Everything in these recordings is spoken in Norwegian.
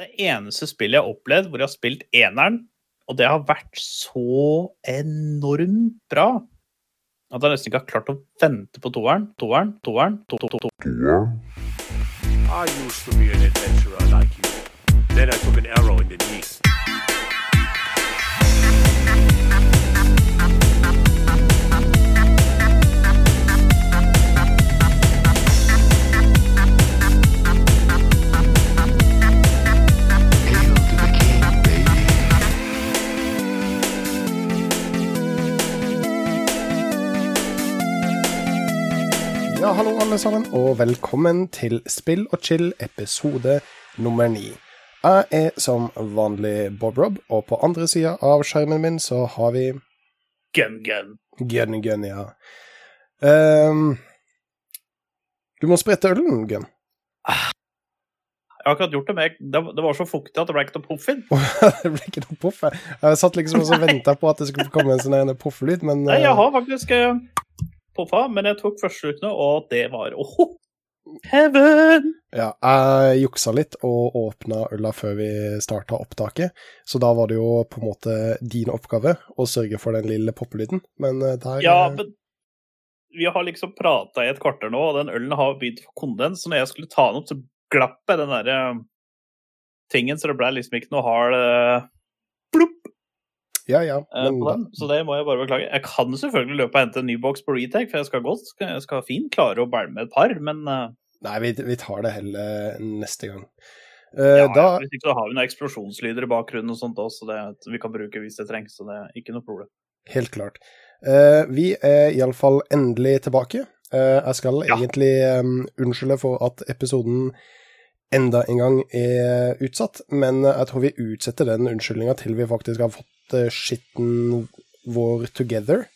Det eneste spillet jeg har opplevd hvor jeg har spilt eneren, og det har vært så enormt bra at jeg nesten ikke har klart å vente på toeren, toeren, toeren, to, to, to, to. I used to be an adventurer like you. Then I took an arrow in the knee. Hallo alle sammen, og velkommen til Spill og chill episode nummer ni. Jeg er som vanlig Bob Rob, og på andre sida av skjermen min så har vi Gun, gun. Gun Gun, ja. Um, du må sprette ølen, Gun. Jeg har akkurat gjort det, men det, var så fuktig at det ble ikke noe poff-in. det ble ikke noe poff. jeg. Satt liksom og venta på at det skulle komme en sånn pofflyd, men Nei, jeg eh, har faktisk eh, poffa, men jeg tok første ukene, og det var åh, heaven! Ja, jeg juksa litt og åpna øla før vi starta opptaket, så da var det jo på en måte din oppgave å sørge for den lille poppelyden, men eh, der Ja, eh, men vi har liksom prata i et kvarter nå, og den ølen har begynt å kondens, så når jeg skulle ta den opp, så glapp jeg den derre tingen, så det ble liksom ikke noe hard eh, plopp Ja, ja. eh, Men så det må jeg bare beklage. Jeg kan selvfølgelig løpe og hente en ny boks på retake, for jeg skal godt, jeg skal fint klare å bælme et par, men eh, nei, vi, vi tar det heller neste gang. Uh, ja, da, hvis ikke så har vi noen eksplosjonslyder i bakgrunnen og sånt også, så det vi kan bruke hvis det trengs, så det er ikke noe problem. helt klart. Uh, vi er iallfall endelig tilbake. Uh, jeg skal Ja. egentlig um, unnskylde for at episoden enda en gang er utsatt, men jeg tror vi utsetter den unnskyldninga til vi faktisk har fått uh, skitten vår together.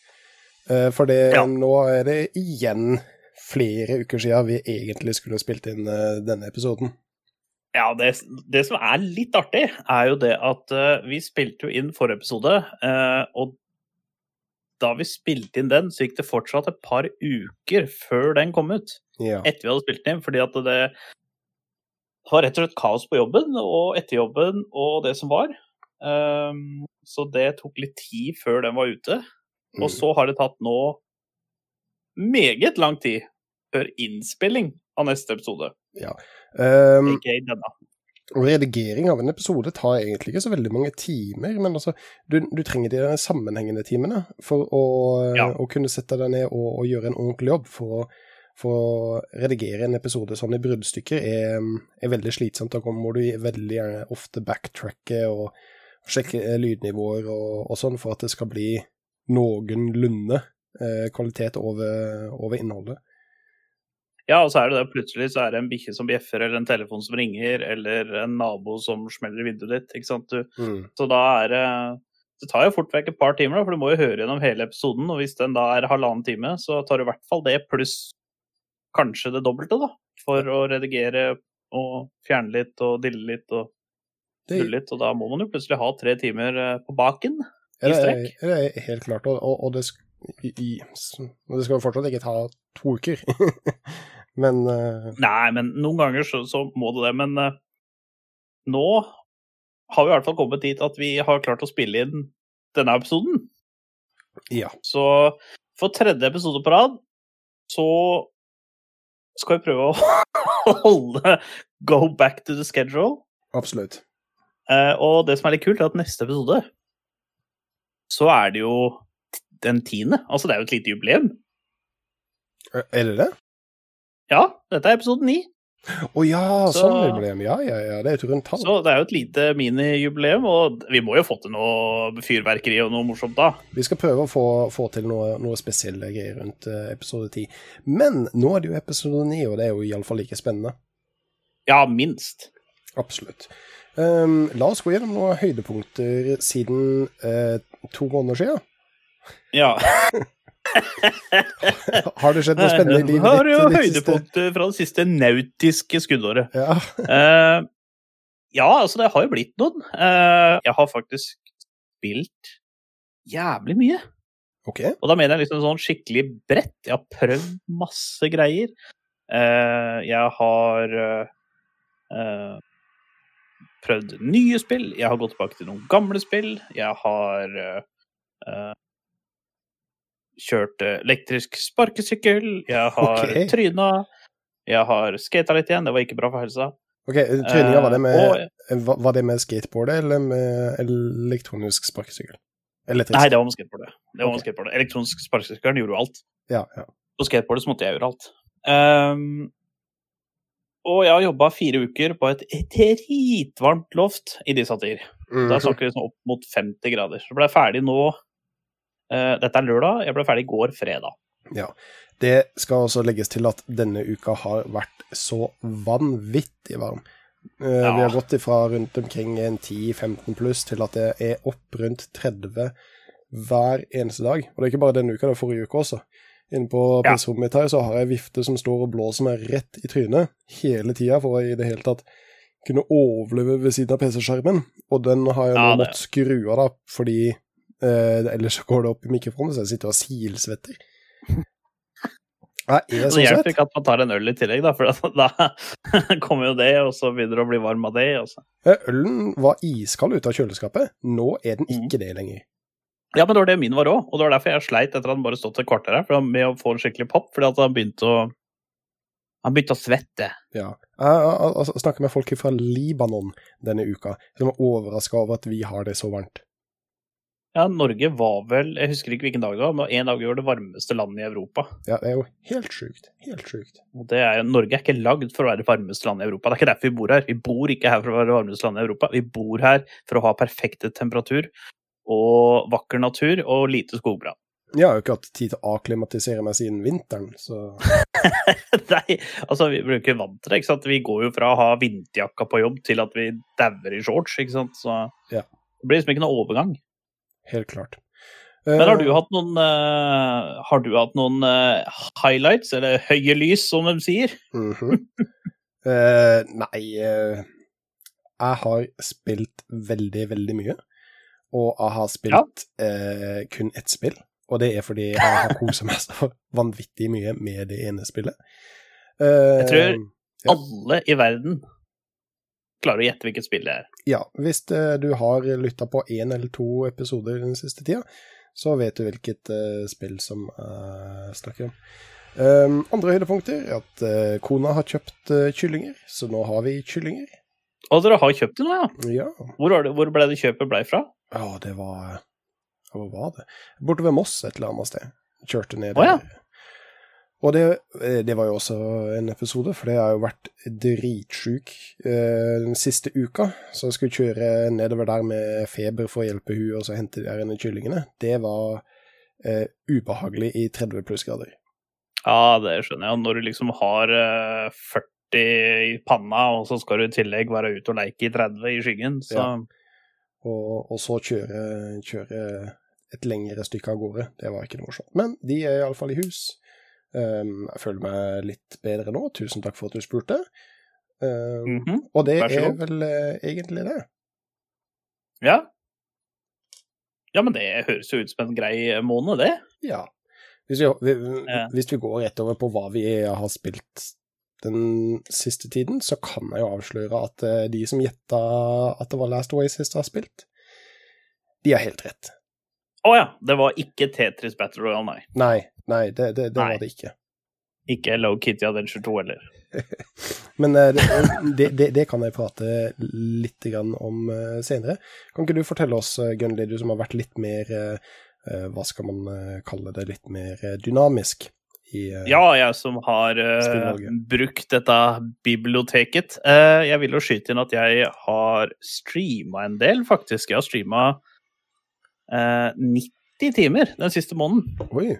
Eh, for Ja. nå er det igjen flere uker siden vi egentlig skulle spilt inn eh, denne episoden. Ja, det, det som er litt artig, er jo det at uh, vi spilte jo inn forrige episode, Uh, og da vi spilte inn den, så gikk det fortsatt et par uker før den kom ut. Ja. Etter vi hadde spilt den inn, fordi at det var rett og slett kaos på jobben og etter jobben og det som var. Ehm, så det tok litt tid før den var ute. Og Mm. så har det tatt nå meget lang tid før innspilling av neste episode. Um, denne. Og redigering av en episode tar egentlig ikke så veldig mange timer, men altså, du, du trenger de sammenhengende timene for å, Ja. å kunne sette deg ned og, og gjøre en ordentlig jobb. For å, for å redigere en episode sånn i bruddstykker er, er veldig slitsomt. Da må du veldig gjerne ofte backtracke og sjekke eh, lydnivåer og, og sånn for at det skal bli noenlunde eh, kvalitet over, over innholdet. Ja, og så er det det plutselig så er det en bikkje som bjeffer, eller en telefon som ringer, eller en nabo som smeller i vinduet ditt. ikke sant? Du, Mm. så da er det Det tar jo fort vekk et par timer, da, for du må jo høre gjennom hele episoden. Og hvis den da er halvannen time, så tar du i hvert fall det, pluss kanskje det dobbelte, da. For å redigere og fjerne litt og dille litt og Det, tulle litt. Og da må man jo plutselig ha tre timer eh, på baken. i i det, er, strekk. det er helt klart, og, og, og det, i, i, det skal jo fortsatt ikke ta to uker. Men uh... Nei, men noen ganger så, så må det det. Men uh, nå har vi i hvert fall kommet dit at vi har klart å spille inn denne episoden. ja. Så for tredje episode på rad så skal vi prøve å holde go back to the schedule. Absolutt. Eh, og det som er litt kult, er at neste episode så er det jo den tiende. Altså det er jo et lite jubileum. Er er det det? Ja, dette er episode ni. Å ja, Så- sånn jubileum. Ja, ja, ja. Det er et rundt tall. Så det er jo et lite minijubileum, og vi må jo få til noe fyrverkeri og noe morsomt da. Vi skal prøve å få, få til noe, noe spesielle greier rundt eh, episode ti. Men nå er det jo episode ni, og det er jo iallfall like spennende. Ja, minst. Absolutt. Um, la oss gå gjennom noen høydepunkter siden uh, to måneder siden. Ja. Har det skjedd noe spennende i livet Har jo ditt? ditt siste- høydepunkter fra det siste nautiske skuddåret. Ja. uh, ja, altså det har jo blitt noen. Uh, jeg har faktisk spilt jævlig mye. Okay. Og da mener jeg liksom sånn skikkelig bredt. Jeg har prøvd masse greier. Jeg har prøvd nye spill, jeg har gått tilbake til noen gamle spill, jeg har eh, kjørt eh, elektrisk sparkesykkel, jeg har okay. tryna, jeg har skata litt igjen, det var ikke bra for helsa. Ok, Treninga, var det med, var var det med skateboardet eller med elektronisk sparkesykkel? Elektrisk? Nei, det var med skateboardet. Det var med skateboardet. Elektronisk sparkesykkel gjorde jo alt. Ja, ja. På skateboardet så måtte jeg gjøre alt. Ehm, og jeg har jobba fire uker på et dritvarmt loft i disse tider. Mm. Da snakker vi liksom opp mot 50 grader. Så ble jeg ferdig nå eh, Dette er lørdag. Jeg ble ferdig i går fredag. Ja. Det skal også legges til at denne uka har vært så vanvittig varm. Eh, Ja. Vi har gått ifra rundt omkring en 10-15 pluss til at det er opp rundt 30 hver eneste dag. Og det er ikke bare denne uka, det er forrige uke også. Inne på. PC-rommet mitt her så har jeg vifte som står og blåser meg rett i trynet hele tida for å i det hele tatt kunne overleve ved siden av PC-skjermen. Og den har jeg nå Ja, måttet skru av, da, fordi eh, ellers går det opp i mikrofonen, så jeg sitter og silsvetter. Jeg er Så det hjelper ikke at man tar en øl i tillegg, da, for da kommer jo det, og så begynner det å bli varm av det. Også. Ølen var iskald ute av kjøleskapet. Nå er den Mm. ikke det lenger. Ja, men det var det min var òg, og det var derfor jeg sleit etter at han bare stått et kvarter her, med å få en skikkelig papp, fordi at han begynte å Han begynte å svette. Ja. Jeg jeg, jeg snakker med folk fra Libanon denne uka, som er overraska over at vi har det så varmt. Ja, Norge var vel Jeg husker ikke hvilken dag det var, men en dag vi var det varmeste landet i Europa. Ja, det er jo helt sjukt. Helt sjukt. Og det er, Norge er ikke lagd for å være det varmeste landet i Europa. Det er ikke derfor vi bor her. Vi bor ikke her for å være det varmeste landet i Europa. Vi bor her for å ha perfekte temperatur og vakker natur og lite skogbrann. Jeg har jo ikke hatt tid til å akklimatisere meg siden vinteren, så Nei, altså vi blir jo ikke vant til det. ikke sant? Vi går jo fra å ha vinterjakka på jobb til at vi dauer i shorts. ikke sant? Så Ja. det blir liksom ikke noe overgang. helt klart. Men har du Eh, hatt noen, uh, har du hatt noen uh, highlights, eller høye lys, som de sier? mm -hmm. uh, nei Jeg har spilt veldig, veldig mye. Og jeg har spilt eh, kun ett spill. Og det er fordi jeg har kosa meg så vanvittig mye med det ene spillet. Uh, Jeg tror- Ja. Alle i verden klarer å gjette hvilket spill det er. Ja, hvis uh, du har lytta på én eller to episoder den siste tida, så vet du hvilket uh, spill som jeg snakker om. Um, andre høydepunkter er at kona har kjøpt kyllinger, så nå har vi kyllinger. Og dere har kjøpt det nå, ja? Ja. Hvor, det, hvor ble det kjøpet blei fra? Ja, det var Hvor var det? Borte ved Moss et eller annet sted. Kjørte ned oh, ja. Og det, eh, det var jo også en episode, for det har jo vært dritsjuk eh, den siste uka. Så jeg skulle kjøre nedover der med feber for å hjelpe hun og så hente de der kyllingene. Det var eh, ubehagelig i 30 plussgrader. Ja, det skjønner jeg. Når du liksom har eh, 40 i panna, og så skal du i tillegg være ute og leke i 30 i skyggen, så Ja. Og, og så kjøre, kjøre et lengre stykke av gårde. Det var ikke noe morsomt. Men de er iallfall i hus. Um, jeg føler meg litt bedre nå. Tusen takk for at du spurte. Um, Mhm. Og det er vel uh, egentlig det. Ja. Ja, men det høres jo ut som en grei måned, det. Ja. Hvis vi, vi, Ja. hvis vi går rett over på hva vi har spilt den siste tiden, så kan jeg jo avsløre at eh, de som gjetta at det var Last Oasis har spilt, de har helt rett. Å ja, det var ikke Tetris Battle Royale, nei. Nei, nei, det, det, det Nei. var det ikke. Ikke Low Kitty Adventure 2 heller. Men eh, det, det, det, det kan jeg prate litt grann om eh, senere. Kan ikke du fortelle oss, eh, Gunnli, du som har vært litt mer eh, eh, Hva skal man eh, kalle det? Litt mer eh, dynamisk i uh, Ja, jeg som har uh, brukt dette biblioteket. Uh, jeg vil jo skyte inn at jeg har streama en del, faktisk. Jeg har streama eh, 90 timer den siste måneden. Oi.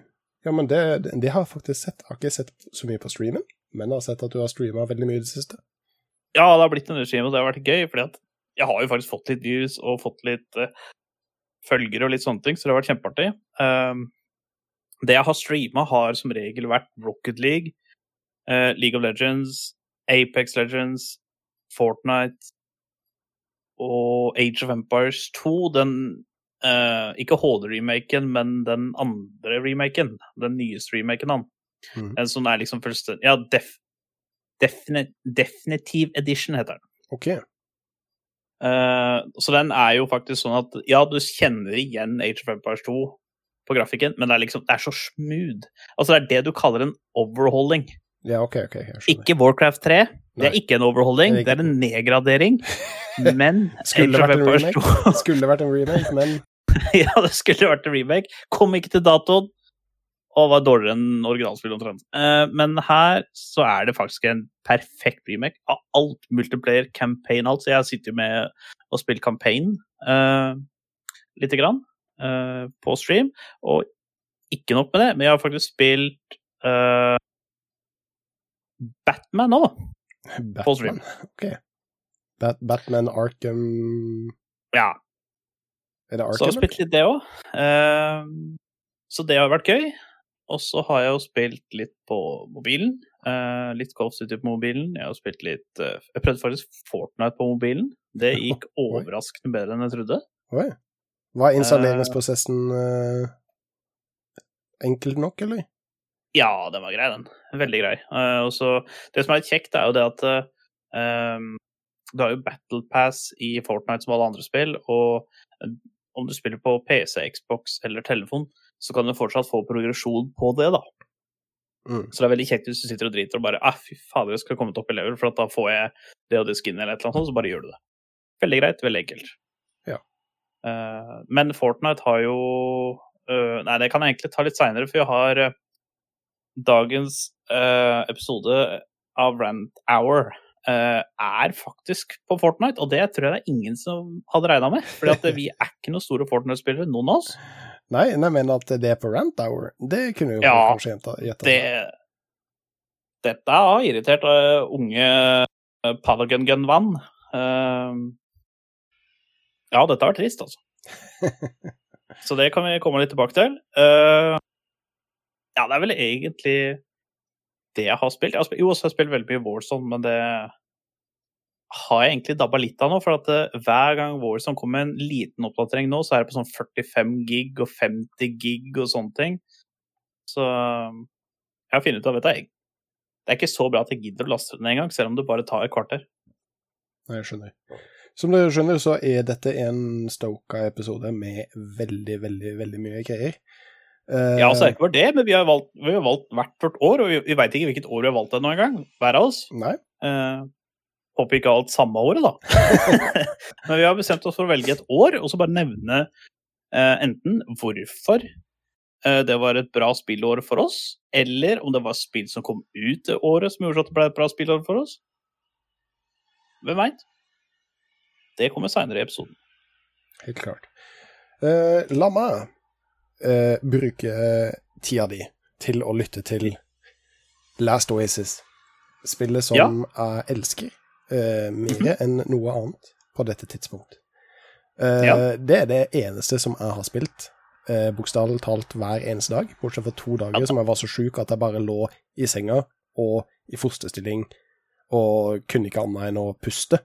Ja, men det, det, har jeg faktisk sett. Jeg har ikke sett så mye på streamen, men jeg har sett at du har streama veldig mye i det siste. Ja, det har blitt en regime, og det har vært gøy, fordi at jeg har jo faktisk fått litt views og fått litt følgere og litt sånne ting, så det har vært kjempeartig. Um, det jeg har streama, har som regel vært Rocket League, uh, League of Legends, Apex Legends, Fortnite og Age of Empires 2. Den uh, ikke HD-remaken, men den andre remaken. Den nyeste remaken, han. Mm. En som er liksom fullstendig Ja, def, defini, Definitive Edition heter den. OK. Uh, så den er jo faktisk sånn at ja, du kjenner igjen Age of Empires 2 på grafikken, men det er liksom, det er så smooth. Altså Det er det du kaller en overhauling. Ja, OK, ok. Ikke Warcraft 3. Det Nei. er ikke en overholding, Det er en nedgradering. Men Skulle det vært en remake. Skulle vært en remake, men Ja, det skulle vært en remake. Kom ikke til datoen. Og var dårligere enn originalspillet omtrent. Eh, Men her så er det faktisk en perfekt remake av alt multiplayer campaign alt. Så jeg sitter jo med og spiller campaign uh, lite grann eh, på stream. Og ikke nok med det, men jeg har faktisk spilt uh, Batman nå. På stream. Batman. OK. Bat Batman Arkham Ja, Er det Så jeg har spilt litt det òg. så det har vært gøy. Og så har jeg jo spilt litt på mobilen. Uh, litt Golf City på mobilen. Jeg har spilt litt uh, Jeg prøvde faktisk Fortnite på mobilen. Det gikk overraskende bedre enn jeg trodde. Oi. Var installeringsprosessen uh, enkelt nok, eller? Ja, den var grei, den. Veldig grei. Uh, og så Det som er litt kjekt, er jo det at uh, du har jo Battle Pass i Fortnite som alle andre spill, og eh, om du spiller på PC, Xbox eller telefon, så kan du fortsatt få progresjon på det, da. Mm. Så det er veldig kjekt hvis du sitter og driter og bare ah, fy fader, jeg skal komme opp i level, for da får jeg det og det skinnet eller et eller annet sånt, så bare gjør du det. Veldig greit, veldig enkelt. Eh, men Fortnite har jo eh, Nei, det kan jeg egentlig ta litt seinere, for jeg har eh, dagens episode av Rant Hour er faktisk på Fortnite, og det tror jeg det er ingen som hadde regna med. For vi er ikke noen store Fortnite-spillere, noen av oss. Nei, nei, men at det er på Rant Hour, det kunne jo Ja, kanskje gjetta. det Dette har irritert uh, unge uh, Palagon-gun-vann. Eh, ja, dette vært trist, altså. Så det kan vi komme litt tilbake til. Uh, ja, det er vel egentlig det jeg har spilt. Jeg har spilt jo, også har jeg spilt veldig mye Warzone, men det har jeg egentlig dabba litt av nå. For at eh, hver gang Warzone kommer med en liten oppdatering nå, så er det på sånn 45 gig og 50 gig og sånne ting. Så jeg har funnet ut av, vet jeg- det er ikke så bra at jeg gidder å laste den engang, selv om det bare tar et kvarter. Nei, jeg skjønner. Som dere skjønner, så er dette en Stoka-episode med veldig, veldig, veldig mye greier. Uh, Ja, altså, ikke bare det, men vi har valgt, vi har valgt hvert vårt år, og vi, vi veit ikke hvilket år vi har valgt ennå engang, hver av oss. Nei. Uh, håper ikke alt samme året, da. men vi har bestemt oss for å velge et år, og så bare nevne uh, enten hvorfor det var et bra spillår for oss, eller om det var spill som kom ut det året som gjorde at det ble et bra spillår for oss. Hvem veit? Det kommer seinere i episoden. Helt klart. Uh, la meg uh, bruke tida di til å lytte til Last Oasis. Spillet som Ja. jeg elsker uh, mer enn noe annet på dette tidspunkt. Eh, Ja. Det er det eneste som jeg har spilt, eh, bokstavelig talt hver eneste dag, bortsett fra to dager Ja. som jeg var så sjuk at jeg bare lå i senga og i fosterstilling og kunne ikke annet enn å puste.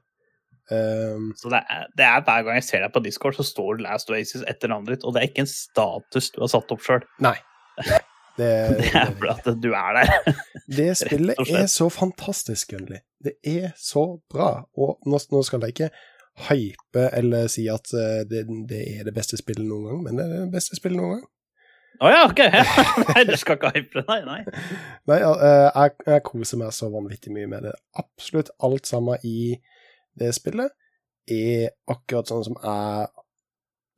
Um, Så det er, det er hver gang jeg ser deg på Discord, så står det Last Oasis etter navnet ditt, og det er ikke en status du har satt opp sjøl. nei. Det, Det er bare at du er der. Det spillet er så fantastisk, Gunnli. Det er så bra. Og nå, nå skal jeg ikke hype eller si at eh, det, det er det beste spillet noen gang, men det er det beste spillet noen gang. Å ja, ok. Nei, du skal ikke hype det, nei. nei. Nei, eh, jeg, jeg koser meg så vanvittig mye med det. Absolutt alt sammen i det spillet er akkurat sånn som jeg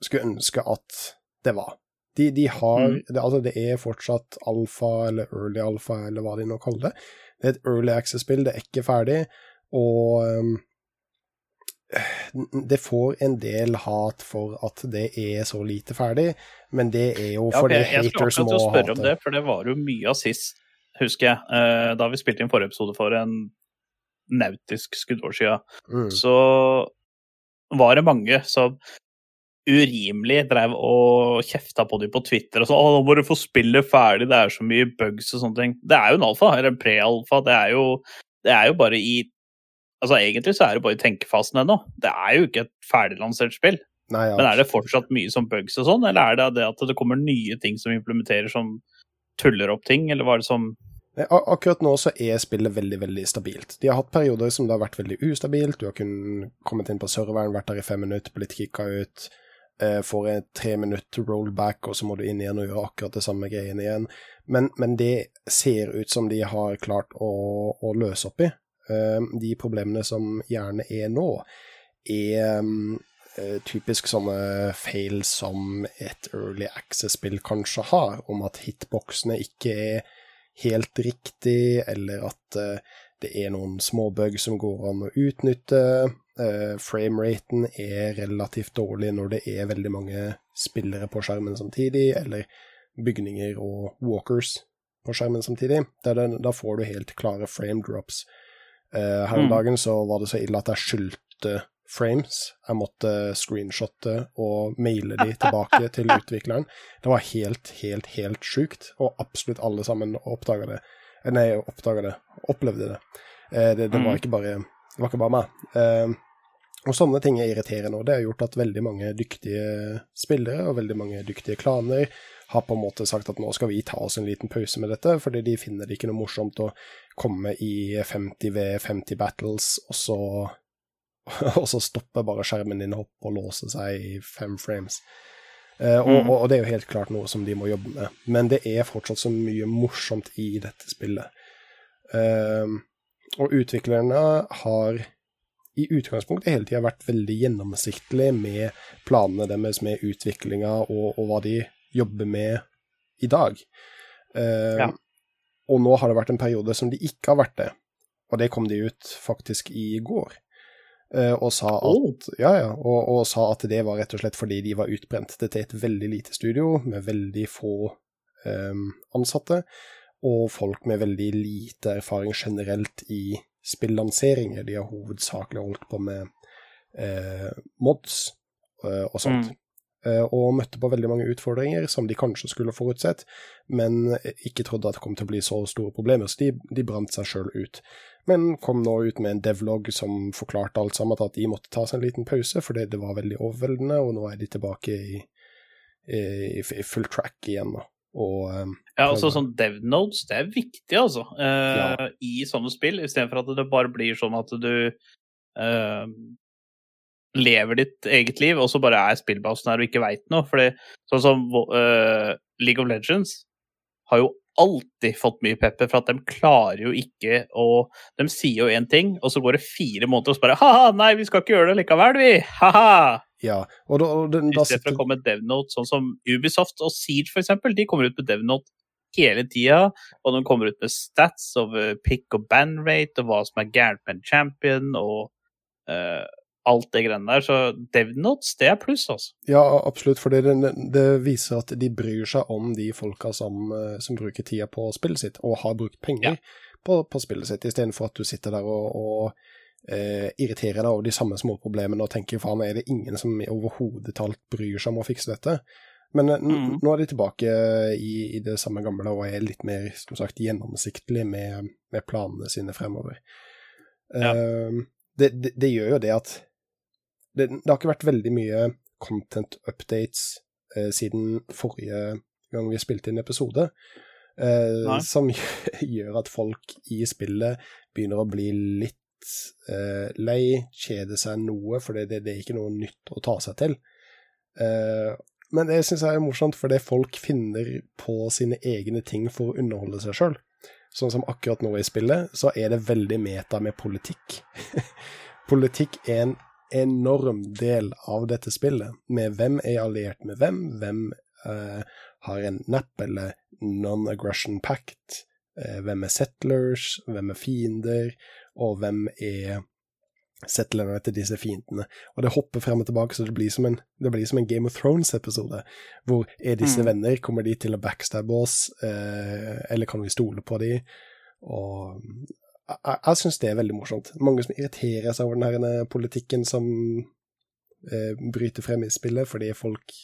skulle ønske at det var. De, de har Mm. det, Altså, det er fortsatt alfa, eller early alfa, eller hva de nå kaller det. Det er et early access-spill, det er ikke ferdig, og um, det får en del hat for at det er så lite ferdig, men det er jo Ja, må ha. jeg skulle akkurat spørre om det, for det var jo mye av sist, husker jeg, eh, da vi spilte inn forrige episode for en nautisk skuddår siden. Mm. Så var det mange som urimelig drev og kjefta på dem på Twitter og sånn 'Å, nå må du få spillet ferdig, det er så mye bugs' og sånne ting. Det er jo en alfa, eller en pre-alfa. Det det er jo bare i Altså Egentlig så er det bare i tenkefasen ennå. Det er jo ikke et ferdiglansert spill. Nei, ja, Men er det fortsatt mye som bugs og sånn, eller er det det at det kommer nye ting som implementerer som tuller opp ting, eller hva er det som Akkurat nå så er spillet veldig, veldig stabilt. De har hatt perioder som det har vært veldig ustabilt. Du har kun kommet inn på serveren, vært der i fem minutter, blitt kicka ut. Eh, får en tre minutt rollback, og så må du inn igjen og gjøre akkurat det samme greiene igjen. Men, men det ser ut som de har klart å, å løse opp i. Eh, de problemene som gjerne er nå, er eh, typisk sånne feil som et Early Access-spill kanskje har, om at hitboxene ikke er helt riktig, eller at eh, det er noen småbug som går an å utnytte. Uh, Frameraten er relativt dårlig når det er veldig mange spillere på skjermen samtidig, eller bygninger og walkers på skjermen samtidig. Da får du helt klare frame drops. Eh, her om Mm. dagen så var det så ille at jeg skyldte frames. Jeg måtte screenshotte og maile de tilbake til utvikleren. Det var helt, helt, helt sjukt, og absolutt alle sammen oppdaga det. Eh, Nei, oppdaga det. Opplevde det. Eh, det, det var Mm. ikke bare det var ikke bare meg. Eh, og sånne ting er irriterende, og det har gjort at veldig mange dyktige spillere og veldig mange dyktige klaner har på en måte sagt at nå skal vi ta oss en liten pause med dette, fordi de finner det ikke noe morsomt å komme i 50 v 50 battles, og så, og så stopper bare skjermen din opp og låser seg i fem frames. Eh, og, Mm. og, og det er jo helt klart noe som de må jobbe med, men det er fortsatt så mye morsomt i dette spillet. Eh, og utviklerne har i utgangspunktet hele tida vært veldig gjennomsiktige med planene deres med utviklinga og, og hva de jobber med i dag. Eh, Ja. Og nå har det vært en periode som de ikke har vært det, og det kom de ut faktisk i går. Eh, og sa at, ja, ja, og, og sa at det var rett og slett fordi de var utbrent. Dette er et veldig lite studio med veldig få um, ansatte, og folk med veldig lite erfaring generelt i spillanseringer. De har hovedsakelig holdt på med uh, mods uh, og sånt. Mm. Eh, og møtte på veldig mange utfordringer som de kanskje skulle forutsett, men ikke trodde at det kom til å bli så store problemer, så de, de brant seg sjøl ut. Men kom nå ut med en devlog som forklarte alt sammen, at de måtte ta seg en liten pause fordi det var veldig overveldende, og nå er de tilbake i, i, i full track igjen. Da. Og um, Ja, altså sånn DevNodes, det er viktig, altså. uh, Ja. I sånne spill, istedenfor at det bare blir sånn at du lever ditt eget liv, og så bare er spillbasen her og ikke veit noe. Fordi sånn som uh, League of Legends har jo alltid fått mye pepper for at de klarer jo ikke å De sier jo én ting, og så går det fire måneder, og så bare Ha-ha, nei, vi skal ikke gjøre det likevel, vi! Ha-ha! Ja, og da, og den, da sitter å komme med DevNote, sånn som Ubisoft og Siege eksempel, de kommer ut med DevNote hele tida, og de kommer ut med stats over pick og band rate, og hva som er gærent med en champion, og eh, alt det greiene der. Så DevNotes, det er pluss, altså. Ja, absolutt, for det, det, viser at de bryr seg om de folka som, eh, som bruker tida på spillet sitt, og har brukt penger på, på spillet sitt, istedenfor at du sitter der og, og eh, irriterer deg over de samme små problemene og tenker faen, er det ingen som overhodet talt bryr seg om å fikse dette? Men eh, Mm. nå er de tilbake i, i det samme gamle og er litt mer som sagt, gjennomsiktlig med, med planene sine fremover. Ja. Eh, det, det, det gjør jo det at det, det har ikke vært veldig mye content updates eh, siden forrige gang vi spilte inn episode, eh, som gjør at folk i spillet begynner å bli litt eh, lei, kjede seg noe, for det, det, er ikke noe nytt å ta seg til. Eh, men det syns jeg er morsomt, fordi folk finner på sine egne ting for å underholde seg sjøl. Sånn som akkurat nå i spillet, så er det veldig meta med politikk. politikk er en enorm del av dette spillet, med hvem er alliert med hvem, hvem eh, har en NAP eller non-aggression pact, eh, hvem er settlers, hvem er fiender, og hvem er settlerne til disse fiendene. Og det hopper frem og tilbake, så det blir som en, det blir som en Game of Thrones-episode. Hvor er disse Mm. venner? Kommer de til å backstabbe oss, eh, eller kan vi stole på de? Og jeg, jeg, syns det er veldig morsomt. Mange som irriterer seg over den her denne politikken som eh, bryter frem i spillet, fordi folk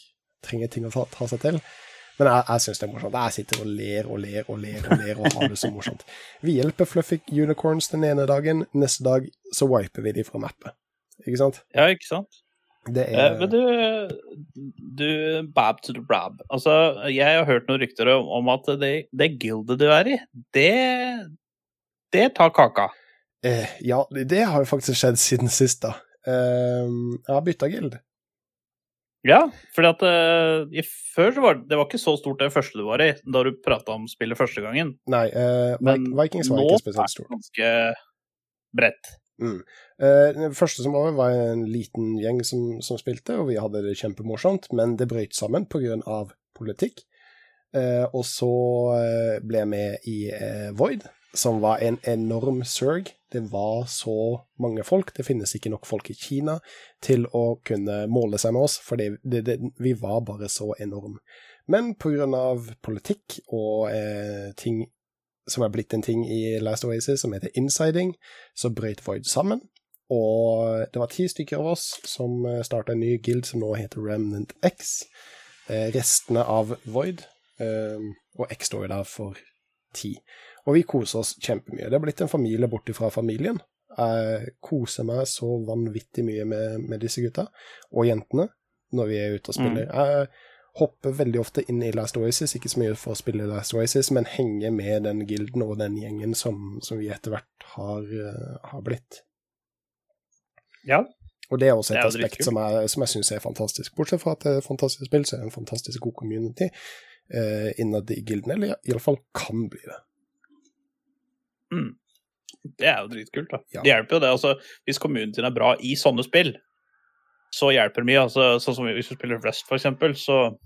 trenger ting å ta, ta seg til. Men jeg, jeg syns det er morsomt. Jeg sitter og ler og ler og ler og ler og har det så morsomt. Vi hjelper Fluffy Unicorns den ene dagen, neste dag så wiper vi de fra mappet. Ikke sant? Ja, ikke sant? Det Eh, er Men du, du Bab to the Brab. Altså, jeg har hørt noen rykter om, om at det, det gildet du er i, det Det tar kaka. eh, Ja, det har jo faktisk skjedd siden sist, da. Eh, jeg har bytta gild. Ja, at eh, før så var det, det var ikke så stort det første du var i, da du prata om spillet første gangen. Nei, eh, Men Vi- Vikings var nå er det ganske bredt. Eh, det første som var, var en liten gjeng som, som spilte, og vi hadde det kjempemorsomt, men det brøt sammen pga. politikk. Eh, og så eh, ble jeg med i eh, Void, som var en enorm surg. Det var så mange folk. Det finnes ikke nok folk i Kina til å kunne måle seg med oss, for vi var bare så enorm. Men pga. politikk og eh, ting som er blitt en ting i Last Oasis, som heter insiding, så brøt Void sammen. Og det var ti stykker av oss som starta en ny guild som nå heter Remnant X. Eh, restene av Void, eh, og X står jo der for ti. Og vi koser oss kjempemye. Det er blitt en familie borte fra familien. Jeg koser meg så vanvittig mye med, med disse gutta, og jentene, når vi er ute og spiller. Jeg hopper veldig ofte inn i Last Oasis, ikke så mye for å spille Last Oasis, men henger med den gilden og den gjengen som, som vi etter hvert har, eh, har blitt. Ja. Og det er også et er aspekt som jeg, som jeg syns er fantastisk. Bortsett fra at det er et fantastisk spill, så er det en fantastisk god community eh, innad i gilden, eller iallfall kan bli det. Det er jo dritkult, da. Ja. Det hjelper jo det. altså, Hvis din er bra i sånne spill, så hjelper det mye. altså, Sånn som hvis du spiller Rust, for eksempel, så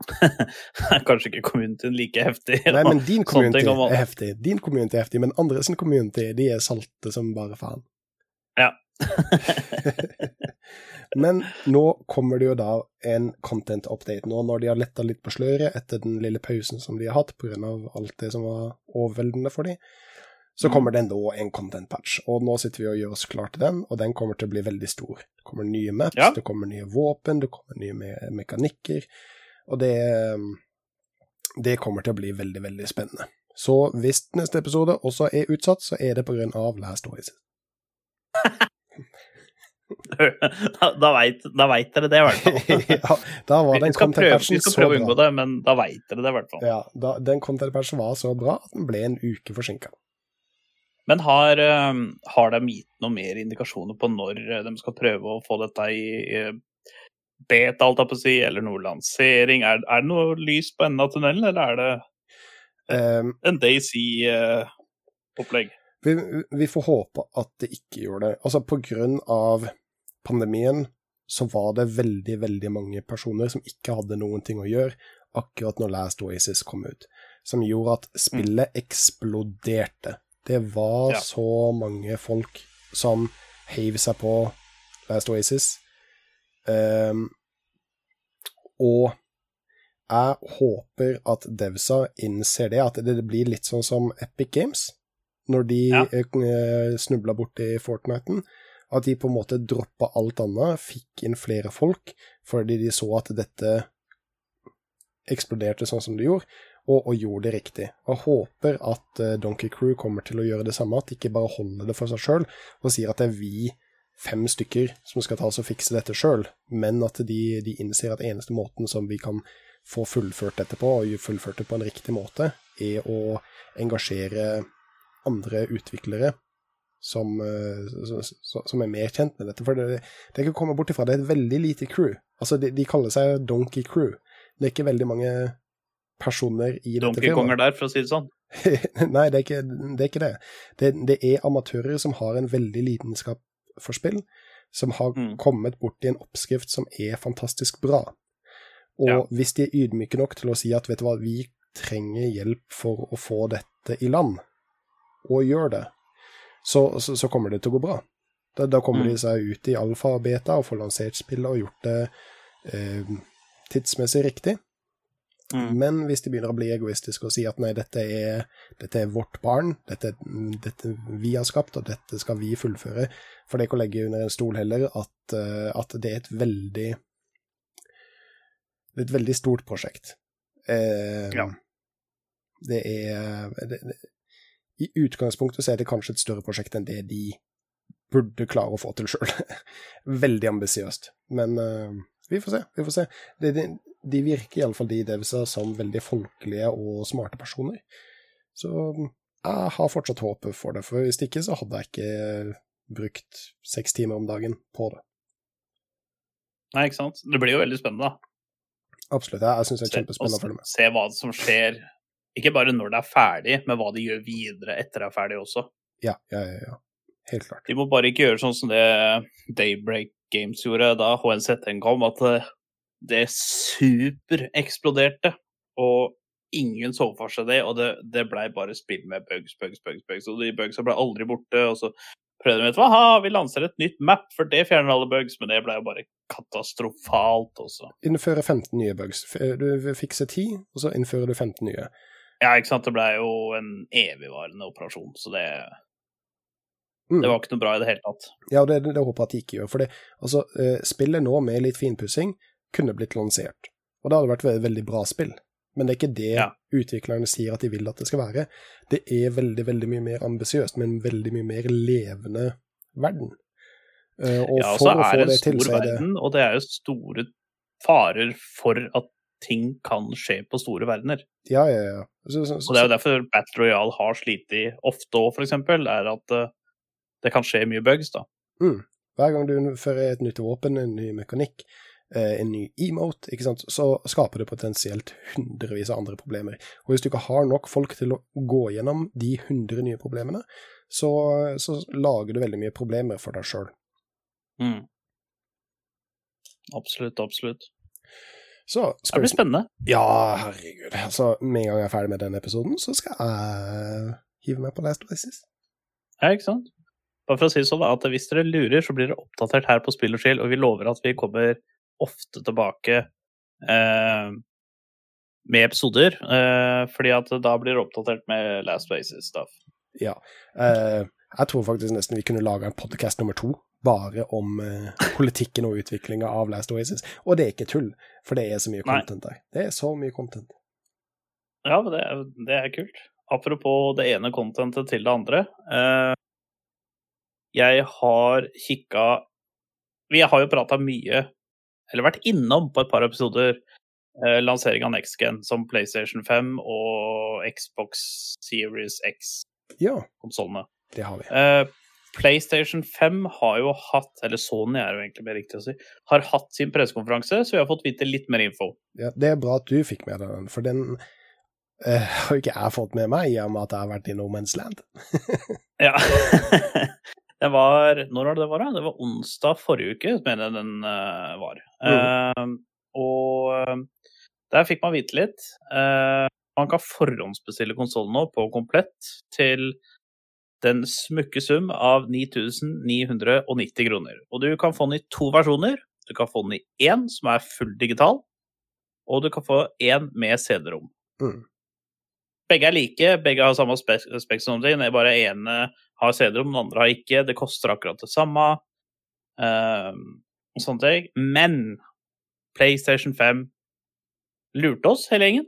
er kanskje ikke communityen like heftig. Nei, men din community ting er heftig. Din community er heftig, men andre sin community, de er salte som bare faen. Ja. Men nå kommer det jo da en content update. Nå når de har letta litt på sløret etter den lille pausen som de har hatt pga. alt det som var overveldende for dem, så Mm. kommer det nå en content patch. Og nå sitter vi og gjør oss klar til den, og den kommer til å bli veldig stor. Det kommer nye maps, Ja. det kommer nye våpen, det kommer nye me mekanikker, og det det kommer til å bli veldig, veldig spennende. Så hvis neste episode også er utsatt, så er det av Last Oasis. da veit vet dere det, i hvert fall. ja, da var den skal, så content-patchen vi skal prøve å unngå bra. det, men da veit dere det, i hvert fall. Ja, da, den content-patchen var så bra at den ble en uke forsinka. Men har, eh, har de gitt noe mer indikasjoner på når eh, de skal prøve å få dette i beta, alt jeg på å si, eller noe lansering? Er, er det noe lys på enden av tunnelen, eller er det Um, en Daisy-opplegg? Vi, vi får håpe at det ikke gjør det. Altså, på grunn av pandemien så var det veldig, veldig mange personer som ikke hadde noen ting å gjøre akkurat når Last Oasis kom ut, som gjorde at spillet eksploderte. Det var Ja. så mange folk som heiv seg på Last Oasis. Um, og jeg håper at Devsa innser det, at det blir litt sånn som Epic Games, når de Ja. eh, snubla borti Fortniten. At de på en måte droppa alt annet, fikk inn flere folk, fordi de så at dette eksploderte sånn som det gjorde, og, og gjorde det riktig. Og håper at eh, Donkey Crew kommer til å gjøre det samme, at de ikke bare holder det for seg sjøl og sier at det er vi fem stykker som skal ta oss og fikse dette sjøl, men at de, de innser at eneste måten som vi kan få fullført dette på, og fullført det på en riktig måte, er å engasjere andre utviklere som, eh, så- som er mer kjent med dette. For det, det kan komme bort ifra, det er et veldig lite crew. Altså, de, de kaller seg Donkey Crew. Det er ikke veldig mange personer i dette Donkey firmaet. Donkeykonger der, for å si det sånn. Nei, det er ikke det. Er ikke det. Det, det er amatører som har en veldig lidenskap for spill, som har Mm. kommet borti en oppskrift som er fantastisk bra. Og Ja. hvis de er ydmyke nok til å si at vet du hva, vi trenger hjelp for å få dette i land, og gjør det, så, så, så kommer det til å gå bra. Da, da kommer Mm. de seg ut i alfa og beta og får lansert spillet og gjort det eh, tidsmessig riktig. Mm. Men hvis de begynner å bli egoistiske og si at nei, dette er, dette er vårt barn, dette, dette vi har skapt, og dette skal vi fullføre, for det er ikke å legge under en stol heller at, eh, at det er et veldig Det er et veldig stort prosjekt. Eh, Ja. Det er det, det, I utgangspunktet så er det kanskje et større prosjekt enn det de burde klare å få til sjøl. Veldig ambisiøst. Men uh, vi får se. Vi får se. Det, de, de virker iallfall, de devsa, som veldig folkelige og smarte personer. Så jeg har fortsatt håpet for det, for hvis ikke så hadde jeg ikke brukt seks timer om dagen på det. Nei, ikke sant. Det blir jo veldig spennende, da. Absolutt. Jeg, jeg syns det er kjempespennende å følge med. Se hva som skjer. Ikke bare når det er ferdig, men hva de gjør videre etter det er ferdig også. Ja, ja, ja. ja. Helt klart. De må bare ikke gjøre sånn som det Daybreak Games gjorde da HNZ1 kom, at det, det supereksploderte, og ingen så for seg det, og det, det blei bare spill med bugs, bugs, bugs, bugs, og de bugsa ble aldri borte, og så prøvde de å ha, vi lanser et nytt map, for det fjerner alle bugs, men det blei jo bare katastrofalt også. Innføre 15 nye bugs. Du fikser 10, og så innfører du 15 nye. Ja, ikke sant, det blei jo en evigvarende operasjon, så det, Mm. det var ikke noe bra i det hele tatt. Ja, det, det, det håper jeg at de ikke gjør. For det, altså, eh, spillet nå med litt finpussing kunne blitt lansert. Og det hadde vært et veldig bra spill. Men det er ikke det Ja. utviklerne sier at de vil at det skal være. Det er veldig, veldig mye mer ambisiøst, men veldig mye mer levende verden. Eh, og Ja, og så er det en til, stor er det verden, og det er jo store farer for at ting kan skje på store verdener. Ja, ja, ja. Så, så, Og det er jo derfor Battle Royale har slitt i ofte òg, eksempel, er at uh, det kan skje mye bugs, da. Hver gang du innfører et nytt våpen, en ny mekanikk, eh, en ny emote, ikke sant, så skaper det potensielt hundrevis av andre problemer. Og hvis du ikke har nok folk til å gå gjennom de hundre nye problemene, så, så lager du veldig mye problemer for deg sjøl. Mm. Absolutt, absolutt. Så Det blir vi spennende. Ja, herregud. Så med en gang jeg er ferdig med denne episoden, så skal jeg hive meg på Last Places. Ja, ikke sant? Bare for å si det sånn, at hvis dere lurer, så blir dere oppdatert her på Spill og Chill, og vi lover at vi kommer ofte tilbake eh, med episoder, eh, fordi at da blir dere oppdatert med Last Places-stuff. Ja. Eh, jeg tror faktisk nesten vi kunne laga en podkast nummer to bare om uh, politikken og utviklinga av Last Oasis. Og det er ikke tull, for det er så mye Nei. content der. Det er så mye content. Ja, men det, det er kult. Apropos det ene contentet til det andre. Uh, jeg har kikka Vi har jo prata mye, eller vært innom på et par episoder, uh, lansering av Next Gen som PlayStation 5 og Xbox Series X-konsollene. Ja, det har vi. Eh, PlayStation 5 har jo hatt, eller Sony er jo egentlig mer riktig å si, har hatt sin pressekonferanse, så vi har fått vite litt mer info. Ja, det er bra at du fikk med deg den, for den øh, har ikke jeg fått med meg, i og med at jeg har vært i No Man's Land. Ja. det var Når var det det var? da? Det var onsdag forrige uke, mener jeg den øh, var. Eh, og eh, der fikk man vite litt. Uh, man kan forhåndsbestille konsollen nå på komplett til den smukke sum av 9990 kroner. Og du kan få den i to versjoner. Du kan få den i én som er full digital, og du kan få én med CD-rom. Mm. Begge er like, begge har samme spek spek som din. Bare ene har CD-rom, den andre har ikke. Det koster akkurat det samme. og sånne ting. Men PlayStation 5 lurte oss, hele gjengen.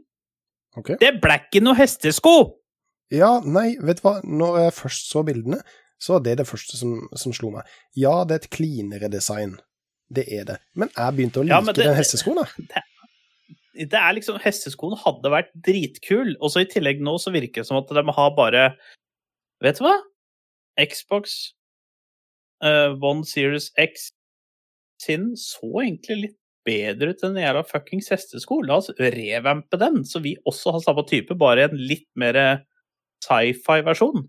Okay. Det ble ikke noe hestesko! Ja, nei, vet du hva, når jeg først så bildene, så var det det første som, som slo meg. Ja, det er et cleanere design. Det er det. Men jeg begynte å like Ja, det- den hesteskoen, da. Det er liksom, Hesteskoen hadde vært dritkul, og så i tillegg nå så virker det som at de har bare Vet du hva? Xbox uh, One Series X sin så egentlig litt bedre ut enn den jævla fuckings hestesko. La oss revampe den, så vi også har samme type, bare en litt mer sci-fi-versjon.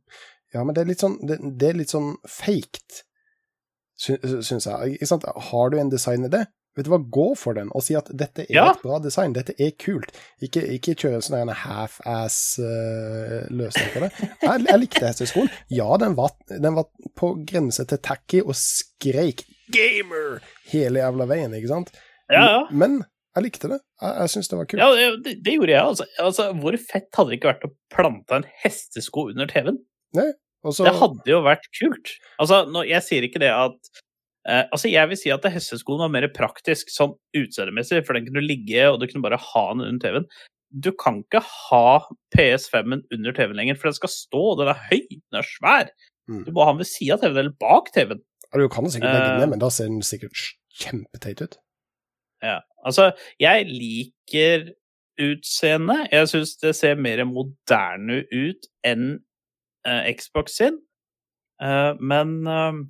Ja, men det er litt sånn, det, det er litt sånn faked, sy- syns jeg. Ikke sant? Har du en design i det, vet du hva, gå for den, og si at dette er Ja. et bra design, dette er kult. Ikke, ikke kjøre en sånn half-ass-løsning på det. Jeg, jeg likte hesteskolen. Ja, den var, den var på grense til tacky og skreik 'gamer' hele jævla veien, ikke sant? Ja, ja. Men jeg likte det. Jeg, jeg syns det var kult. ja det, det- gjorde jeg, altså. altså. Hvor fett hadde det ikke vært å plante en hestesko under TV-en? Nei, også... Det hadde jo vært kult. Altså, nå, jeg sier ikke det at eh, Altså, jeg vil si at hesteskoen var mer praktisk sånn utseendemessig, for den kunne ligge, og du kunne bare ha den under TV-en. Du kan ikke ha PS5-en under TV-en lenger, for den skal stå, den er høy, den er svær. Mm. Du må ha den ved sida av TV-en, eller bak TV-en. Ja, du kan sikkert legge den Eh. ned, men da ser den sikkert kjempeteit ut. Ja. Altså, jeg liker utseendet. Jeg syns det ser mer moderne ut enn uh, Xbox sin. Uh, men uh,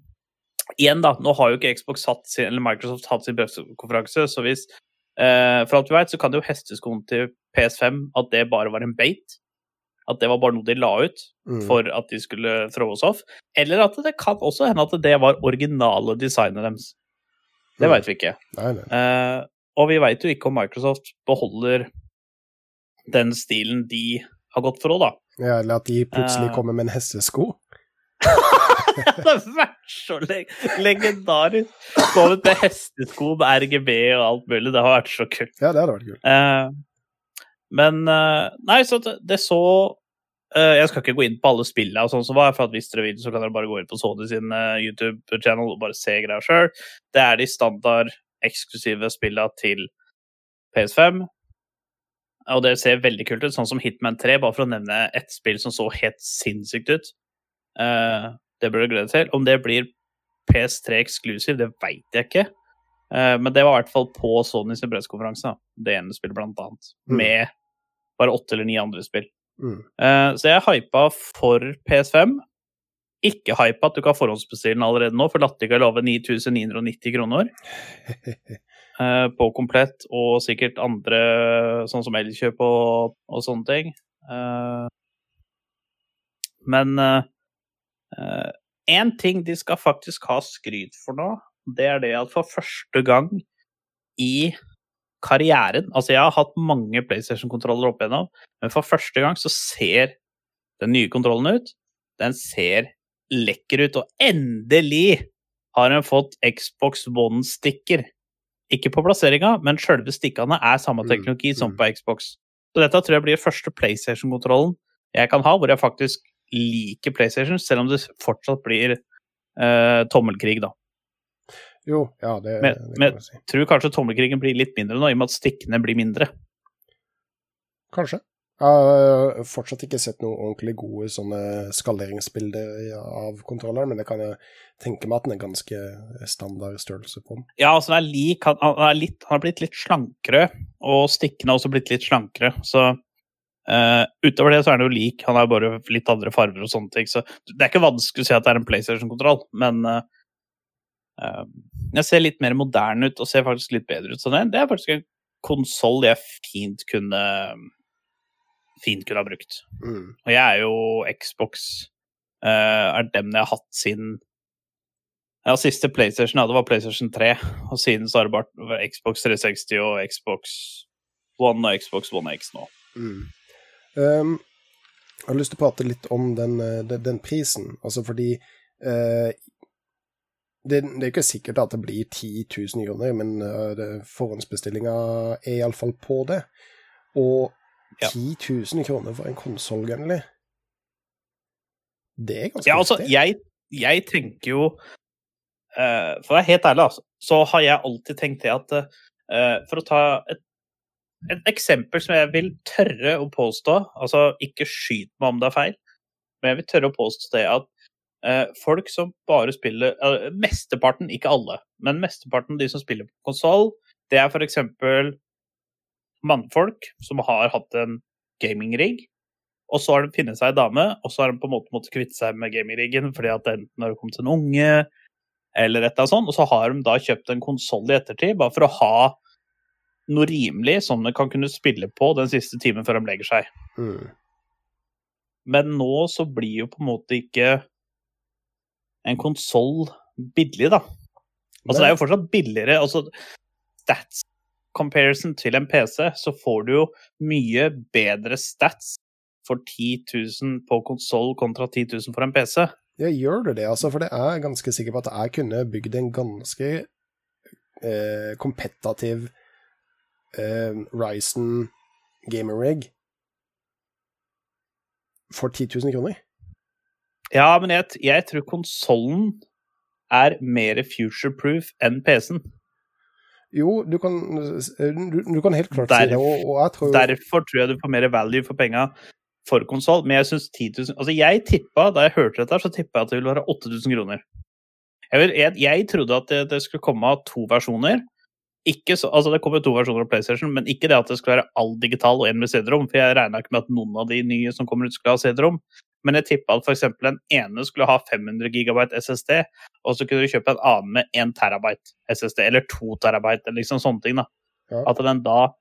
igjen, da, nå har jo ikke Xbox hatt sin, eller Microsoft hatt sin pressekonferanse, så hvis For alt du veit, så kan det jo hesteskoen til PS5 at det bare var en bait. At det var bare noe de la ut Mm. for at de skulle throw oss off. Eller at det kan også hende at det var originale designet deres. Det Mm. veit vi ikke. Nei, nei. Eh, og vi veit jo ikke om Microsoft beholder den stilen de har gått for òg, da. Ja, eller at de plutselig Eh. kommer med en hestesko. det har vært så leg legendarisk! Kommet med hestesko med RGB og alt mulig. Det har vært så kult. Ja, det hadde vært kult. Eh, men eh, Nei, så det, det så Jeg skal ikke gå inn på alle spillene og sånn som var, for at hvis dere vil, så kan dere bare gå inn på Sony sin eh, YouTube-channel og bare se greia sjøl. Det er de standard eksklusive spillene til PS5. Og det ser veldig kult ut, sånn som Hitman 3, bare for å nevne ett spill som så helt sinnssykt ut. Eh, det burde du glede deg til. Om det blir PS3 eksklusiv, det veit jeg ikke. Eh, men det var i hvert fall på Sony sin pressekonferanse. Det ene spillet, blant annet. Mm. Med bare åtte eller ni andre spill. Mm. Eh, så jeg er hypa for PS5. Ikke hypa at du kan forhåndsbestille den allerede nå, for Lattica lover 9990 kroner eh, på komplett, og sikkert andre, sånn som Elkjøp og, og sånne ting. Eh, men én ting de skal faktisk ha skryt for nå, det er det at for første gang i karrieren Altså, jeg har hatt mange PlayStation-kontroller opp igjennom, men for første gang så ser den nye kontrollen ut. Den ser lekker ut, og endelig har den fått Xbox One-stikker. Ikke på plasseringa, men sjølve stikkene er samme Mm, teknologi som mm. på Xbox. Så dette tror jeg blir første PlayStation-kontrollen jeg kan ha, hvor jeg faktisk liker PlayStation, selv om det fortsatt blir eh, tommelkrig, da. Jo, ja, det, Men- det men- kan jeg si. Tror kanskje tommelkrigen blir litt mindre nå, i og med at stikkene blir mindre. Kanskje. Jeg har fortsatt ikke sett noen ordentlig gode sånne skaleringsbilder av kontrolleren, men det kan jeg tenke meg at den er ganske standard størrelse på den. Ja, altså den er lik, han, er litt, han har blitt litt slankere, og stikkene har også blitt litt slankere. Så uh, utover det så er han jo lik, han er bare litt andre farger og sånne ting. Så det er ikke vanskelig å si at det er en PlayStation-kontroll, men eh, eh, jeg ser litt mer moderne ut og ser faktisk litt bedre ut. Så det, det er faktisk en konsoll jeg fint kunne fint kunne ha brukt. Mm. Og jeg er jo Xbox eh, er dem jeg har hatt siden Ja, siste PlayStation jeg hadde, var PlayStation 3. Og siden så har det vært Xbox 360 og Xbox One og Xbox One X nå. Mm. Um, jeg har lyst til å prate litt om den, eh, den, den prisen, altså fordi eh, det, det er ikke sikkert at det blir 10 000 kroner, men uh, det, forhåndsbestillinga er iallfall på det. Og Ja. 10 000 kroner for en konsoll, Gunnli, det er ganske Ja, altså, jeg, jeg tenker jo uh, For å være helt ærlig, altså, så har jeg alltid tenkt det at uh, For å ta et, et eksempel som jeg vil tørre å påstå Altså, ikke skyt meg om det er feil, men jeg vil tørre å påstå det at eh, folk som bare spiller eh, Mesteparten, ikke alle, men mesteparten av de som spiller på konsoll, det er eksempel mannfolk som har hatt en gaming-rigg, og så har de funnet seg ei dame, og så har de på en måte måttet kvitte seg med gaming-riggen fordi at enten har det kommet en unge, eller et eller annet sånt, og så har de da kjøpt en konsoll i ettertid, bare for å ha noe rimelig som de kan kunne spille på den siste timen før de legger seg. Mm. Men nå så blir jo på en måte ikke en konsoll billig, da. Altså det er jo fortsatt billigere. altså Stats comparison til en PC, så får du jo mye bedre stats for 10 000 på konsoll kontra 10 000 for en PC. Ja, gjør du det, altså? For det er jeg ganske sikker på at jeg kunne bygd en ganske eh, kompetativ eh, Ryzen gamer rig for 10 000 kroner. Ja, men jeg, jeg tror konsollen er mer future-proof enn PC-en. Jo, du kan, du, du kan helt klart si det, og, og tror jo Derfor tror jeg du får mer value for penga. for konsoll, men jeg syns 10 000 Altså, jeg tippa, da jeg hørte dette, så tippa jeg at det ville være 8000 kroner. Jeg, vil, jeg, jeg trodde at det, det skulle komme to versjoner. Ikke så, altså Det kommer to versjoner av PlayStation, men ikke det at det skulle være all digital og én med CD-rom. For jeg regna ikke med at noen av de nye som kommer ut, skulle ha CD-rom. Men jeg tippa at f.eks. den ene skulle ha 500 gigabyte SSD, og så kunne du kjøpe en annen med 1 terabyte SSD, eller 2 terabyte, eller liksom sånne ting. da. Ja. At den da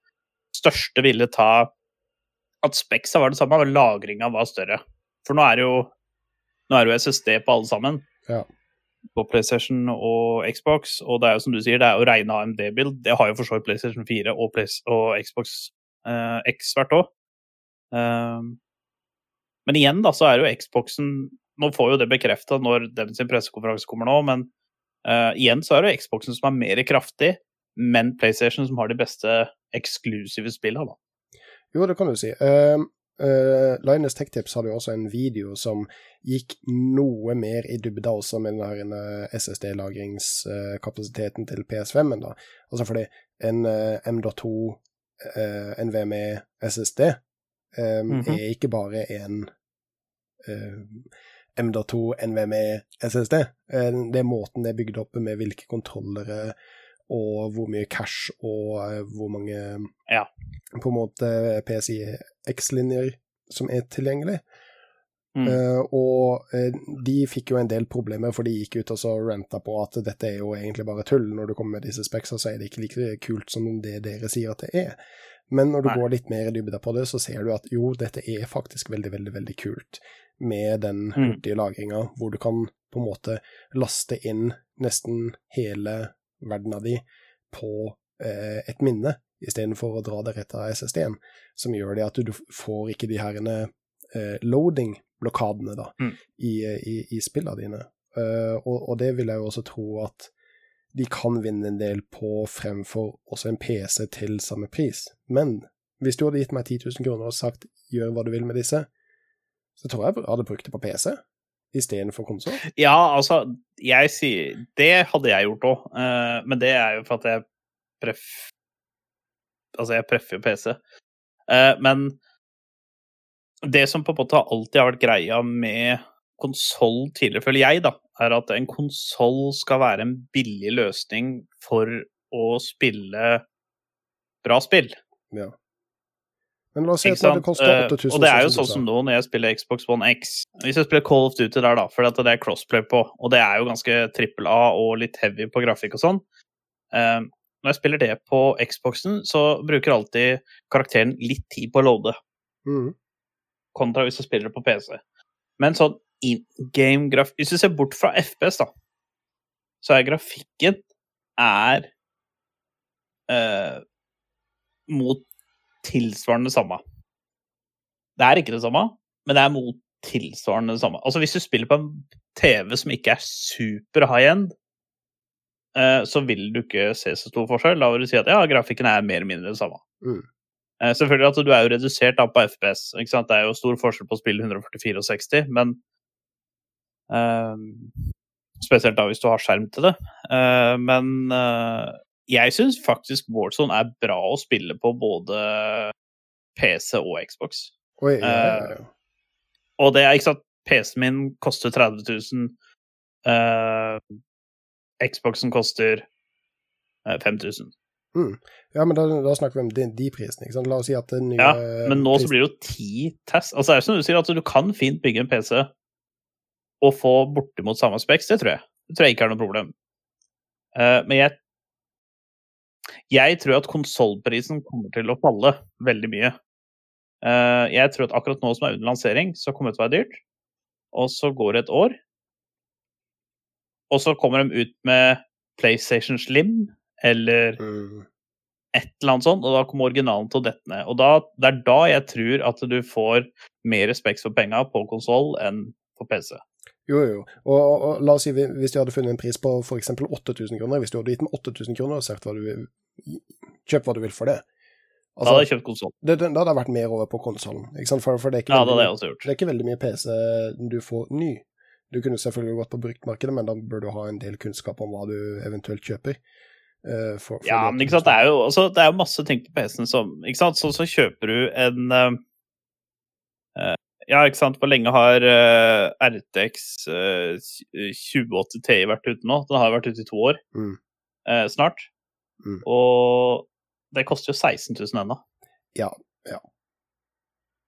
største ville ta At Spexa var det samme, og lagringa var større. For nå er det jo nå er det jo SSD på alle sammen. Ja. På PlayStation og Xbox. Og det er jo som du sier, det er å regne AMD-bild. Det har jo for så vidt PlayStation 4 og, Play og Xbox eh, X hvert år. Um, men igjen, da, så er jo Xboxen Nå får jo det bekrefta når sin pressekonferanse kommer nå, men uh, igjen så er det Xboxen som er mer kraftig, men PlayStation som har de beste eksklusive spillene, da. Jo, det kan du si. Uh, uh, Linus Tech Tips hadde jo også en video som gikk noe mer i dybda også med den der SSD-lagringskapasiteten til PS5-en. da. Altså fordi en uh, M.2 uh, NVMe SSD um, Mhm. er ikke bare en uh, M.2 NVMe SSD. Uh, det er måten det er bygd opp med hvilke kontrollere og hvor mye cash og uh, hvor mange Ja. på en måte PSI X-linjer som er tilgjengelig. Mm. Uh, og uh, de fikk jo en del problemer, for de gikk ut og så ranta på at dette er jo egentlig bare tull. Når du kommer med disse speksa, så er det ikke like kult som det dere sier at det er. Men når du Nei. går litt mer i dybda på det, så ser du at jo, dette er faktisk veldig, veldig veldig kult med den Mm. hurtige lagringa, hvor du kan på en måte laste inn nesten hele verdena di på eh, et minne, istedenfor å dra det rett av SSD-en, som gjør det at du, du får ikke de her eh, loading-blokadene da, Mm. i, i, i spillene dine. Uh, og, og det vil jeg jo også tro at de kan vinne en del på fremfor også en PC til samme pris. Men hvis du hadde gitt meg 10 000 kroner og sagt gjør hva du vil med disse, så tror jeg jeg hadde brukt det på PC istedenfor konsoll. Ja, altså, jeg sier Det hadde jeg gjort òg, men det er jo for at jeg preff... Altså, jeg preffer jo PC. Eh, men det som på en måte alltid har vært greia med konsoll tidligere, føler jeg, da, er at en konsoll skal være en billig løsning for å spille bra spill. Ja. Men la oss si at det koster Eh, 8000 og det er jo sånn som nå når jeg spiller Xbox One X. Hvis jeg spiller Call of Duty der, da, for det er crossplay på, og det er jo ganske trippel A og litt heavy på grafikk og sånn. Eh, når jeg spiller det på Xboxen, så bruker alltid karakteren litt tid på å loade, Mm. kontra hvis jeg spiller det på PC. Men sånn in game graf... Hvis du ser bort fra FPS, da, så er grafikken er eh, mot tilsvarende samme. Det er ikke det samme, men det er mot tilsvarende samme. Altså Hvis du spiller på en TV som ikke er super high end, eh, så vil du ikke se så stor forskjell. Da vil du si at ja, grafikken er mer eller mindre det samme. Mm. Eh, selvfølgelig at du er jo redusert da på FPS. ikke sant? Det er jo stor forskjell på å spille 144 og 60, men Spesielt da hvis du har skjerm til det. Eh, men eh, jeg syns faktisk Warzone er bra å spille på både PC og Xbox. Oi, ja, ja, Eh, ja. Og det er ikke sant PC-en min koster 30 000. eh, Xboxen koster eh, 5000. ja, men da, da snakker vi om de, de prisene. ikke sant? La oss si at det nye Ja, men nå så blir det jo ti test. Altså, det er jo som du sier, at du kan fint bygge en PC og få bortimot samme speks. Det tror jeg. Det tror jeg ikke er noe problem. Uh, men jeg Jeg tror at konsollprisen kommer til å falle veldig mye. Uh, jeg tror at akkurat nå som er under lansering, så kommer det til å være dyrt. Og så går det et år. Og så kommer de ut med PlayStation Slim eller Mm. et eller annet sånt, og da kommer originalen til å dette ned. Og da, det er da jeg tror at du får mer respekt for penga på konsoll enn på PC. Jo, jo. Og, og, og la oss si hvis du hadde funnet en pris på f.eks. 8000 kroner, hvis du hadde gitt meg 8000 kroner og sagt hva du vil Kjøp hva du vil for det. Da hadde jeg kjøpt konsoll. det, det, da hadde jeg vært mer over på konsollen. For, for det, er Ja, veldig det, gjort. det er ikke veldig mye PC du får ny. Du kunne selvfølgelig gått på bruktmarkedet, men da bør du ha en del kunnskap om hva du eventuelt kjøper. Uh, for, for Ja, men ikke sant, det er jo, altså, det er masse ting på PC-en som ikke sant? Så, så kjøper du en uh, ja, ikke sant. Hvor lenge har uh, RTX uh, 2080 Ti vært ute nå? Den har vært ute i to år Mm. uh, snart. Mm. Og det koster jo 16 000 ennå. Ja, ja.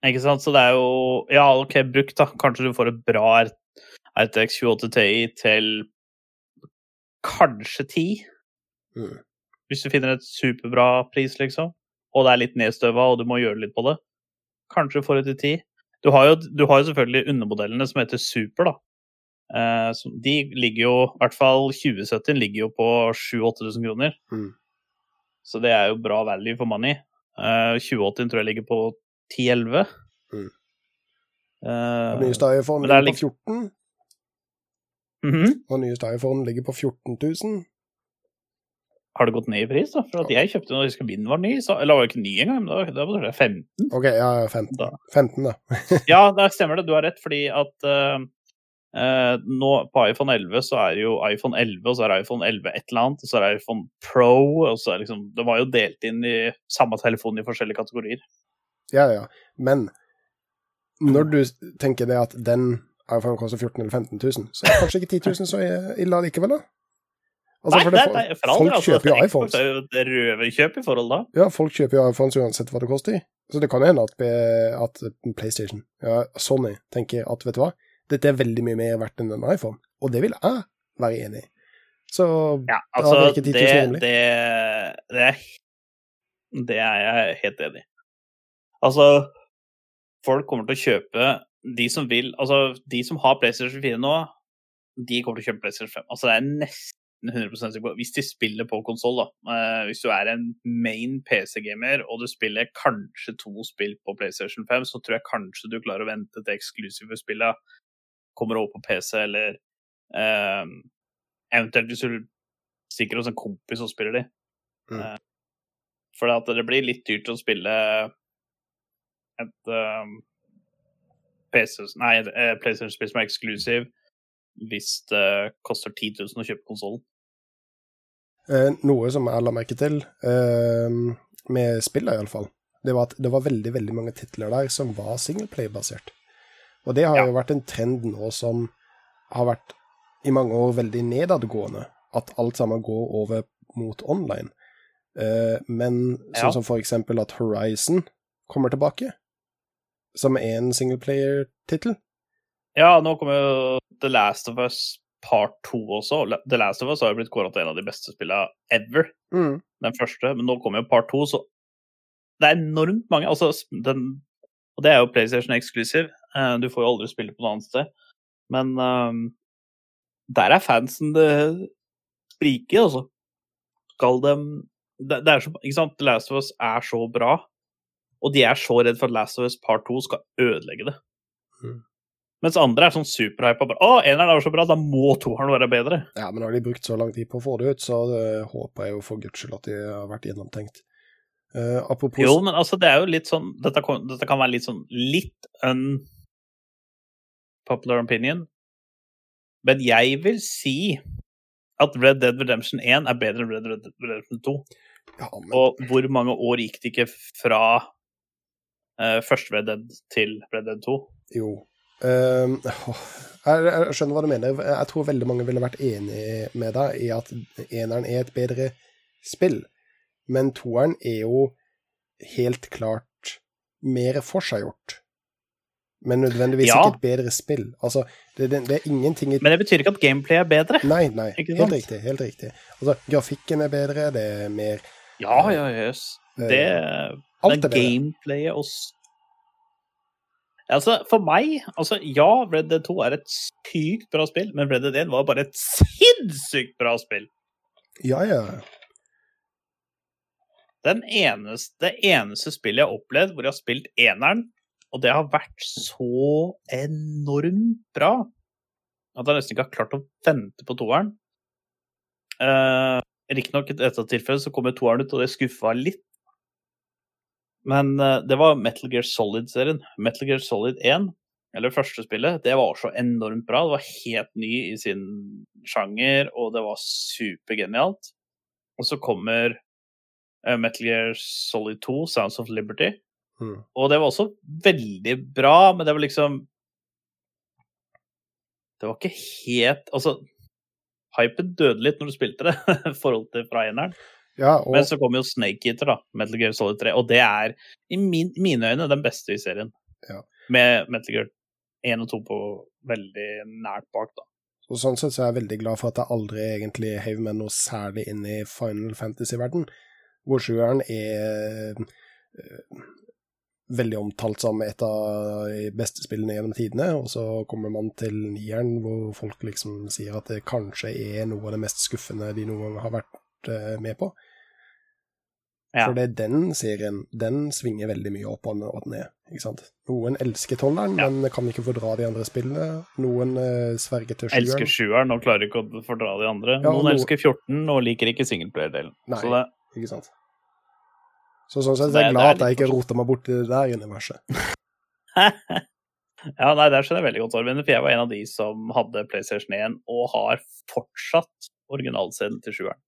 Ikke sant? Så det er jo Ja, OK, brukt, da. Kanskje du får et bra RTX 2080 Ti til kanskje 10. Mm. Hvis du finner et superbra pris, liksom. Og det er litt nedstøva, og du må gjøre litt på det. Kanskje du får det til 10. Du har jo, du har jo selvfølgelig undermodellene som heter Super, da. Eh, som- de ligger jo, i hvert fall 2070 ligger jo på 7000-8000 kroner. Mm. Så det er jo bra value for money. Eh, 2080 tror jeg ligger på 10-11. Mm. Eh, nyeste iPhone er ligger på 14, mhm. og nyeste iPhone ligger på 14 000. Har det gått ned i pris, da? For at jeg kjøpte når husker var ny. Så, eller var jo ikke ny engang, men da, da var det 15. OK, ja, ja, 15. Da. 15, da. Ja, det stemmer det. Du har rett, fordi at uh, uh, nå på iPhone 11 så er det jo iPhone 11, og så er det iPhone 11 et eller annet, og så er det iPhone Pro, og så er det liksom Det var jo delt inn i samme telefon i forskjellige kategorier. Ja, ja. Men når du tenker det at den iPhone koster 14 000 eller 15 000, så er kanskje ikke 10 000 så ille likevel, da? Altså, Nei, for det, nei, folk, nei, for folk altså, kjøper jo iPhones. Det er jo røverkjøp i forhold da. Ja, folk kjøper jo iPhones uansett hva det koster. Så det kan hende at, at PlayStation, ja, Sony, tenker at vet du hva, dette er veldig mye mer verdt enn en iPhone. Og det vil jeg være enig i. Så Ja, altså, det, ikke 10 000 det, det, det, er, det er jeg helt enig i. Altså, folk kommer til å kjøpe De som vil Altså, de som har PlayStation 4 nå, de kommer til å kjøpe PlayStation 5. Altså, det er nesten 100 sikker på. Hvis de spiller på konsoll, da. Eh, hvis du er en main PC-gamer og du spiller kanskje to spill på PlayStation 5, så tror jeg kanskje du klarer å vente til eksklusive spillet kommer over på PC, eller eh, eventuelt hvis du stikker hos en kompis og spiller de. Mm. Eh, for at det blir litt dyrt å spille et PC, nei, PlayStation-spill som er eksklusiv, hvis det koster 10 000 å kjøpe konsollen. Eh, noe som jeg la merke til, eh, med spillet iallfall, det var at det var veldig, veldig mange titler der som var singleplay-basert. Og det har Ja. jo vært en trend nå som har vært i mange år veldig nedadgående, at alt sammen går over mot online. Eh, men Ja. sånn som for eksempel at Horizon kommer tilbake, som er en singleplayer-tittel. Ja, nå kommer jo The Last of Us Part 2 også. The Last of Us har jo blitt kåret til en av de beste spillene ever. Mm. den første, men nå kommer jo part to, så det er enormt mange. Altså, den, og det er jo PlayStation Exclusive. eh, Du får jo aldri spille på noe annet sted. Men um, der er fansen det spriker, altså. Skal dem det, det er så, ikke sant? The Last of Us er så bra, og de er så redd for at Last of Us Part 2 skal ødelegge det. Mm. Mens andre er sånn superhypa. Å, eneren er så bra, da må toeren være bedre. Ja, men har de brukt så lang tid på å få det ut, så det håper jeg jo for guds skyld at de har vært gjennomtenkt. Uh, apropos Jo, men altså, det er jo litt sånn Dette, kan- dette kan være litt sånn litt unpopular opinion. Men jeg vil si at Red Dead Redemption 1 er bedre enn Red Dead Redemption 2. ja, men, Og hvor mange år gikk det ikke fra uh, første Red Dead til Red Dead 2? Jo. Ehm, jeg, skjønner hva du mener. Jeg tror veldig mange ville vært enig med deg i at eneren er et bedre spill. Men toeren er jo helt klart mer forseggjort. Men nødvendigvis Ja. ikke et bedre spill. Altså, det, det, det er ingenting i Men det betyr ikke at gameplay er bedre. Nei, nei. Helt riktig. helt riktig. Altså, grafikken er bedre, det er mer Ja, ja, jøss. Det det Men er gameplayet og Altså, for meg altså, Ja, Red Dead 2 er et sykt bra spill, men Red Dead 1 var bare et sinnssykt bra spill. Ja, ja. Den eneste, det eneste spillet jeg har opplevd hvor jeg har spilt eneren, og det har vært så enormt bra at jeg nesten ikke har klart å vente på toeren. Eh, Riktignok i dette tilfellet så kommer toeren ut, og det skuffa litt. Men eh, det var Metal Gear Solid-serien. Metal Gear Solid 1, eller første spillet, det var så enormt bra. Det var helt ny i sin sjanger, og det var supergenialt. Og så kommer eh, Metal Gear Solid 2, Sounds of Liberty, Mm. Og det var også veldig bra, men det var liksom Det var ikke helt Altså, hypen døde litt når du spilte det, i forhold til fra eneren. Ja, og, Men så kommer jo Snake Eater, da, Metal Gear Solid 3, og det er i min, mine øyne den beste i serien. Ja. Med Metal Gear 1 og 2 på veldig nært bak, da. og sånn sett så er jeg veldig glad for at jeg aldri egentlig heiv meg noe særlig inn i Final Fantasy-verden, hvor sjueren er øh, veldig omtalt som et av de beste spillene gjennom tidene, og så kommer man til nieren, hvor folk liksom sier at det kanskje er noe av det mest skuffende de noen gang har vært med på. Ja. For det er den serien, den svinger veldig mye opp og ned, ikke sant? Noen elsker tolleren, Ja. men kan ikke fordra de andre spillene. Noen eh, sverger til sjueren. Elsker sjueren og klarer ikke å fordra de andre. Ja, Noen noen elsker 14 og liker ikke singelplayerdelen. Nei. Så det, Ikke sant? Så sånn sett Så er jeg glad at jeg ikke rota meg bort i det der universet. ja, nei, der skjønner jeg veldig godt, Arvin, for jeg var en av de som hadde PlayStation 1 og har fortsatt originalscenen til sjueren.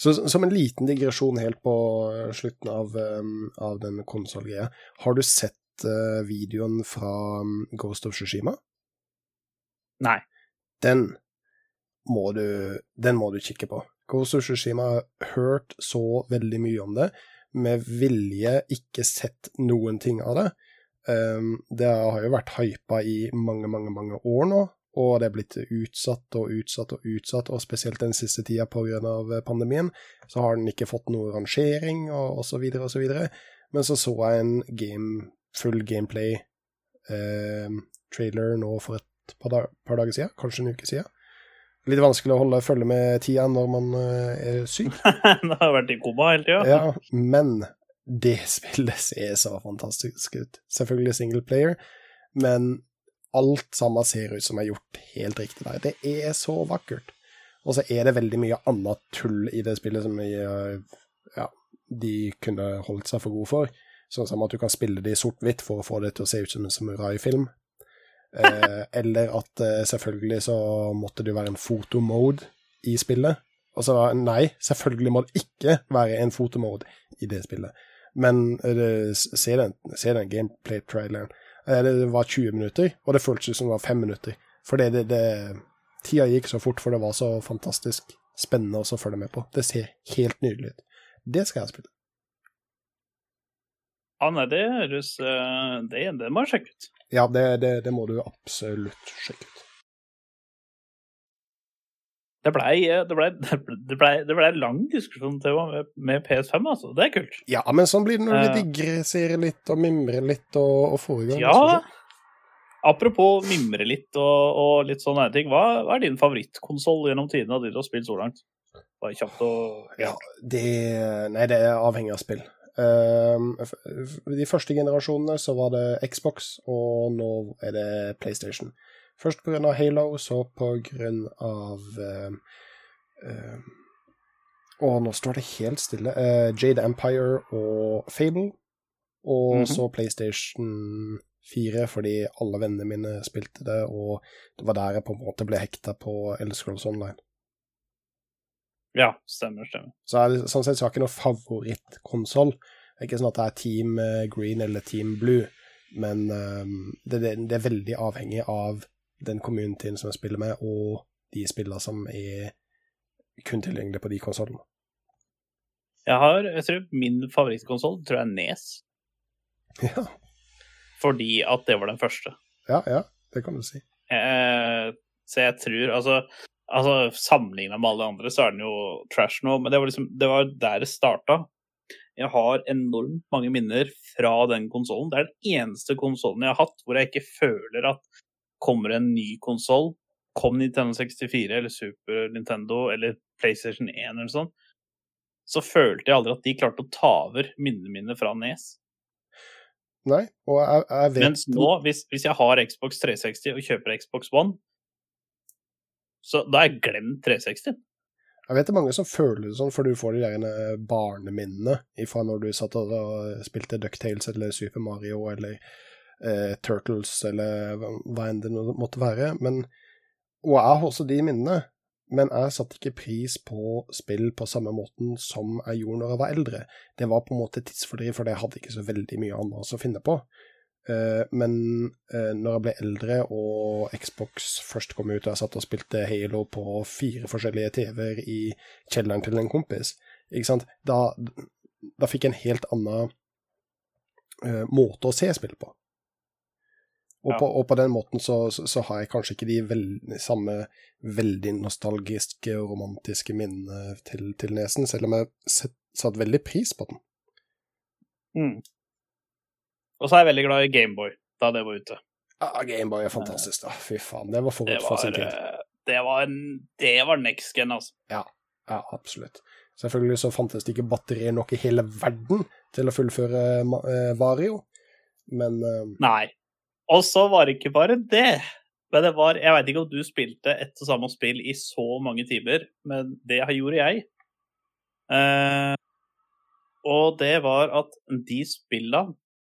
Så som en liten digresjon helt på eh, slutten av, um, av den konsollgreia, har du sett uh, videoen fra um, Ghost of Tsushima? Nei. Den må du, den må du kikke på. Ghost of Tsushima har hørt så veldig mye om det, med vilje ikke sett noen ting av det. Um, det har jo vært hypa i mange, mange, mange år nå, og det er blitt utsatt og utsatt og utsatt, og spesielt den siste tida pga. pandemien, så har den ikke fått noe rangering og osv. videre. Men så så jeg en game, full gameplay eh, trailer nå for et par, dag, par dager siden, kanskje en uke siden. Litt vanskelig å holde følge med tida når man eh, er syk. det har vært i koma hele tida. Ja, men det spillet ser så fantastisk ut. Selvfølgelig single player, men alt sammen ser ut som er gjort helt riktig der. Det er så vakkert. Og så er det veldig mye annet tull i det spillet som jeg, eh, ja, de kunne holdt seg for gode for. Sånn som at du kan spille det i sort-hvitt for å få det til å se ut som en samurai-film. Eh, eller at eh, selvfølgelig så måtte det være en fotomode i spillet. Og så nei, selvfølgelig må det ikke være en fotomode i det spillet. Men eh, se den, se den gameplay-traileren. Det var 20 minutter, og det føltes som det var fem minutter. For det, det, Tida gikk så fort, for det var så fantastisk spennende å følge med på. Det ser helt nydelig ut. Det skal jeg spille. Ja, nei, det høres eh, det, det må jeg sjekke ut. Ja, det, det, det må du absolutt sjekke ut. Det blei det ble, det ble, ble lang diskusjon til med, med PS5, altså. Det er kult. Ja, men sånn blir det når Eh. du digresserer litt og mimrer litt og, og får i gang. Ja. Apropos mimre litt og, og litt sånne ting. Hva, hva er din favorittkonsoll gjennom tidene av de du har spilt så langt? Bare kjapt og Ja, det Nei, det er avhengig av spill. F- de første generasjonene så var det Xbox, og nå er det PlayStation. Først av Halo, så på grunn av ehm, ehm, Å, nå står det helt stille. Uh, Jade Empire og Fable. Og Mhm. så PlayStation 4, fordi alle vennene mine spilte det, og det var der jeg på en måte ble hekta på Elder Scrolls Online. Ja, stemmer, stemmer. Så er det, sånn sett så har jeg ikke noen favorittkonsoll. Det er ikke sånn at det er Team eh, Green eller Team Blue, men um, det, det, det er veldig avhengig av den communityen som jeg spiller med, og de spillene som er kun tilgjengelige på de konsollene. Jeg har, jeg tror min favorittkonsoll tror jeg er Nes, Ja, fordi at det var den første. ja, ja, det kan du si. Eh, så jeg tror altså, altså Sammenligna med alle andre, så er den jo trash nå, men det var liksom det var der det starta. Jeg har enormt mange minner fra den konsollen. Det er den eneste konsollen jeg har hatt hvor jeg ikke føler at kommer en ny konsoll, kom Nintendo 64 eller Super Nintendo eller PlayStation 1 eller sånn, så følte jeg aldri at de klarte å ta over minnene mine fra Nes. Nei, og jeg, jeg vet Mens nå, hvis, hvis jeg har Xbox 360 og kjøper Xbox One, så da har jeg glemt 360. Jeg vet det er mange som føler det sånn, for du får de der eh, barneminnene fra når du satt og spilte Ducktales eller Super Mario eller eh, Turtles eller hva enn det måtte være. Men, og jeg har også de minnene, men jeg satte ikke pris på spill på samme måten som jeg gjorde når jeg var eldre. Det var på en måte tidsfordriv, for jeg hadde ikke så veldig mye annet å finne på. Eh, men eh, når jeg ble eldre og Xbox først kom ut, og jeg satt og spilte Halo på fire forskjellige TV-er i kjelleren til en kompis, ikke? Da, da fikk jeg en helt annen eh, måte å se spill på. Og, Ja. på, og på den måten så, så, så har jeg kanskje ikke de veld, samme veldig nostalgiske og romantiske minnene til, til nesen, selv om jeg set, satt veldig pris på den. Mm. Og så er jeg veldig glad i Gameboy da det var ute. Ja, Gameboy er fantastisk, da. Fy faen, det var forut for sin tid. eh, det var, en, det var next gen, altså. Ja, absolutt. Selvfølgelig så fantes det ikke batterier nok i hele verden til å fullføre eh, Vario, men eh, Nei. Og så var det ikke bare det. Men det var Jeg veit ikke om du spilte ett og samme spill i så mange timer, men det gjorde jeg. Eh, og det var at de spilla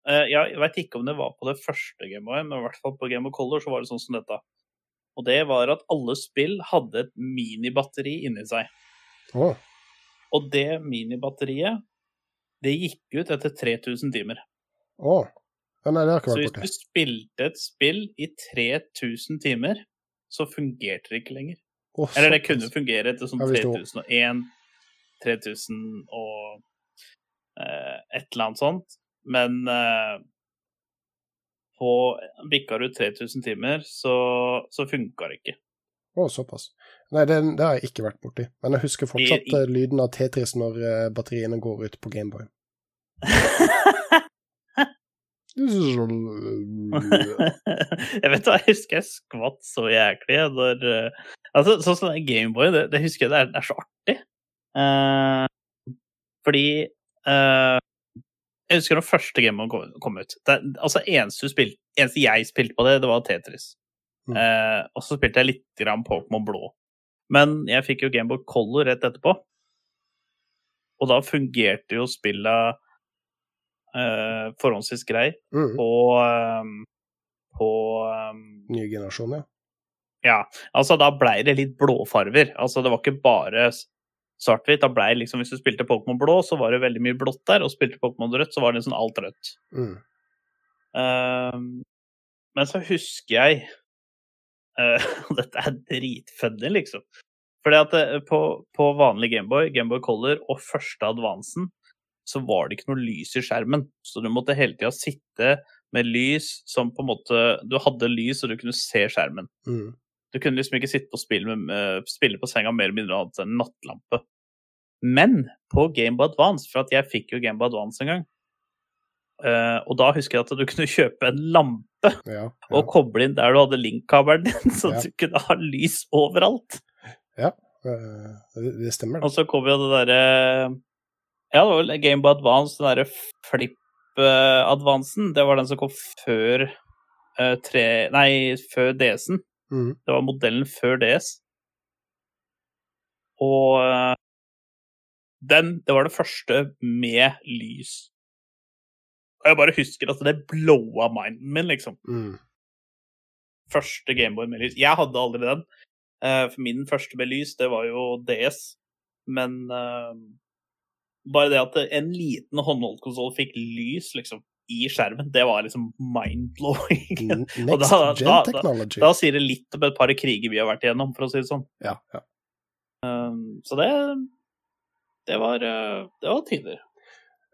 eh, Jeg veit ikke om det var på det første Gameboy, men i hvert fall på Game of Color så var det sånn som dette. Og det var at alle spill hadde et minibatteri inni seg. Oh. Og det minibatteriet, det gikk ut etter 3000 timer. å. Ja, nei, det har jeg ikke Så hvis du spilte et spill i 3000 timer, så fungerte det ikke lenger. Oh, Eller det kunne fungere etter sånn Ja, hvis du- 3001, 3000 og eh, et eller annet sånt. Men eh, på bikka du 3000 timer, så, så funka det ikke. Å, såpass. Nei, det, det har jeg ikke vært borti. Men jeg husker fortsatt I- eh, lyden av Tetris når eh, batteriene går ut på Gameboy. jeg vet hva, jeg husker jeg skvatt så jæklig når eh, Altså, sånn som Gameboy, det, det husker jeg det er, det er så artig. Uh, fordi uh, Jeg husker når første Gameboy kom, kom ut. Det, altså, eneste, du eneste jeg spilte på det, det var Tetris. Mm. Uh, og så spilte jeg litt grann Pokémon Blå. Men jeg fikk jo Gameboy Color rett etterpå. Og da fungerte jo spillet eh, forholdsvis grei Mm. på um, på um, Ny generasjon, ja. Ja, altså da blei det litt blåfarver. Altså det var ikke bare svart-hvitt. Da blei liksom, Hvis du spilte Pokémon blå, så var det veldig mye blått der, og spilte Pokémon rødt, så var det liksom alt rødt. Mm. Um, men så husker jeg Og dette er dritfunny, liksom. Fordi at det, på, på vanlig Gameboy, Gameboy Color og første advansen, så var det ikke noe lys i skjermen. Så du måtte hele tida sitte med lys som på en måte Du hadde lys, og du kunne se skjermen. Mm. Du kunne liksom ikke sitte på spill med, spille på senga mer eller mindre annet enn nattlampe. Men på Gameboy Advance, for at jeg fikk jo Gameboy Advance en gang, uh, og da husker jeg at du kunne kjøpe en lampe Ja, og koble inn der du hadde link-kabelen din, så Ja. du kunne ha lys overalt. Ja, det, det stemmer, Og så kom jo det derre Ja, det var vel Game Boy Advance, den derre flip-advansen. Det var den som kom før eh, tre Nei, før DS-en. Mm. Det var modellen før DS. Og eh, den, det var det første med lys. Og jeg bare husker at det blowa minden min, liksom. Mm. Første Gameboy med lys. Jeg hadde aldri den. Eh, For min første med lys, det var jo DS. Men bare det at en liten håndholdt konsoll fikk lys, liksom, i skjermen, det var liksom mind-blowing. Next da- gen da- technology. Da sier det litt om et par kriger vi har vært igjennom, for å si det sånn. Ja, ja. Um, så det det var, eh, det var tider.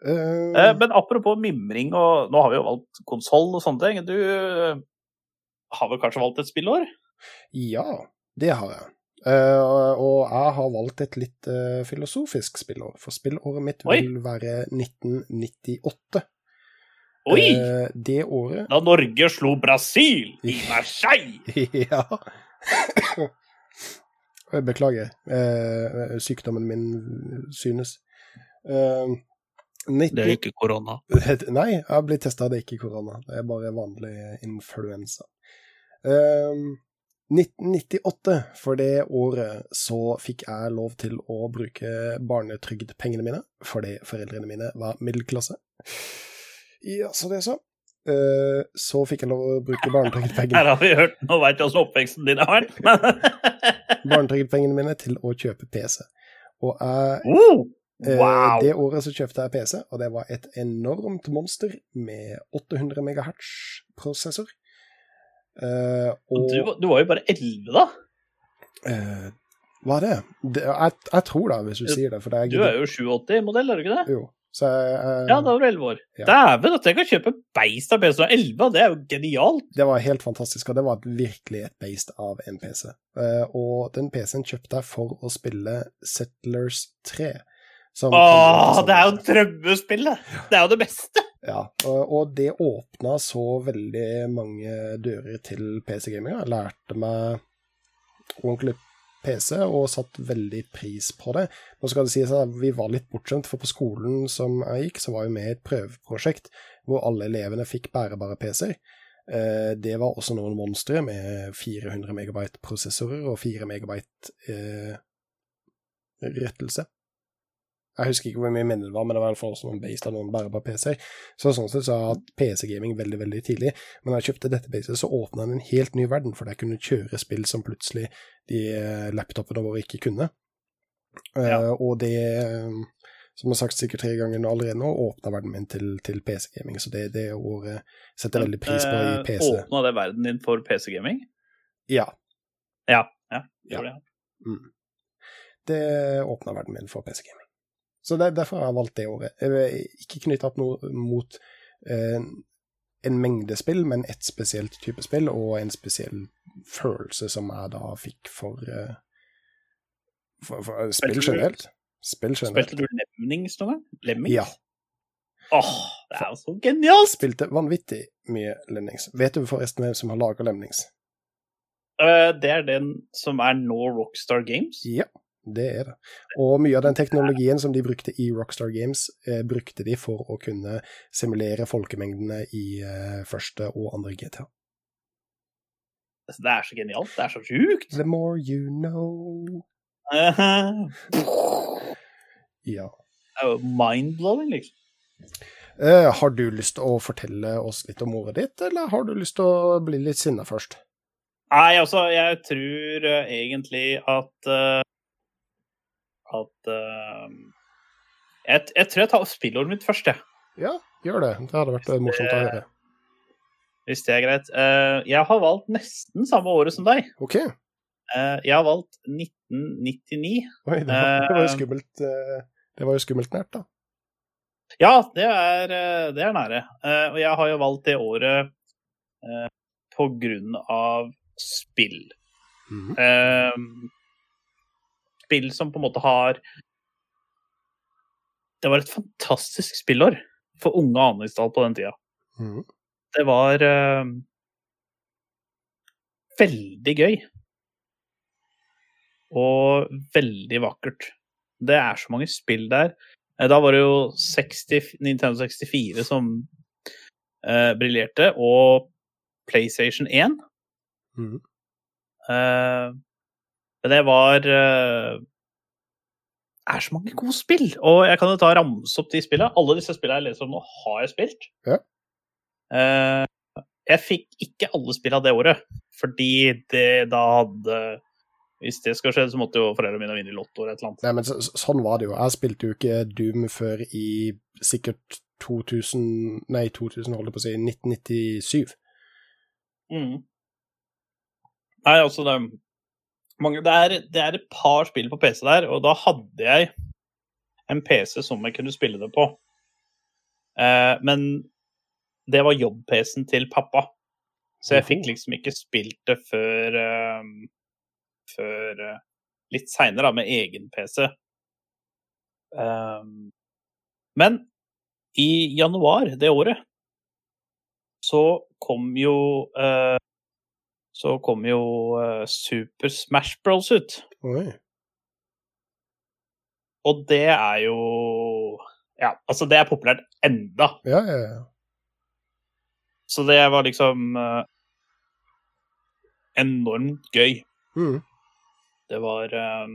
Uh, Eh, men apropos mimring, og nå har vi jo valgt konsoll og sånne ting. Du eh, har vel kanskje valgt et spillår? ja, det har jeg. Eh, og jeg har valgt et litt eh, filosofisk spillår, for spillåret mitt Oi. vil være 1998. Oi! Eh, det året Da Norge slo Brasil i Marseille! Ja. Beklager. Eh, sykdommen min synes. Eh, 19... ikke korona. Nei, jeg har blitt testa, det er ikke korona. Det er bare vanlig influensa. Um, 1998, for det året så fikk jeg lov til å bruke barnetrygdpengene mine, fordi foreldrene mine var middelklasse. Ja, så det så. eh, så fikk jeg lov å bruke barnetrygdpengene, Her har vi hørt Nå veit åssen oppveksten din har vært. barnetrygdpengene mine til å kjøpe PC. Og jeg, oh, wow! det året så kjøpte jeg PC, og det var et enormt monster med 800 MHz-prosessor. Eh, og du, var- du var jo bare 11 da. Uh, Hva er det? det jeg, jeg tror det, hvis du sier det. Det er, Du er jo 87-modell, er du ikke det? Jo. Så jeg, Ja, da var du 11 år. Ja. Dæven, at jeg kan kjøpe beist av PC-en er 11, det er jo genialt. Det var helt fantastisk, og det var virkelig et beist av en PC. Eh, og den PC-en kjøpte jeg for å spille Settlers 3. som Åh, det er jo drømmespillet! Det er jo det beste! Ja, og, det åpna så veldig mange dører til PC-gaminga. Jeg lærte meg ordentlig PC og satt veldig pris på det. Nå skal det sies at vi var litt bortskjemt, for på skolen som jeg gikk, så var vi med i et prøveprosjekt hvor alle elevene fikk bærebare PC-er. Eh, Det var også noen monstre med 400 megabyte prosessorer og 4 megabyte eh, rettelse. Jeg husker ikke hvor mye minne det var, men det var i hvert fall noen based av noen bare på PC-er. Så sånn sett så har jeg hatt PC-gaming veldig, veldig tidlig. Men da jeg kjøpte dette PC-et, så åpna den en helt ny verden, for der kunne kjøre spill som plutselig de eh, laptopene våre ikke kunne. Ja. Uh, og det, eh, som jeg har sagt sikkert tre ganger nå allerede nå, åpna verden min til, til PC-gaming. Så det, det året setter jeg veldig pris på i Eh, PC. Åpna det verden din for PC-gaming? Ja. Ja. ja, Ja. det. Mm. Det åpna verden min for PC-gaming. Så det, derfor har jeg valgt det året. Ikke knytta opp noe mot eh, en mengde spill, men ett spesielt type spill, og en spesiell følelse som jeg da fikk for, eh, for, for spill du- generelt. Spill generelt. Spilte du Lemmings noen gang? Lemmings? Ja. Åh, det er jo så genialt! Spilte vanvittig mye Lemnings. Vet du forresten hvem som har laga Lemnings? Uh, det er den som er nå Rockstar Games. Ja, det er det. Og mye av den teknologien som de brukte i Rockstar Games, eh, brukte de for å kunne simulere folkemengdene i eh, første og andre GTA. Altså, Det er så genialt. Det er så sjukt. The more you know Ja. Det er jo mind-blowing, liksom. Eh, har du lyst til å fortelle oss litt om ordet ditt, eller har du lyst til å bli litt sinna først? Nei, altså, jeg tror uh, egentlig at eh, At uh, jeg, jeg tror jeg tar spillordet mitt først, jeg. Ja, gjør det. Det hadde vært eh, morsomt å høre. Hvis det er greit. Uh, jeg har valgt nesten samme året som deg. OK. Uh, jeg har valgt 1999. Oi, det var, det var jo skummelt. Det var jo skummelt nært, da. Ja, det er, det er nære. Og jeg har jo valgt det året på grunn av spill. Mhm. Eh, spill som på en måte har Det var et fantastisk spillår for unge Anisdal på den tida. Mm. Det var uh, veldig gøy. Og veldig vakkert. Det er så mange spill der. Eh, Da var det jo 60, Nintendo 64 som uh, briljerte, og PlayStation 1. Mm. Eh, men det var eh, Det er så mange gode spill! Og jeg kan jo ta ramse opp de spillene. Alle disse spillene jeg leser om nå, har jeg spilt. Ja. Eh, jeg fikk ikke alle spillene det året, fordi det da hadde Hvis det skal skje, så måtte jo foreldrene mine vinne i Lotto eller et eller annet. Nei, men så, så- sånn var det jo. Jeg spilte jo ikke Doom før i sikkert 2000 Nei, 2000, holdt jeg på å si, 1997. Mm. Nei, altså det mange, det, er, det er et par spill på PC der, og da hadde jeg en PC som jeg kunne spille det på. Eh, men det var jobb-PC-en til pappa. Så jeg fikk liksom ikke spilt det før eh, Før eh, litt seinere, med egen PC. Eh, men i januar det året så kom jo eh, så kom jo eh, Super Smash Bros ut. Oi. Og det er jo Ja, altså, det er populært enda. Ja, ja, ja. Så det var liksom uh, enormt gøy. Mm. Det var uh,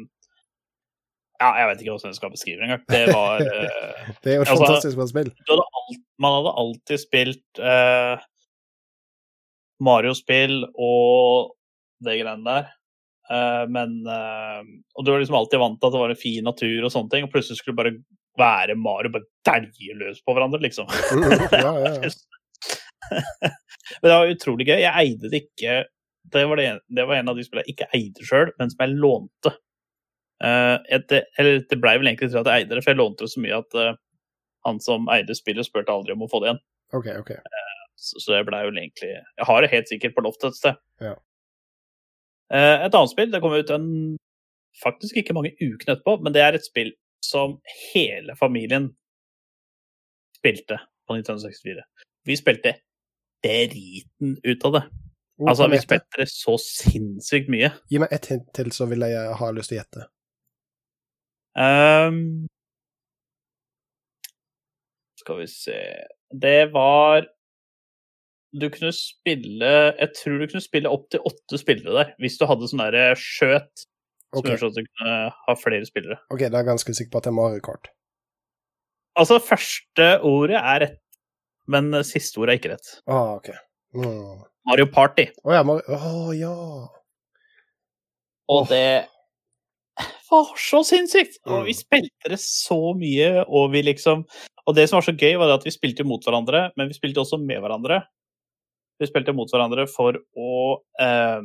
Ja, jeg vet ikke hvordan jeg skal beskrive det engang. Det var uh, Det er jo et Altså- fantastisk bra spill. Hadde alt Man hadde alltid spilt eh, Mario-spill og det greiene der. Eh, men eh, Og du var liksom alltid vant til at det var en fin natur og sånne ting, og plutselig skulle du bare være Mario bare dælje løs på hverandre, liksom. ja, ja, ja. Men det var utrolig gøy. Jeg eide det ikke Det var, det, det var en av de spillene jeg ikke eide sjøl, men som jeg lånte. Uh, et, eller det blei vel egentlig til at jeg eide det, for jeg lånte det så mye at uh, han som eide spillet, spurte aldri om å få det igjen. OK, OK. Så, så det blei vel egentlig Jeg har det helt sikkert på loftet et sted. Ja. Eh, et annet spill, det kom ut en faktisk ikke mange ukene etterpå, men det er et spill som hele familien spilte på 1964. Vi spilte driten ut av det. Oh, Altså, vi spilte det så sinnssykt mye. Gi meg ett hint til, så vil jeg ha lyst til å gjette. Um, skal vi se Det var Du kunne spille Jeg tror du kunne spille opp til åtte spillere der, hvis du hadde sånn derre skjøt som gjør sånn at du kunne ha flere spillere. ok, da er jeg ganske sikker på at det er Mario Kart. Altså, første ordet er rett, men siste ordet er ikke rett. Ah, ok. Mm. Mario Party. Å ja, Mario oh, ja. Og oh. det var så sinnssykt! Og Mm. vi spilte det så mye, og vi liksom Og det som var så gøy, var at vi spilte mot hverandre, men vi spilte også med hverandre. Vi spilte mot hverandre for å eh,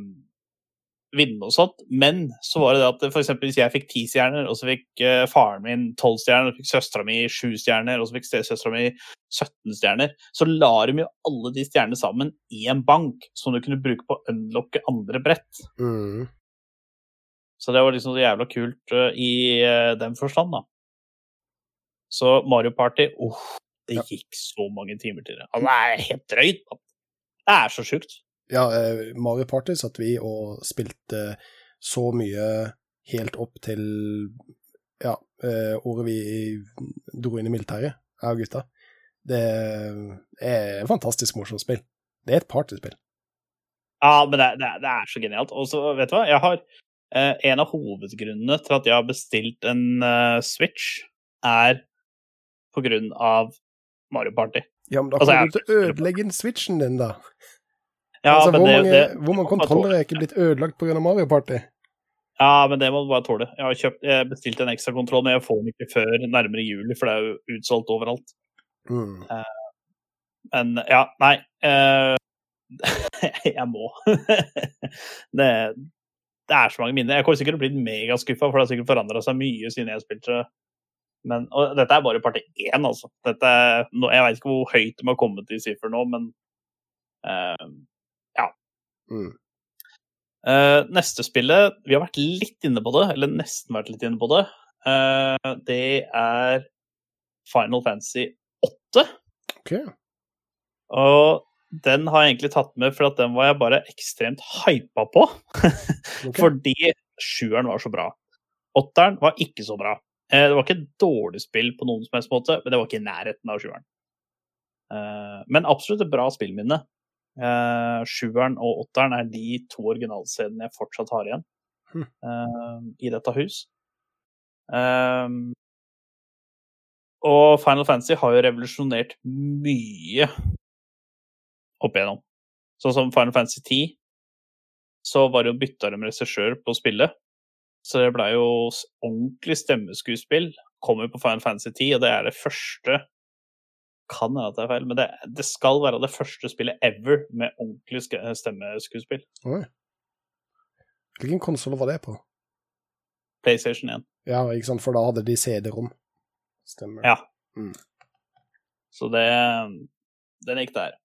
vinne og sånt, men så var det det at eksempel hvis jeg fikk ti stjerner, og så fikk eh, faren min tolv stjerner, og så fikk søstera mi sju stjerner, og så fikk stesøstera mi 17 stjerner, så la de jo alle de stjernene sammen i en bank som du kunne bruke på å unlocke andre brett. Mm. Så det var liksom så jævla kult uh, i uh, den forstand, da. Så Mario Party uff, det Ja. gikk så mange timer til det. Altså, det er helt drøyt. mann. Det er så sjukt. Ja, eh, Mario Party satt vi og spilte så mye helt opp til ja, eh, året vi dro inn i militæret, jeg og gutta. Det er et fantastisk morsomt spill. Det er et partyspill. Ja, men det, det, det er så genialt. Og så, vet du hva, jeg har eh, En av hovedgrunnene til at jeg har bestilt en uh, Switch, er på grunn av Mario Party. Ja, men da Altså, kommer jeg- du ødelegge inn switchen din, da. Ja, altså, men hvor, det, mange, det, hvor mange kontroller er ikke blitt ødelagt pga. Mario Party? Ja, men det må du bare tåle. Jeg har kjøpt, jeg bestilte en ekstra kontroll, men jeg får den ikke før nærmere juli, for det er jo utsolgt overalt. Mm. Men ja, nei. Uh, jeg må. det, det er så mange minner. Jeg kommer sikkert til å bli megaskuffa, for det har sikkert forandra seg mye siden jeg spilte. Men, og dette er bare parti én, altså. Dette jeg veit ikke hvor høyt de har kommet i siffer nå, men uh, ja. Mm. Uh, neste spillet Vi har vært litt inne på det, eller nesten vært litt inne på det. Uh, det er Final Fantasy 8. OK. Og den har jeg egentlig tatt med, for at den var jeg bare ekstremt hypa på. okay. Fordi sjueren var så bra. Åtteren var ikke så bra. Eh, Det var ikke et dårlig spill på noen som helst måte, men det var ikke i nærheten av sjueren. Eh, Men absolutt et bra spillminne. Eh, Sjueren og åtteren er de to originalscenene jeg fortsatt har igjen Hm. i dette hus. Og Final Fantasy har jo revolusjonert mye opp igjennom. Sånn som Final Fantasy 10, så var det jo bytta de regissør på spillet. Så det blei jo ordentlig stemmeskuespill. Kommer på Final Fantasy 10, og det er det første Kan hende at det er feil, men det, det skal være det første spillet ever med ordentlig stemmeskuespill. Oi. Hvilken konsoll var det på? PlayStation 1. Ja, ikke sant, for da hadde de CD-rom. Stemmer. Ja. Mm. Så det Den gikk der.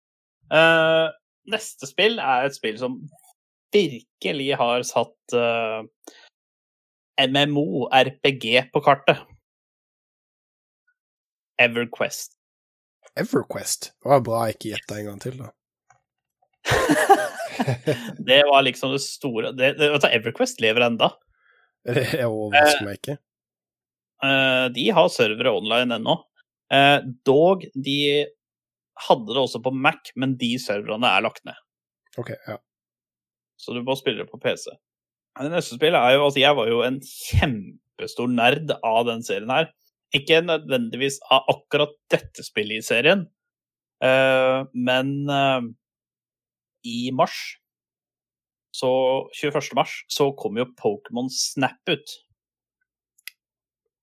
Uh, neste spill er et spill som virkelig har satt eh, MMO, RPG, på kartet. Everquest. Everquest. Det var bra jeg ikke gjetta en gang til, da. det var liksom det store det, det, vet du, Everquest lever enda. Det overrasker meg ikke. Eh, de har servere online ennå. Eh, dog, de hadde det også på Mac, men de serverne er lagt ned. OK, ja. Så du må spille det på PC. Det neste spillet er jo Altså, jeg var jo en kjempestor nerd av den serien her. Ikke nødvendigvis av akkurat dette spillet i serien, Eh, men eh, i mars, så 21. mars, så kom jo Pokémon Snap ut.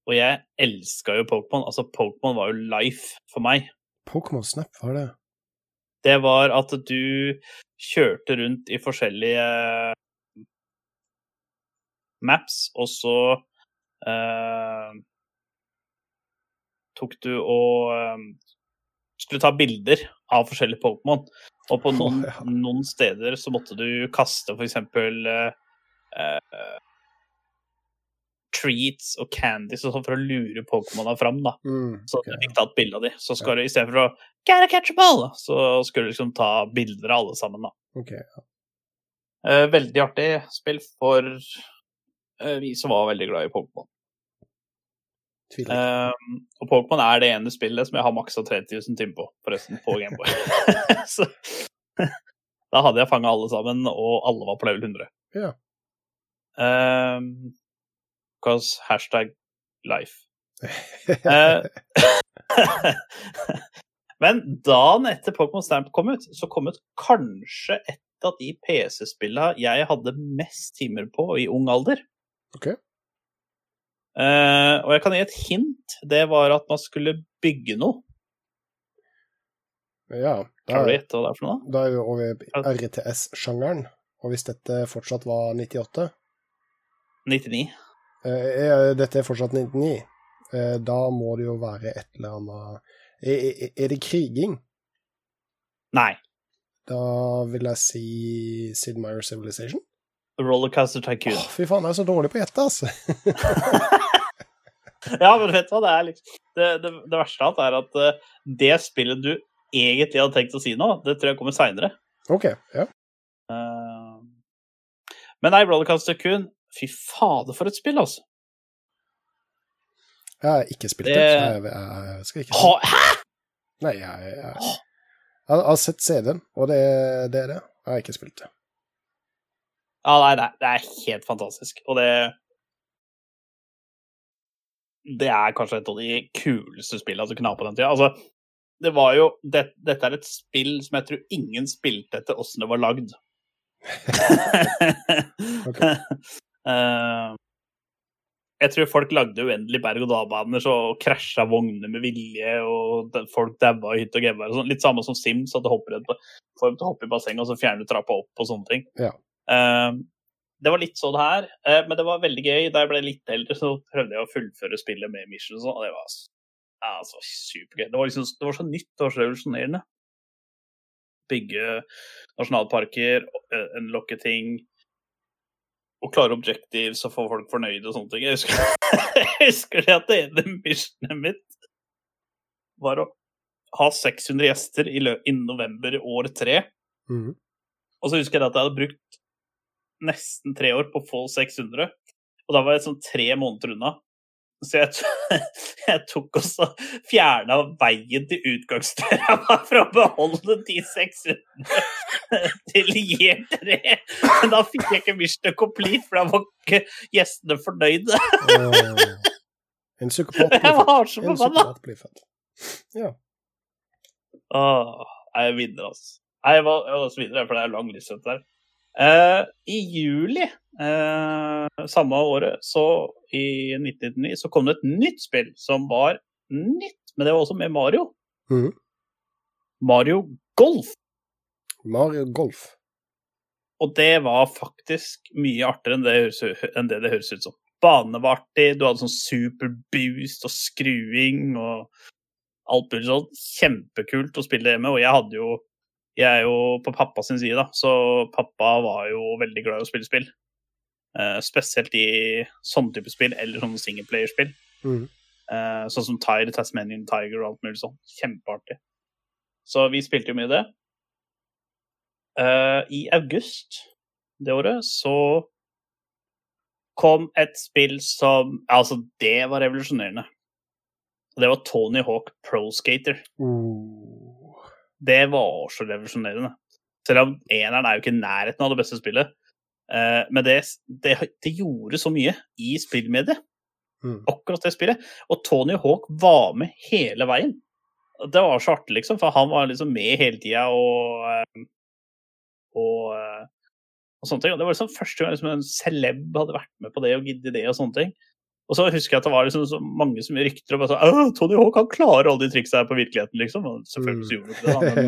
Og jeg elska jo Pokémon. Altså, Pokémon var jo life for meg. Pokémon Snap, hva er det? Det var at du kjørte rundt i forskjellige maps, og så eh, tok du og eh, skulle ta bilder av forskjellige Pokémon. Og på noen, oh, ja. noen steder så måtte du kaste eksempel eh, eh, treats og candies og sånn for å lure Pokémona fram, da. Mm, Så du fikk tatt bilde av dem. Så skal du istedenfor å catch a ball! Så skulle du liksom ta bilder av alle sammen, da. Okay, ja. Eh, veldig artig spill for vi som var veldig glad i Pokémon. Uh. Eh, og Pokémon er det ene spillet som jeg har maksa 30 000 timer på, forresten, på Gameboy. så da hadde jeg fanga alle sammen, og alle var på level 100. Ja. Um, hashtag life. uh, Men dagen etter Pokémon Stamp kom ut, så kom ut kanskje et av de PC-spillene jeg hadde mest timer på i ung alder. Ok. Uh, og jeg kan gi et hint. Det var at man skulle bygge noe. Ja, da, er for noe? da er vi over RTS-sjangeren. Og hvis dette fortsatt var 98 99. eh, er Dette er fortsatt 99. Eh, da må det jo være et eller annet Er, er, er det kriging? Nei. Da vil jeg si Sid Meier Civilization. Rollercoaster Tycoon. Åh, fy faen, jeg er så dårlig på å gjette, altså. Ja, men vet du hva? Det, er liksom, det, det, det verste av alt er at uh, det spillet du egentlig hadde tenkt å si nå, det tror jeg kommer seinere. OK. Ja. men nei, Rollercoaster Tycoon Fy fader, for et spill, altså. Jeg har ikke spilt det, Det- jeg, jeg, skal ikke Ha, hæ?! Nei, jeg, jeg, jeg, jeg har sett CD-en, og det, det er det. Jeg har ikke spilt det. Ja, nei, nei, det er helt fantastisk. Og det Det er kanskje et av de kuleste spillene du kunne ha på den tida. Altså, det var jo det, Dette er et spill som jeg tror ingen spilte etter åssen det var lagd. Eh, jeg tror folk lagde uendelig berg-og-dal-baner og krasja vogner med vilje, og folk daua i hytt og gevær sånn. Litt samme som Sims, at du hopper et, i bassenget, og så fjerner du trappa opp og sånne ting. Ja. Eh, det var litt sånn her, eh, men det var veldig gøy. Da jeg ble litt eldre, så prøvde jeg å fullføre spillet med missions og sånn, det var altså, supergøy. Det var, liksom, det var så nytt og så revolusjonerende. Bygge nasjonalparker, eh, unlocke ting, og klare objectives og få folk fornøyde og sånne ting. Jeg husker, jeg husker det at det ene missionet mitt var å ha 600 gjester i november i år tre. Mm. Og så husker jeg at jeg hadde brukt nesten tre år på å få 600. Og da var jeg sånn tre måneder unna. Så jeg, jeg tok også fjerna veien til utgangsdøra for å beholde de 600 til year 3. Men da fikk jeg ikke Mission Complete, for da var ikke gjestene fornøyde. Uh, En psykopat blir født. Ja. Åh, jeg vinner, altså. Jeg var, jeg var så videre, for det er lang lyst ut der. Eh, I juli eh, samme året, så i 1999, så kom det et nytt spill som var nytt, men det var også med Mario. Mm. Mario Golf. Mario Golf. Og det var faktisk mye artigere enn det, enn det det høres ut som. Banene var artig, du hadde sånn superboost og skruing og alt mulig sånn. Kjempekult å spille det med, og jeg hadde jo Jeg er jo på pappa sin side, da, så pappa var jo veldig glad i å spille spill. Uh, spesielt i sånne type spill, eller sånne singleplayerspill. Mm. Uh, sånn som Tide, Tasmanian Tiger og alt mulig sånn. Kjempeartig. Så vi spilte jo mye det. Uh, I august det året så kom et spill som Altså, det var revolusjonerende. Og det var Tony Hawk Pro Skater. Uh. Det var så revolusjonerende. Selv om eneren er jo ikke i nærheten av det beste spillet. Uh, men det, det, det gjorde så mye i spillmediet Mm. akkurat det spillet. Og Tony Hawk var med hele veien. det var så artig, liksom, for han var liksom med hele tida og eh, og, eh, og sånne ting. Og det var liksom første gang liksom, en celeb hadde vært med på det og giddet det og sånne ting. Og så husker jeg at det var liksom så mange som rykter og bare sånn «Åh, Tony Hawk han klarer alle de triksa her på virkeligheten, liksom. Og selvfølgelig så gjorde han ikke det, da, men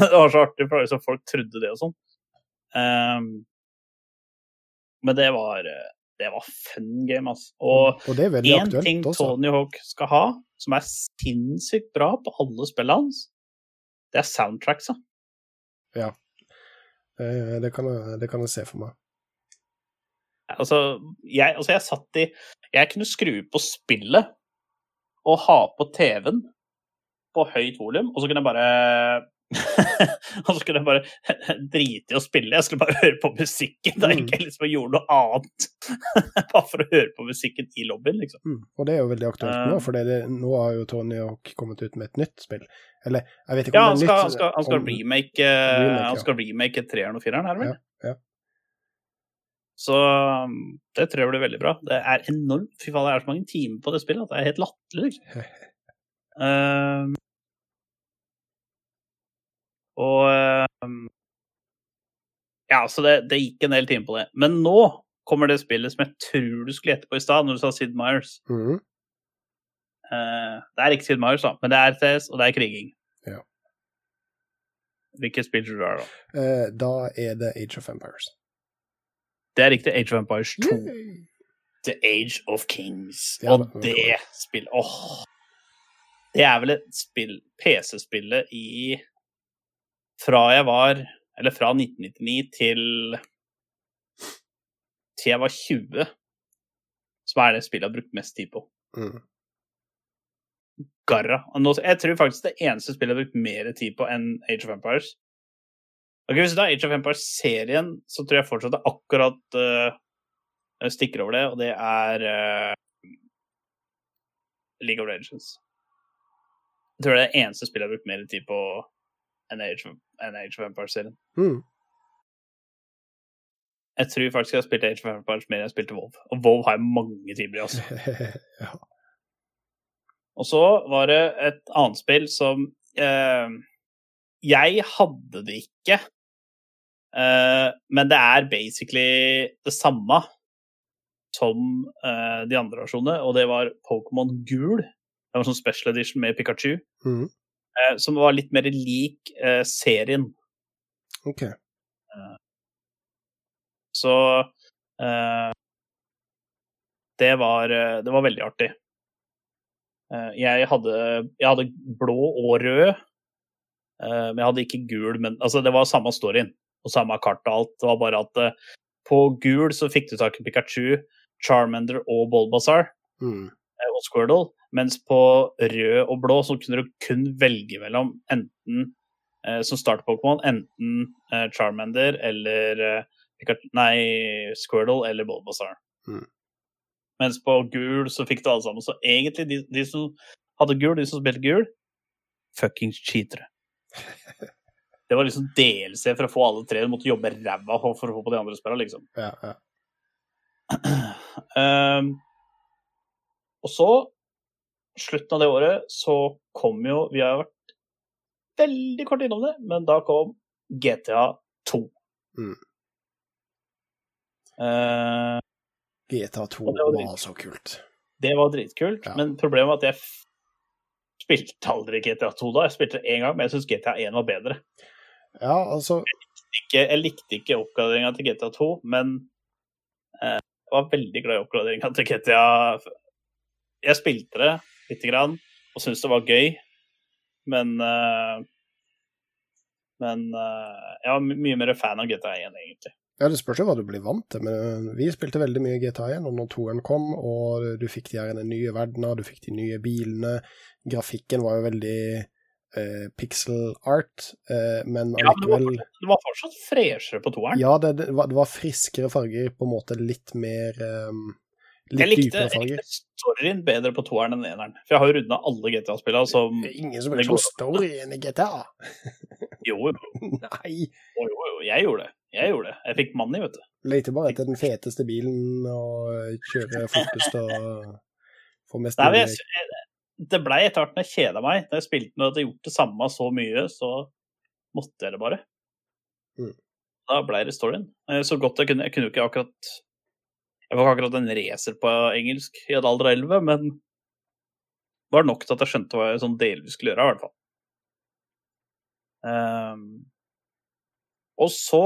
det var så artig, for liksom, folk trodde det og sånn. Um, men det var eh, det var fun game, altså. Og Og det er veldig én ting. Tony Hawk skal ha, som er sinnssykt bra på alle spillene hans, det er soundtracksa. Eh, Det kan, jeg, det kan jeg se for meg. Altså, jeg, altså jeg satt i Jeg kunne skru på spillet og ha på TV-en på høyt volum, og så kunne jeg bare Og så kunne jeg bare drite i å spille. Jeg skulle bare høre på musikken. Da gikk jeg liksom og gjorde noe annet. bare for å høre på musikken i lobbyen, liksom. Mm. Og det er jo veldig aktuelt nå, Eh. for det, nå har jo Tony Hawk kommet ut med et nytt spill. Eller, jeg vet ikke Ja, om han det skal, er han nytt. skal, han skal remake, eh, remake, ja. Han skal remake treeren og fireren, er det vel? Ja, ja. Så um, det tror jeg blir veldig bra. Det er enormt Fy faen, det er så mange timer på det spillet at det er helt latterlig. Um, og um, Ja, så det, det gikk en del timer på det. Men nå kommer det spillet som jeg tror du skulle gjette på i stad, når du sa Sid Myers. Mm. Uh, det er ikke Sid Myers, da, men det er RTS, og det er kriging. Ja. Hvilket spill tror du det er, da? Uh, Da er det Age of Empires. Det er riktig. Age of Empires 2. Mm. The Age of Kings. Ja, og det- det spillet Åh! Det er vel et spill PC-spillet i Fra jeg var Eller fra 1999 til Til jeg var 20, som er det spillet jeg har brukt mest tid på. Mm. Garra. Jeg tror faktisk det eneste spillet jeg har brukt mer tid på enn Age of Empires. Ok, Hvis du tar Age of Empires-serien, så tror jeg fortsatt det akkurat uh, stikker over det, og det er uh, League of Legends. Jeg tror det er det eneste spillet jeg har brukt mer tid på enn Age of, en Age of Empires-serien. Mm. Jeg tror faktisk jeg har spilt Age of Empires mer enn jeg spilte WoW. Og WoW har jeg mange timer i, altså. ja. Og så var det et annet spill som uh, Jeg hadde det ikke, men det er basically det samme som eh, de andre versjonene, og det var Pokémon Gul. Det var sånn special edition med Pikachu, Mm. eh, som var litt mer lik eh, serien. OK. Så eh, det, var, eh, det var veldig artig. Eh, jeg, hadde, jeg hadde blå og rød, eh, men jeg hadde ikke gul. Men altså, det var samme storyen og samme kart og alt. Det var bare at uh, på gul så fikk du tak i Pikachu, Charmander og Bulbasaur Mm. eh, og Squirtle, mens på rød og blå så kunne du kun velge mellom enten uh, som starter-Pokémon, enten uh, Charmander eller Pikachu, nei, Squirtle eller Bulbasaur. Mm. Mens på gul så fikk du alle sammen. Så egentlig, de, de som hadde gul, de som spilte gul, fuckings cheatere. Det var liksom DLC for å få alle tre. Du måtte jobbe ræva for for å få på de andre spillene, liksom. Ja, ja. Um, og så, slutten av det året, så kom jo Vi har vært veldig kort innom det, men da kom GTA 2. Mm. Uh, GTA 2 var var så kult. det var dritkult, Ja. men problemet var at jeg spilte aldri GTA 2 da. Jeg spilte det én gang, men jeg syns GTA 1 var bedre. Ja, altså Ikke, jeg likte ikke oppgraderinga til GTA 2, men eh, jeg var veldig glad i oppgraderinga til GTA. Jeg spilte det lite grann og syntes det var gøy, men eh, Men eh, jeg var mye mer fan av GTA 1, egentlig. Ja, det spørs jo hva du blir vant til, men vi spilte veldig mye GTA 1 og når toeren kom, og du fikk de her nye verdener, du fikk de nye bilene. Grafikken var jo veldig eh, pixel art, eh, men Ja, det var, allikevel det var fortsatt freshere på toeren. Ja, det, det, var, det var friskere farger, på en måte litt mer um, jeg, Litt likte, dypere jeg likte storyen bedre på toeren enn eneren. For jeg har jo runda alle GTA-spillene som ingen som bryr seg om storyen i GTA. Jo, jo, Nei. jo, jo, jo, jeg gjorde det. Jeg gjorde det. Jeg fikk money, vet du. Leter bare etter den feteste bilen og kjører fortest og får mest mulig det blei etter hvert når jeg kjeda meg. Når jeg spilte og hadde gjort det samme så mye, så måtte jeg det bare. Mm. Da blei det storyen. Eh, Så godt jeg kunne. Jeg kunne jo ikke akkurat Jeg var ikke akkurat en racer på engelsk i en alder av elleve, men det var nok til at jeg skjønte hva jeg sånn delvis skulle gjøre, i hvert fall. Um, og så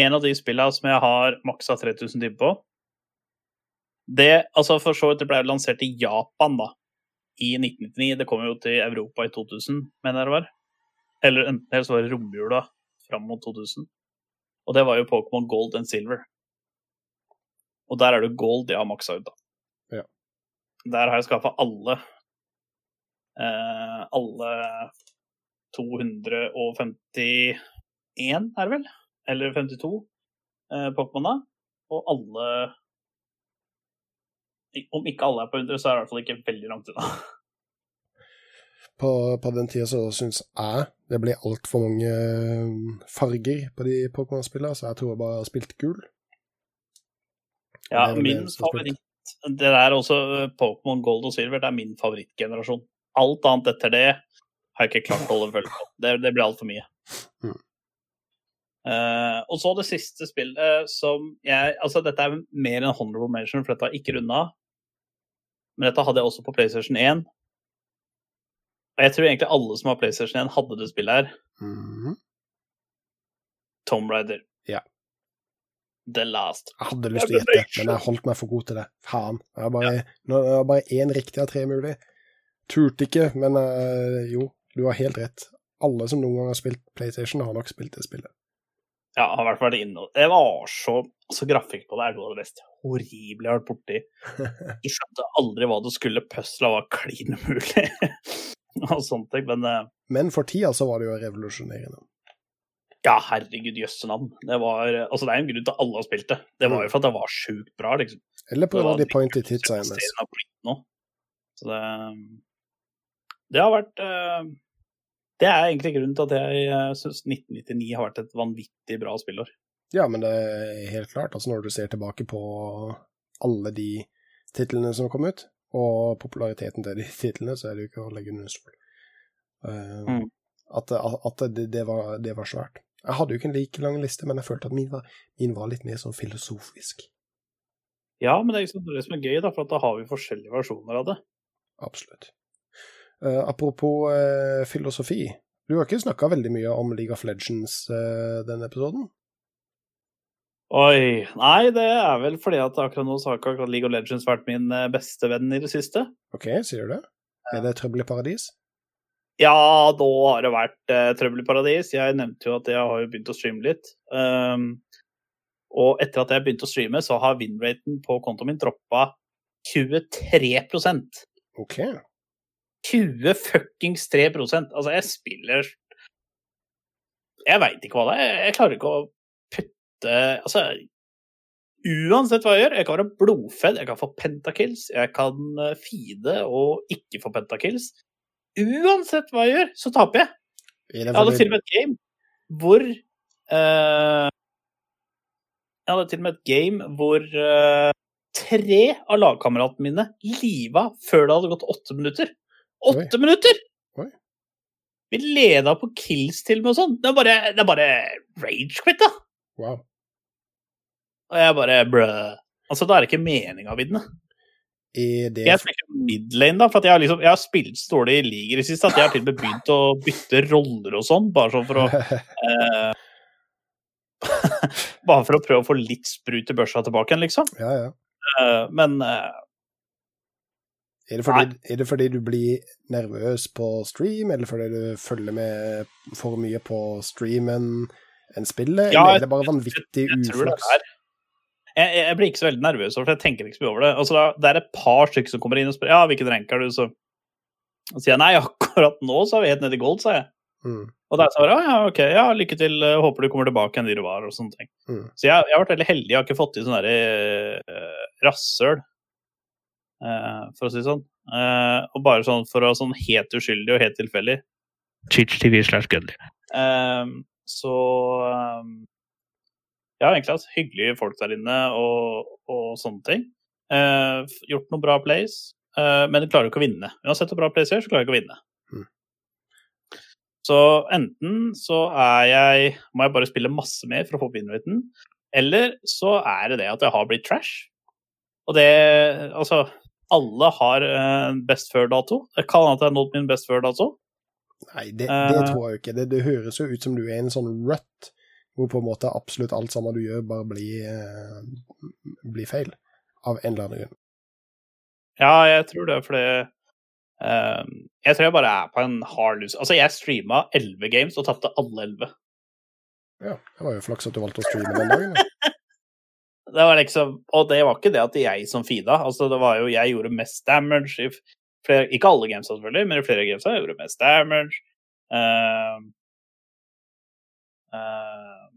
en av de spillene som jeg har maksa 3000 timer på Det, altså for så vidt, det ble lansert i Japan, da, i 1999. Det kom jo til Europa i 2000, mener jeg det var. Eller enten eller så var det romjula fram mot 2000. Og det var jo Pokémon Gold and Silver. Og der er det Gold jeg har maksa ut, da. Ja. Der har jeg skaffa alle eh, Alle 251, er det vel? Eller 52 eh, da. Og alle Om ikke alle er på 100, så er det i hvert fall ikke veldig langt unna. På, på den tida så syns jeg det ble altfor mange eh, farger på de Pokémon-spillene, så jeg tror jeg bare har spilt gul. Ja, er min er favoritt Det der også, eh, Pokémon Gold og Silver, det er min favorittgenerasjon. Alt annet etter det har jeg ikke klart å holde følge på. Det, det blir altfor mye. Mm. Uh, og så det siste spillet som jeg Altså, dette er mer en honorable mention, for dette har jeg ikke runda. Men dette hadde jeg også på PlayStation 1. Og jeg tror egentlig alle som har PlayStation 1, hadde det spillet her. Mhm. Tomb Raider. Ja. The Last. Jeg hadde lyst til å gjette, men jeg holdt meg for god til det. Faen. Jeg har bare, det bare én riktig av tre mulig. Turte ikke, men eh, jo, du har helt rett. Alle som noen gang har spilt PlayStation, har nok spilt det spillet. Ja, har i hvert fall vært inne Det var så altså Grafikk på det er noe av det mest horrible jeg har vært borti. Du skjønte aldri hva du skulle. Puzzla var klin umulig. og sånne ting. Men eh, Men for tida så var det jo revolusjonerende. ja, herregud, jøsse navn. Det var Altså, det er en grunn til at alle har spilt det. Det var jo for at det var sjukt bra, liksom. Eller på de pointy titsa hennes. Så det Det har vært eh, Det er egentlig grunnen til at jeg uh, syns 1999 har vært et vanvittig bra spillår. Ja, men det er helt klart. Altså når du ser tilbake på alle de titlene som kom ut, og populariteten til de titlene, så er det jo ikke å legge under stol. Uh, Mm. At, at det, det, var, det var svært. Jeg hadde jo ikke en like lang liste, men jeg følte at min var, min var litt mer sånn filosofisk. Ja, men det er liksom det som er gøy, da, for at da har vi forskjellige versjoner av det. Absolutt. Eh, apropos eh, filosofi. Du har ikke snakka veldig mye om League of Legends eh, denne episoden? Oi. Nei, det er vel fordi at akkurat nå har ikke League of Legends vært min beste venn i det siste. OK, sier du det? Er det trøbbel i paradis? Ja, nå har det vært eh, trøbbel i paradis. Jeg nevnte jo at jeg har jo begynt å streame litt. Um, og etter at jeg begynte å streame, så har winraten på kontoen min droppa 23% OK. 20 fuckings 3 Altså, jeg spiller Jeg veit ikke hva det er. Jeg- klarer ikke å putte Altså, uansett hva jeg gjør, jeg kan være blodfedd, jeg kan få pentakills, jeg kan eh, feede og ikke få pentakills. Uansett hva jeg gjør, så taper jeg. Er Jeg hadde til og med et game hvor uh, Jeg hadde til og med et game hvor uh, tre av lagkameratene mine liva før det hadde gått åtte minutter. Åtte minutter! Oi. Vi leda på kills til og med og sånn. Det er bare, det er bare rage quit, da. Wow. Og jeg bare brø. Altså, da er det ikke meninga vinne. Er det Jeg spiller midlane, da, for jeg har, liksom, jeg har spilt så dårlig i ligaer i det siste at jeg har til og med begynt å bytte roller og sånn, bare sånn for å eh, Bare for å prøve å få litt sprut i børsa tilbake igjen, liksom. Ja, ja. Eh, men eh, Er det, fordi, er det fordi du blir nervøs på stream, eller fordi du følger med for mye på streamen enn spillet, Ja, eller er det bare vanvittig jeg det uflaks? jeg, jeg jeg blir ikke så veldig nervøs for jeg tenker ikke så mye over det. Altså, da- det er et par stykker som kommer inn og spør ja, hvilken rank er du, så og sier jeg nei, akkurat nå så er vi helt nede i gold, sa jeg. Mm. Og da sa jeg ja, ok, ja, lykke til, eh, håper du kommer tilbake enn de du var, og sånne ting. Mm. Så jeg, jeg har vært veldig heldig, jeg har ikke fått i sånn derre uh, rasshøl, for å si det sånn. Eh, og bare sånn for å være sånn helt uskyldig og helt tilfeldig. Chich TV slash Gudly. Eh, så eh, har egentlig hatt hyggelige folk der inne og, og sånne ting. Eh, gjort noen bra plays. eh, men klarer ikke å vinne. Uansett hvor bra plays gjør, så klarer jeg ikke å vinne. Mm. Så enten så er jeg må jeg bare spille masse mer for å få opp winraten, eller så er det det at jeg har blitt trash. Og det Altså, alle har eh, best før-dato. Kan hende at jeg har nådd min best før-dato. Nei, det, det Eh. tror jeg ikke. Det, det høres jo ut som du er i en sånn rut, hvor på en måte absolutt alt sammen du gjør, bare blir, eh, blir feil. Av en eller annen grunn. Ja, jeg tror det, fordi uh, Jeg tror jeg bare er på en hard lose. Altså, jeg streama 11 games og tapte alle 11. Ja, det var jo flaks at du valgte å streame den dagen. Det var liksom, og det var ikke det at jeg som feeda. Altså, det var jo Jeg gjorde mest damage i flere Ikke alle gamesa, selvfølgelig, men i flere games jeg gjorde mest damage. Uh, uh,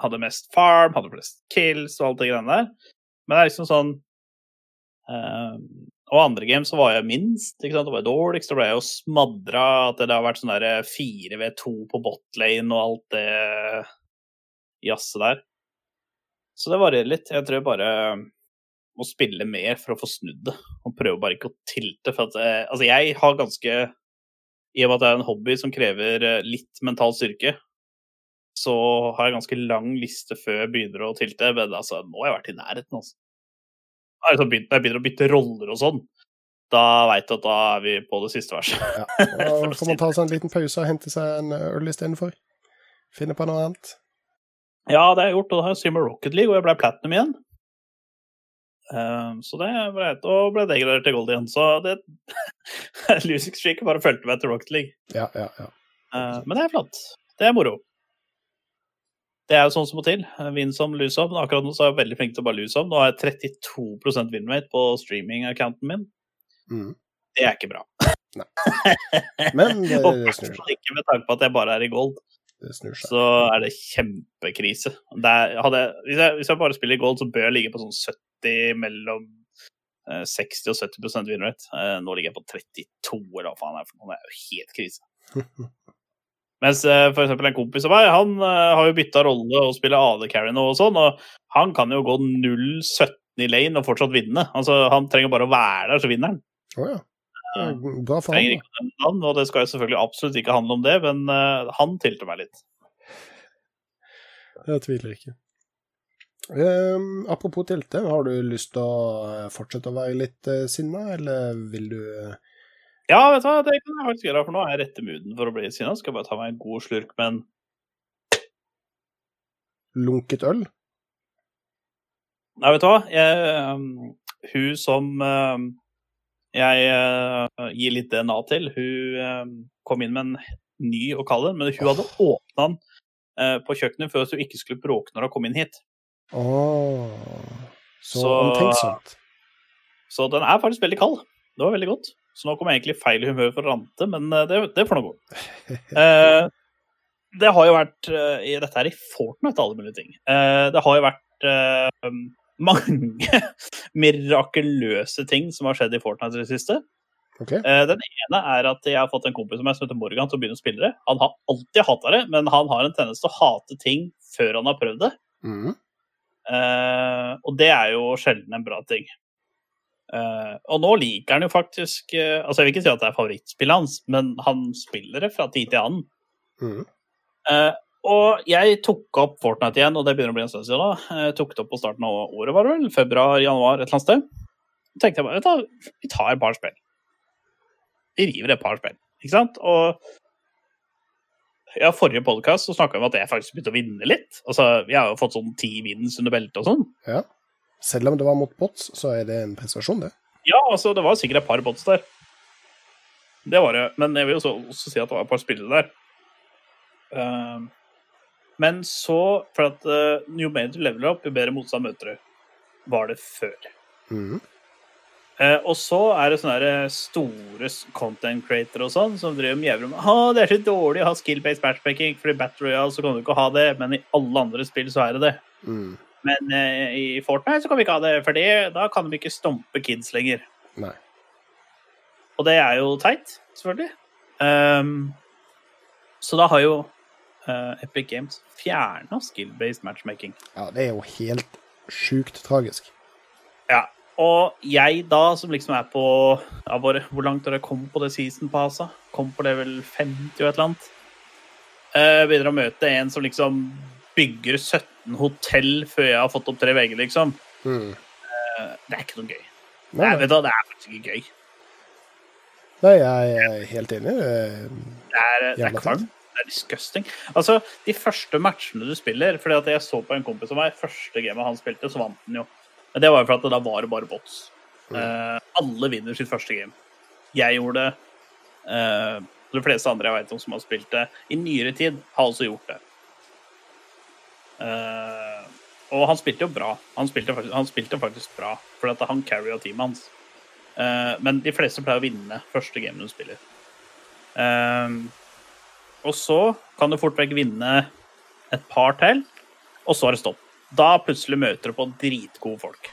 hadde mest farm, hadde flest kills og alt det greiene der. Men det er liksom sånn uh, Og andre games så var jeg minst. ikke sant? Det var dårligst. Da ble jeg jo smadra. At det har vært sånn der 4v2 på botlane og alt det jazzet der. Så det varierer litt. Jeg tror jeg bare må spille mer for å få snudd det. Og prøve bare ikke å tilte. For at, eh, altså jeg har ganske I og med at det er en hobby som krever eh, litt mental styrke, så har jeg ganske lang liste før jeg begynner å tilte. Men altså, nå har jeg vært i nærheten, altså. Har jeg sånn begynner å bytte roller og sånn, da veit du at da er vi på det siste verset. Ja. Da får man ta seg en liten pause og hente seg en øl istedenfor. Finne på noe annet. Ja, det har jeg gjort, og da har jeg streama Rocket League, og jeg ble platinum igjen. Ehm, så det ble og ble degradert til gold igjen. Så det Losing streaket bare fulgte meg til Rocket League. Ja, ja, ja. Ehm, men det er flott. Det er moro. Det er jo sånn som må til. Vinn som, lose som. Akkurat nå så er jeg veldig flink til å bare lose som. Nå har jeg 32% winrate på streaming-accounten min. Mm. Det er ikke bra. Men det, snur seg. ikke med tanke på at jeg bare er i gold. Det så er det kjempekrise. Det er, hadde, hvis, jeg, hvis jeg bare spiller i gold, så bør jeg ligge på sånn 70 mellom eh, 60 og 70 winrate. Eh, nå ligger jeg på 32, eller hva faen det er for noe. Det er jo helt krise. Mens f.eks. for eksempel en kompis av meg, han eh, har jo bytta rolle og spiller AD-carry nå og sånn, og han kan jo gå 0-17 i lane og fortsatt vinne. Altså, han trenger bare å være der, så vinner han. Oh, ja. Er Bra Trenger ikke navn, og det skal jo selvfølgelig absolutt ikke handle om det, men uh, han tilte meg litt. Jeg tviler ikke. Um, apropos tilte, har du lyst til å fortsette å være litt uh, sinna, eller vil du eh, Ja, vet du hva, det kan jeg faktisk gjøre, for nå er jeg rett i mooden for å bli sinna. Skal bare ta meg en god slurk med en lunket øl? Nei, vet du hva, jeg, um, hun som um, jeg uh, gir litt DNA til, hun um, kom inn med en ny og kald en, men hun hadde åpna den uh, på kjøkkenet for at hun ikke skulle bråke når hun kom inn hit. Åh, så, Så- omtenksomt. Så den er faktisk veldig kald. Det var veldig godt. Så nå kom jeg egentlig i feil humør for å rante, men det, det får nå gå. Eh, det har jo vært eh, Dette er i Fortnite, alle mulige ting. Eh, det har jo vært eh, mange mirakuløse ting som har skjedd i Fortnite i det siste. Ok. Eh, den ene er at jeg har fått en kompis som heter Morgan til å begynne å spille det. Han har alltid hata det, men han har en tendens til å hate ting før han har prøvd det. Mm. Uh, og det er jo sjelden en bra ting. Uh, og nå liker han jo faktisk uh, Altså, jeg vil ikke si at det er favorittspillet hans, men han spiller det fra tid til annen. Mhm. Og jeg tok opp Fortnite igjen, og det begynner å bli en stund siden. da. Jeg tok det opp på starten av året, var det vel? Februar, januar, et eller annet sted. Så tenkte jeg bare, vet du, vi tar et par spill. Vi river et par spill, ikke sant? Og ja, forrige podkast snakka vi om at jeg faktisk begynte å vinne litt. Altså, Jeg har jo fått sånn ti wins under beltet og sånn. Ja. Selv om det var mot bots, så er det en prestasjon, det. Ja, altså, det var sikkert et par bots der. Det var det. Men jeg vil jo også si at det var et par spillere der. Ehm, men så For at uh, jo mer du leveler opp, jo bedre motstand møter du. Var det før. Mm. Uh, og så er det sånne store content creator og sånn som driver mjauer om at det er så dårlig å ha skill-based matchmaking, for i Battle Royale så kan du ikke ha det, men i alle andre spill så er det det. Mm. Men uh, i Fortnite så kan vi ikke ha det, for da kan vi ikke stompe kids lenger. Nei. Og det er jo teit, selvfølgelig. Um, så da har jo eh, Epic Games fjerna skill-based matchmaking. Ja, det er jo helt sjukt tragisk. Ja, Og jeg da, som liksom er på ja, bare, Hvor langt har jeg kommet på det season passet? Kom på level 50 og et eller annet. Uh, begynner å møte en som liksom bygger 17 hotell før jeg har fått opp tre vegger, liksom. Mm. Uh, det er ikke noe gøy. Nei, Nei, vet du, det er faktisk ikke gøy. nei, jeg er helt enig. Det er, det er Jævla kvalm. Det er disgusting. Altså, de første matchene du spiller fordi at jeg så på en kompis av meg, første gamet han spilte, så vant han jo. Men det var jo for at da var det bare bots. Eh, alle vinner sitt første game. Jeg gjorde det. Eh, de fleste andre jeg vet om som har spilt det i nyere tid, har også gjort det. Eh, og han spilte jo bra. Han spilte faktisk, han spilte faktisk bra, for at han carrya teamet hans. Eh, men de fleste pleier å vinne første game de spiller. Eh, og så kan du fort vekk vinne et par til, og så er det stopp. Da plutselig møter du på dritgode folk.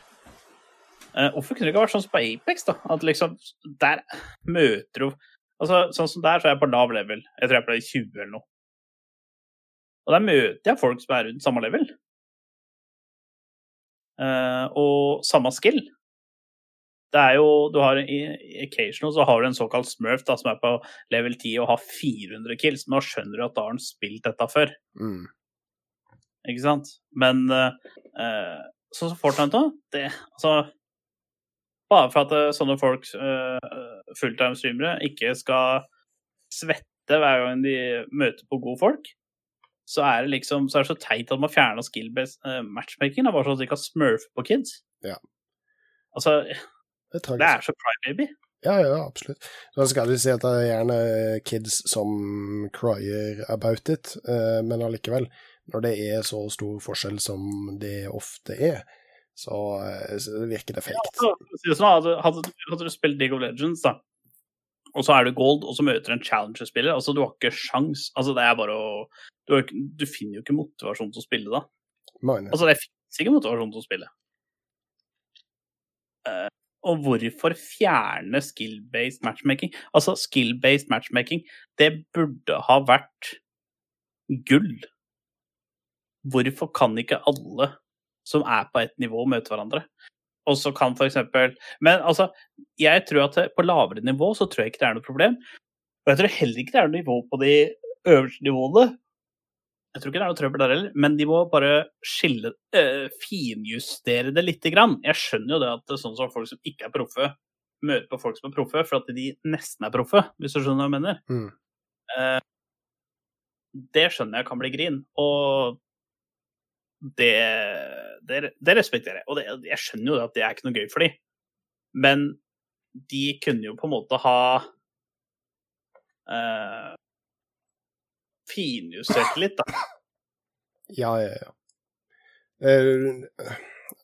Eh, hvorfor kunne det ikke vært sånn som på Apex, da? At liksom, der møter du Altså, Sånn som der, så er jeg på lav level. Jeg tror jeg er på 20 eller noe. Og der møter jeg folk som er rundt samme level. Eh, og samme skill. Det er jo Du har occasional så har du en såkalt smurf da, som er på level 10 og har 400 kills. Nå skjønner du at da har han spilt dette før. mm. Ikke sant? Men uh, sånn Fortnite da, det altså Bare for at eh, sånne folk, uh, fulltime-streamere, ikke skal svette hver gang de møter på gode folk, så er det liksom så er det så teit at man fjerna skill-based uh, matchmaking. Er bare sånn at de kan smurfe på kids. Ja. Altså, Det er det er så crybaby. baby. Ja, ja, absolutt. Så skal du si at det er gjerne kids som cryer about it, eh, men allikevel, når det er så stor forskjell som det ofte er, så, eh, virker det fake. Altså, det sånn, hadde, hadde, du spilt League of Legends, da, og så er du gold, og så møter du en challenger-spiller, altså du har ikke sjans. Altså, det er bare å du, har, du finner jo ikke motivasjon til å spille da. Mine. Altså, det fins ikke motivasjon til å spille. Eh, og hvorfor fjerne skill-based matchmaking? Altså, skill-based matchmaking, det burde ha vært gull. Hvorfor kan ikke alle som er på et nivå, møte hverandre? Og så kan for eksempel Men altså, jeg tror at på lavere nivå så tror jeg ikke det er noe problem. Og jeg tror heller ikke det er noe nivå på de øverste nivåene. Jeg tror ikke det er noe trøbbel der heller, men de må bare skille eh, Finjustere det lite grann. Jeg skjønner jo det at det er sånn som folk som ikke er proffe, møter på folk som er proffe, for at de nesten er proffe, hvis du skjønner hva jeg mener. Mm. Uh, det skjønner jeg kan bli grin, og det, det, det respekterer jeg. Og det, jeg skjønner jo det at det er ikke noe gøy for de. Men de kunne jo på en måte ha eh, finjustert litt, da. Ja, ja, ja. Det er, jo-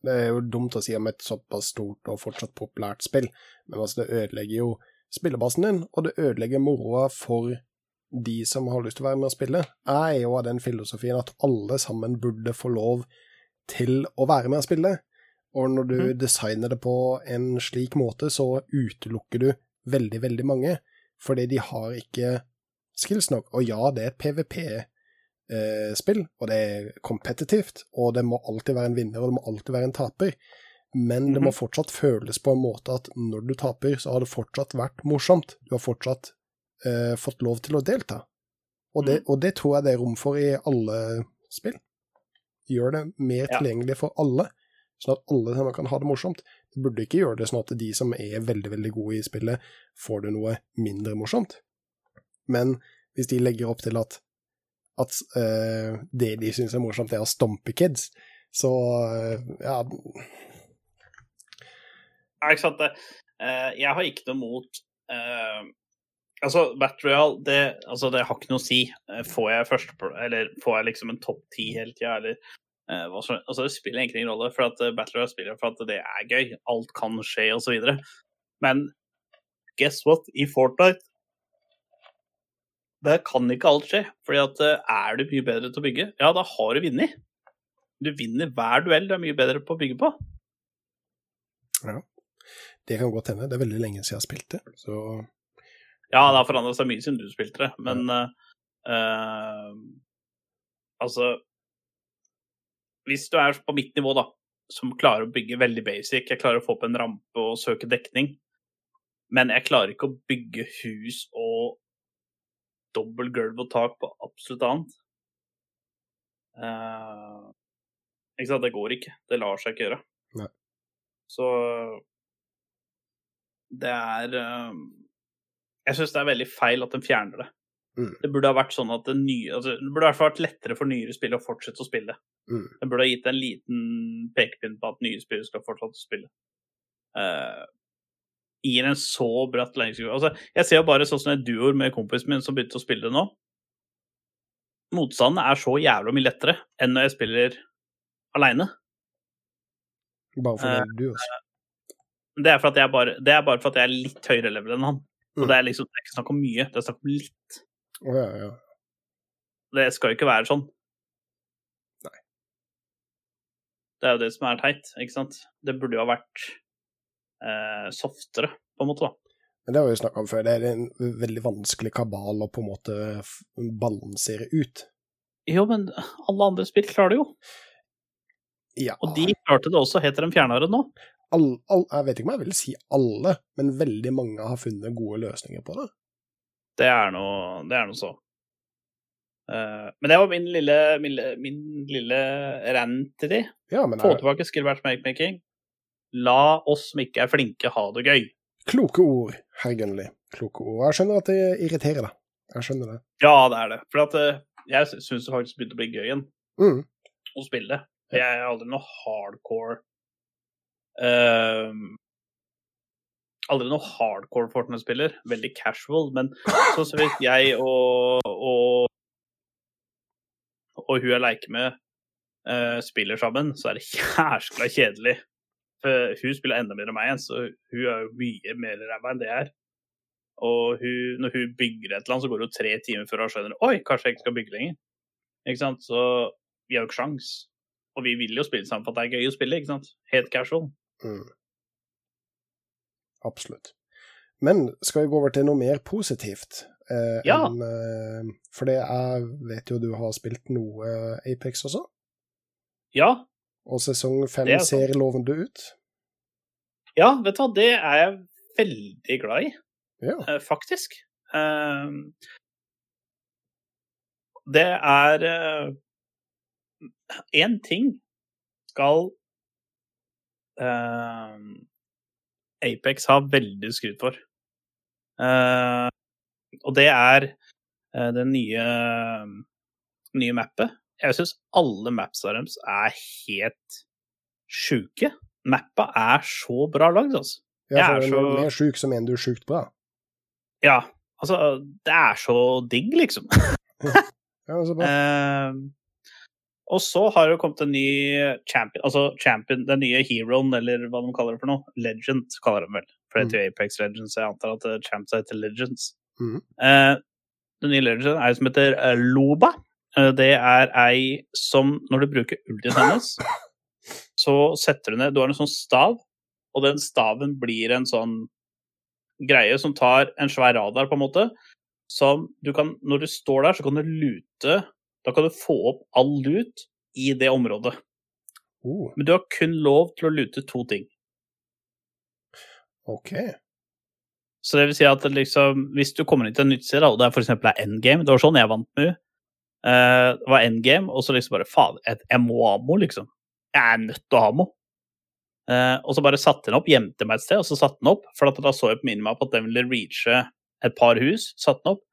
det er jo dumt å si om et såpass stort og fortsatt populært spill, men altså, det ødelegger jo spillebasen din, og det ødelegger moroa for de som har lyst til å være med og spille. Jeg er jo av den filosofien at alle sammen burde få lov til å være med og spille, og når du Mhm. designer det på en slik måte, så utelukker du veldig, veldig mange, fordi de har ikke skills nok. Og ja, det er et PVP eh, og det er kompetitivt, og det må alltid være en vinner, og det må alltid være en taper. Men det må fortsatt føles på en måte at når du taper, så har det fortsatt vært morsomt. Du har fortsatt eh, fått lov til å delta. Og det, og det tror jeg det er rom for i alle spill. Gjør det mer tilgjengelig for alle, sånn at alle sammen kan ha det morsomt. Du burde ikke gjøre det sånn at de som er veldig, veldig gode i spillet, får det noe mindre morsomt. Men hvis de legger opp til at at uh, det de syns er morsomt, er å stompe kids, så uh, ja Ja, ikke sant. Eh, jeg har ikke noe mot Altså, Battle Royale, det, altså, det har ikke noe å si. Får jeg første Eller får jeg liksom en topp ti hele tida, eller hva som Altså, det spiller egentlig ingen rolle, for at Battle Royale spiller for at det er gøy. Alt kan skje, videre. Men guess what? I Fortnite der kan ikke alt skje. fordi at eh, er du mye bedre til å bygge, ja, da har du vunnet. Du vinner hver duell du er mye bedre på å bygge på. Ja, Det kan godt hende. Det er veldig lenge siden jeg har spilt det, så Ja, det har forandret seg mye siden du spilte det, men eh, uh, Altså Hvis du er på mitt nivå, da, som klarer å bygge veldig basic. Jeg klarer å få opp en rampe og søke dekning. Men jeg klarer ikke å bygge hus og dobbel gulv og tak på absolutt annet. Eh, ikke sant, det går ikke. Det lar seg ikke gjøre. Nei. Så det er eh, Jeg syns det er veldig feil at de fjerner det. Mm. Det burde ha vært sånn at det nye altså, Det burde i hvert fall vært lettere for nyere spillere å fortsette å spille. Mm. Det burde ha gitt en liten pekepinn på at nye spillere skal fortsette å spille. Eh, gir en så bratt læringskurve altså, Jeg ser jo bare sånn som en duoer med kompisen min som begynte å spille det nå. Motstanden er så jævla mye lettere enn når jeg spiller aleine. Bare for Eh, det du også. Det er, for at jeg bare, det er bare for at jeg er litt høyere level enn han. Så Mm. det er liksom det er ikke snakk om mye, det er snakk om litt. Oh, ja, ja. Det skal jo ikke være sånn. Nei. Det er jo det som er teit, ikke sant. Det burde jo ha vært eh, softere, på en måte, da. Men det har vi snakka om før, det er en veldig vanskelig kabal å på en måte balansere ut. Jo, men alle andre spill klarer det jo. Ja, Og de klarte det også, heter de fjernere nå. all, all, jeg vet ikke om jeg vil si alle, men veldig mange har funnet gode løsninger på det. Det er noe, det er noe så. Uh, men det var min lille, min, min lille rant til de. Ja, Få tilbake skill-match matchmaking. La oss som ikke er flinke, ha det gøy. kloke ord, herr Gunnli. Kloke ord. Jeg skjønner at det irriterer deg. Jeg skjønner det. Ja, det er det. For at eh, jeg syns det faktisk begynte å bli gøy igjen Mm. å spille. Jeg er aldri noe hardcore uh, Aldri noe hardcore Fortnite-spiller. Veldig casual. Men så så vidt jeg og, og og hun jeg leker med, uh, spiller sammen, så er det jæskla kjedelig. Hun spiller enda mer enn meg så hun er jo mye mer ræva enn det jeg er. Og hun, når hun bygger et eller annet, så går det jo tre timer før hun skjønner Oi, kanskje jeg ikke skal bygge lenger. Ikke sant? Så vi har jo ikke sjans. Og vi vil jo spille sammen for at det er gøy å spille, ikke sant? Helt casual. Mm. Absolutt. Men skal vi gå over til noe mer positivt? Eh, Ja. enn, eh, for det jeg vet jo du har spilt noe eh, Apex også, Ja, og sesong fem Det er ser lovende ut. ja, vet du hva, det er jeg veldig glad i. Ja. eh, faktisk. Ehm, det er Én ting skal ehm, Apex ha veldig skryt for. Eh, og det er det den nye, nye mappet. Jeg syns alle mapsa deres er helt sjuke. Mappa er så bra lagd, altså. Ja, for for er så- er mer sjuk som en du er sjukt bra. Ja, altså Det er så digg, liksom. Ja, så bra. Eh, og så har det kommet en ny champion, altså champion, den nye heroen, eller hva de kaller det for noe. Legend, kaller de vel. For det heter mm. Apex Legends, jeg antar at eh, champs heter Legends. Mm. Eh, den nye legenden er jo som heter eh, Loba. Eh, det er ei som, når du bruker ultien hennes, så setter du ned Du har en sånn stav, og den staven blir en sånn greie som tar en svær radar, på en måte. Som du kan Når du står der, så kan du lute Da kan du få opp all lut i det området. Uh. Men du har kun lov til å lute to ting. OK. Så det vil si at liksom, hvis du kommer inn til en nytt da, og det er f.eks. endgame Det var sånn jeg vant med Eh, det var endgame, og så liksom bare Faen, jeg, må ha ammo, liksom. Jeg er nødt til å ha ammo. Uh, og så bare satte den opp, gjemte meg et sted, og så satte den opp. For da så jeg på minimap at den ville reache et par hus. Satte den opp.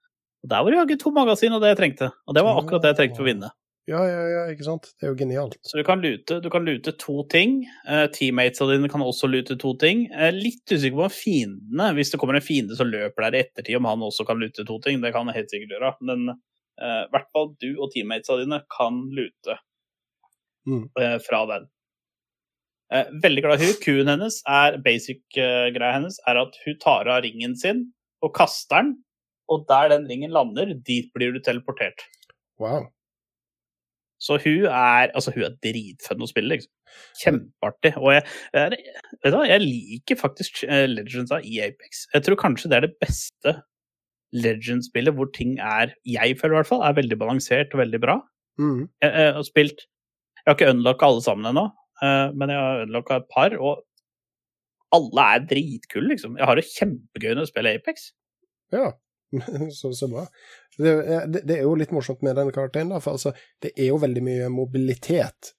Og der var det jaggu to magasin og det jeg trengte. Og det var akkurat det jeg trengte for å vinne. Ja, ja, ja, ikke sant? Det er jo genialt. Så du kan lute, du kan lute to ting. Uh, Teammatesa dine kan også lute to ting. Er litt usikker på om fiendene, hvis det kommer en fiende som løper der i ettertid, om han også kan lute to ting. Det kan han helt sikkert gjøre. Men i hvert fall du og teammatesa dine kan lute Mm. uh, fra den. Uh, veldig glad i hun. Q-en hennes er basic-greia hennes er at hun tar av ringen sin og kaster den, og der den ringen lander, dit blir du teleportert. Wow. Så hun er altså hun er dritfun å spille, liksom. Kjempeartig. Og jeg, jeg, vet du jeg liker faktisk Legends i Apex. Jeg tror kanskje det er det beste Legend-spillet hvor ting er, jeg føler i hvert fall, er veldig balansert og veldig bra. Mm. Jeg, jeg har spilt Jeg har ikke unlocka alle sammen ennå. eh, men jeg har unlocka et par, og alle er dritkule, liksom. Jeg har det kjempegøy når jeg spiller Apex. Ja, så, så bra. Det, er- det, det er jo litt morsomt med den karakteren, da, for altså, det er jo veldig mye mobilitet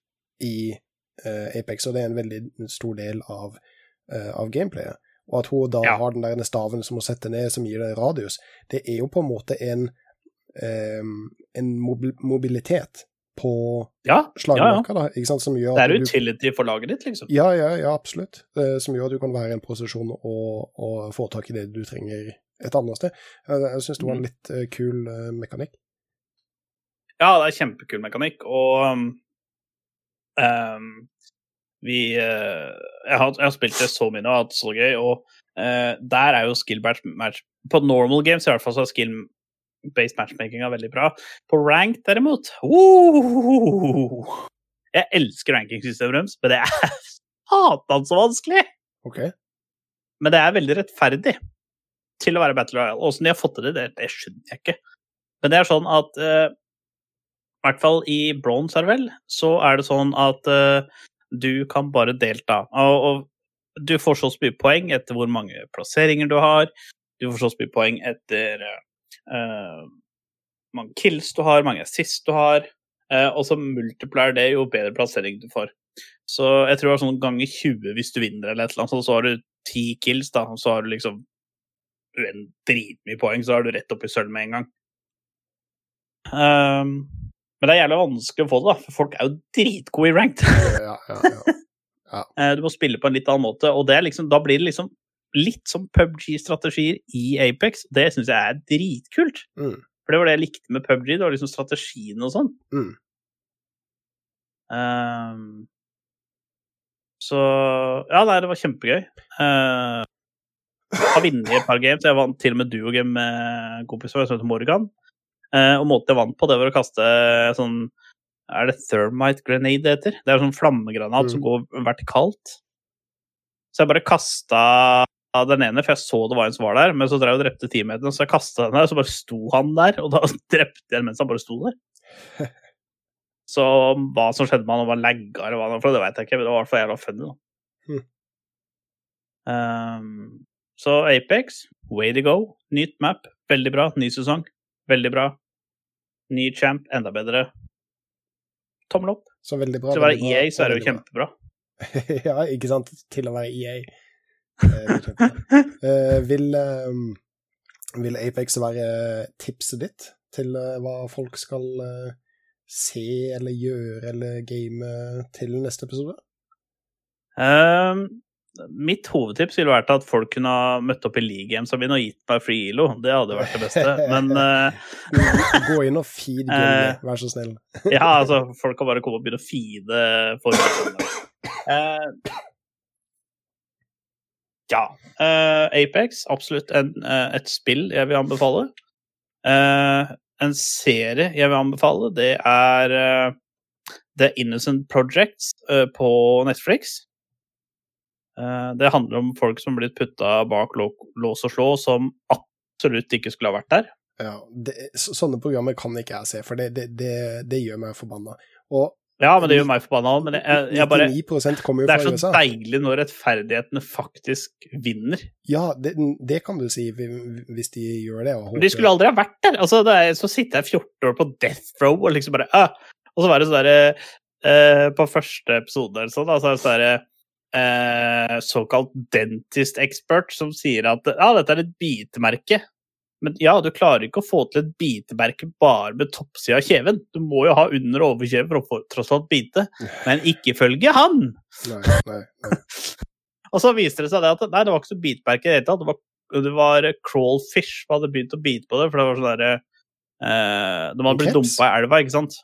i uh, Apex, og det er en veldig stor del av, uh, av gameplayet. Og at hun da Ja. har den der staven som hun setter ned, som gir deg radius, det er jo på en måte en, um, en mobilitet på Ja, ja, ja. slagmarka, da, ikke sant, som gjør Det er at du utility for laget ditt, liksom. ja, ja, ja, absolutt. Eh, som gjør at du kan være i en posisjon og, og få tak i det du trenger et annet sted. Jeg, jeg syns det var en Mm. litt eh, kul eh, mekanikk. Ja, det er kjempekul mekanikk, og um, um, vi uh, jeg, har, jeg har spilt det så mye nå, hatt så gøy, og uh, der er jo skill match, På normal games i hvert fall så er skill-based matchmakinga veldig bra. På rank derimot uh, Jeg elsker rankingsystemet deres, men det er satan så vanskelig! Okay. Men det er veldig rettferdig til å være Battle Royale. Åssen de har fått til det, det, det skjønner jeg ikke. Men det er sånn at uh, I hvert fall i bronse, er det vel, så er det sånn at eh, du kan bare delta. Og, og du får så mye poeng etter hvor mange plasseringer du har. Du får så mye poeng etter uh, mange kills du har, mange assist du har. Uh, og så multiplier det jo bedre plassering du får. Så jeg tror det er sånn ganger 20 hvis du vinner, eller et eller annet. Så har du ti kills, da, og så har du liksom dritmye poeng, så er du rett opp i sølv med en gang. Ehm, men det er jævlig vanskelig å få det, da, for folk er jo dritgode i ranked. Ja, ja, ja. Eh, Du må spille på en litt annen måte, og det er liksom, da blir det liksom litt som PubG-strategier i Apex. Det syns jeg er dritkult. Mm. For det var det jeg likte med PubG, det var liksom strategien og sånn. Mm. Um, så ja, nei, det var kjempegøy. Uh, har vunnet et par games. Jeg vant til og med duogame med kompiser som heter Morgan. Eh, og måten jeg vant på, det var å kaste sånn Er det thermite grenade det heter? Det er sånn flammegranat som Mm. går vertikalt. Så jeg bare kasta den ene, for jeg så det var en som var der, men så drev jeg og drepte teammaten, så jeg kasta den der, så bare sto han der, og da drepte jeg den mens han bare sto der. Så hva som skjedde med han, om han lagga eller hva det for det vet jeg ikke, men det var i hvert fall jævla funny, da. Mm. Um, så Apex, way to go. Nytt map, veldig bra. Ny sesong, veldig bra. Ny champ, enda bedre. Tommel opp. Så veldig bra. Til å være EA så er det jo kjempebra. ja, ikke sant? Til å være EA. Eh, er kjempebra. Eh, vil, eh, vil Apex være tipset ditt til eh, hva folk skal eh, se eller gjøre eller game til neste episode? Um, mitt hovedtips ville vært at folk kunne ha møtt opp i League Games og gitt meg free ILO. Det hadde vært det beste. Men uh, Gå inn og feed gullet, Gilly, vær så snill. Ja, altså, folk kan bare komme og begynne å feede for uh, Ja. Uh, Apex, absolutt en, uh, et spill jeg vil anbefale. Eh, en serie jeg vil anbefale, det er eh, The Innocent Projects eh, på Netflix. Eh, det handler om folk som blir putta bak lås og slå, som absolutt ikke skulle ha vært der. Ja, det, sånne programmer kan ikke jeg se, for det, det, det, det gjør meg forbanna. Og Ja, men det gjør meg forbanna òg, men jeg, jeg, jeg bare 99 kommer jo Det er så USA. deilig når rettferdighetene faktisk vinner. Ja, det, det kan du si hvis de gjør det. Og Men de skulle aldri ha vært der. Altså, det er, så sitter jeg 14 år på death row og liksom bare ah. Og så var det sånn derre eh, På første episode eller sånn, da, så er det sånn derre eh, såkalt dentist expert som sier at ja, dette er et bitemerke. Men ja, du klarer ikke å få til et bitemerke bare med toppsida av kjeven. Du må jo ha under- og overkjeve for å få tross alt bite. Men ikke følge han! Nei, nei, nei. Og så viste det seg det at nei, det var ikke så bitemerke i det hele tatt. Det var, det var crawlfish som hadde begynt å bite på det, for det var sånn derre eh, De hadde blitt dumpa i elva, ikke sant?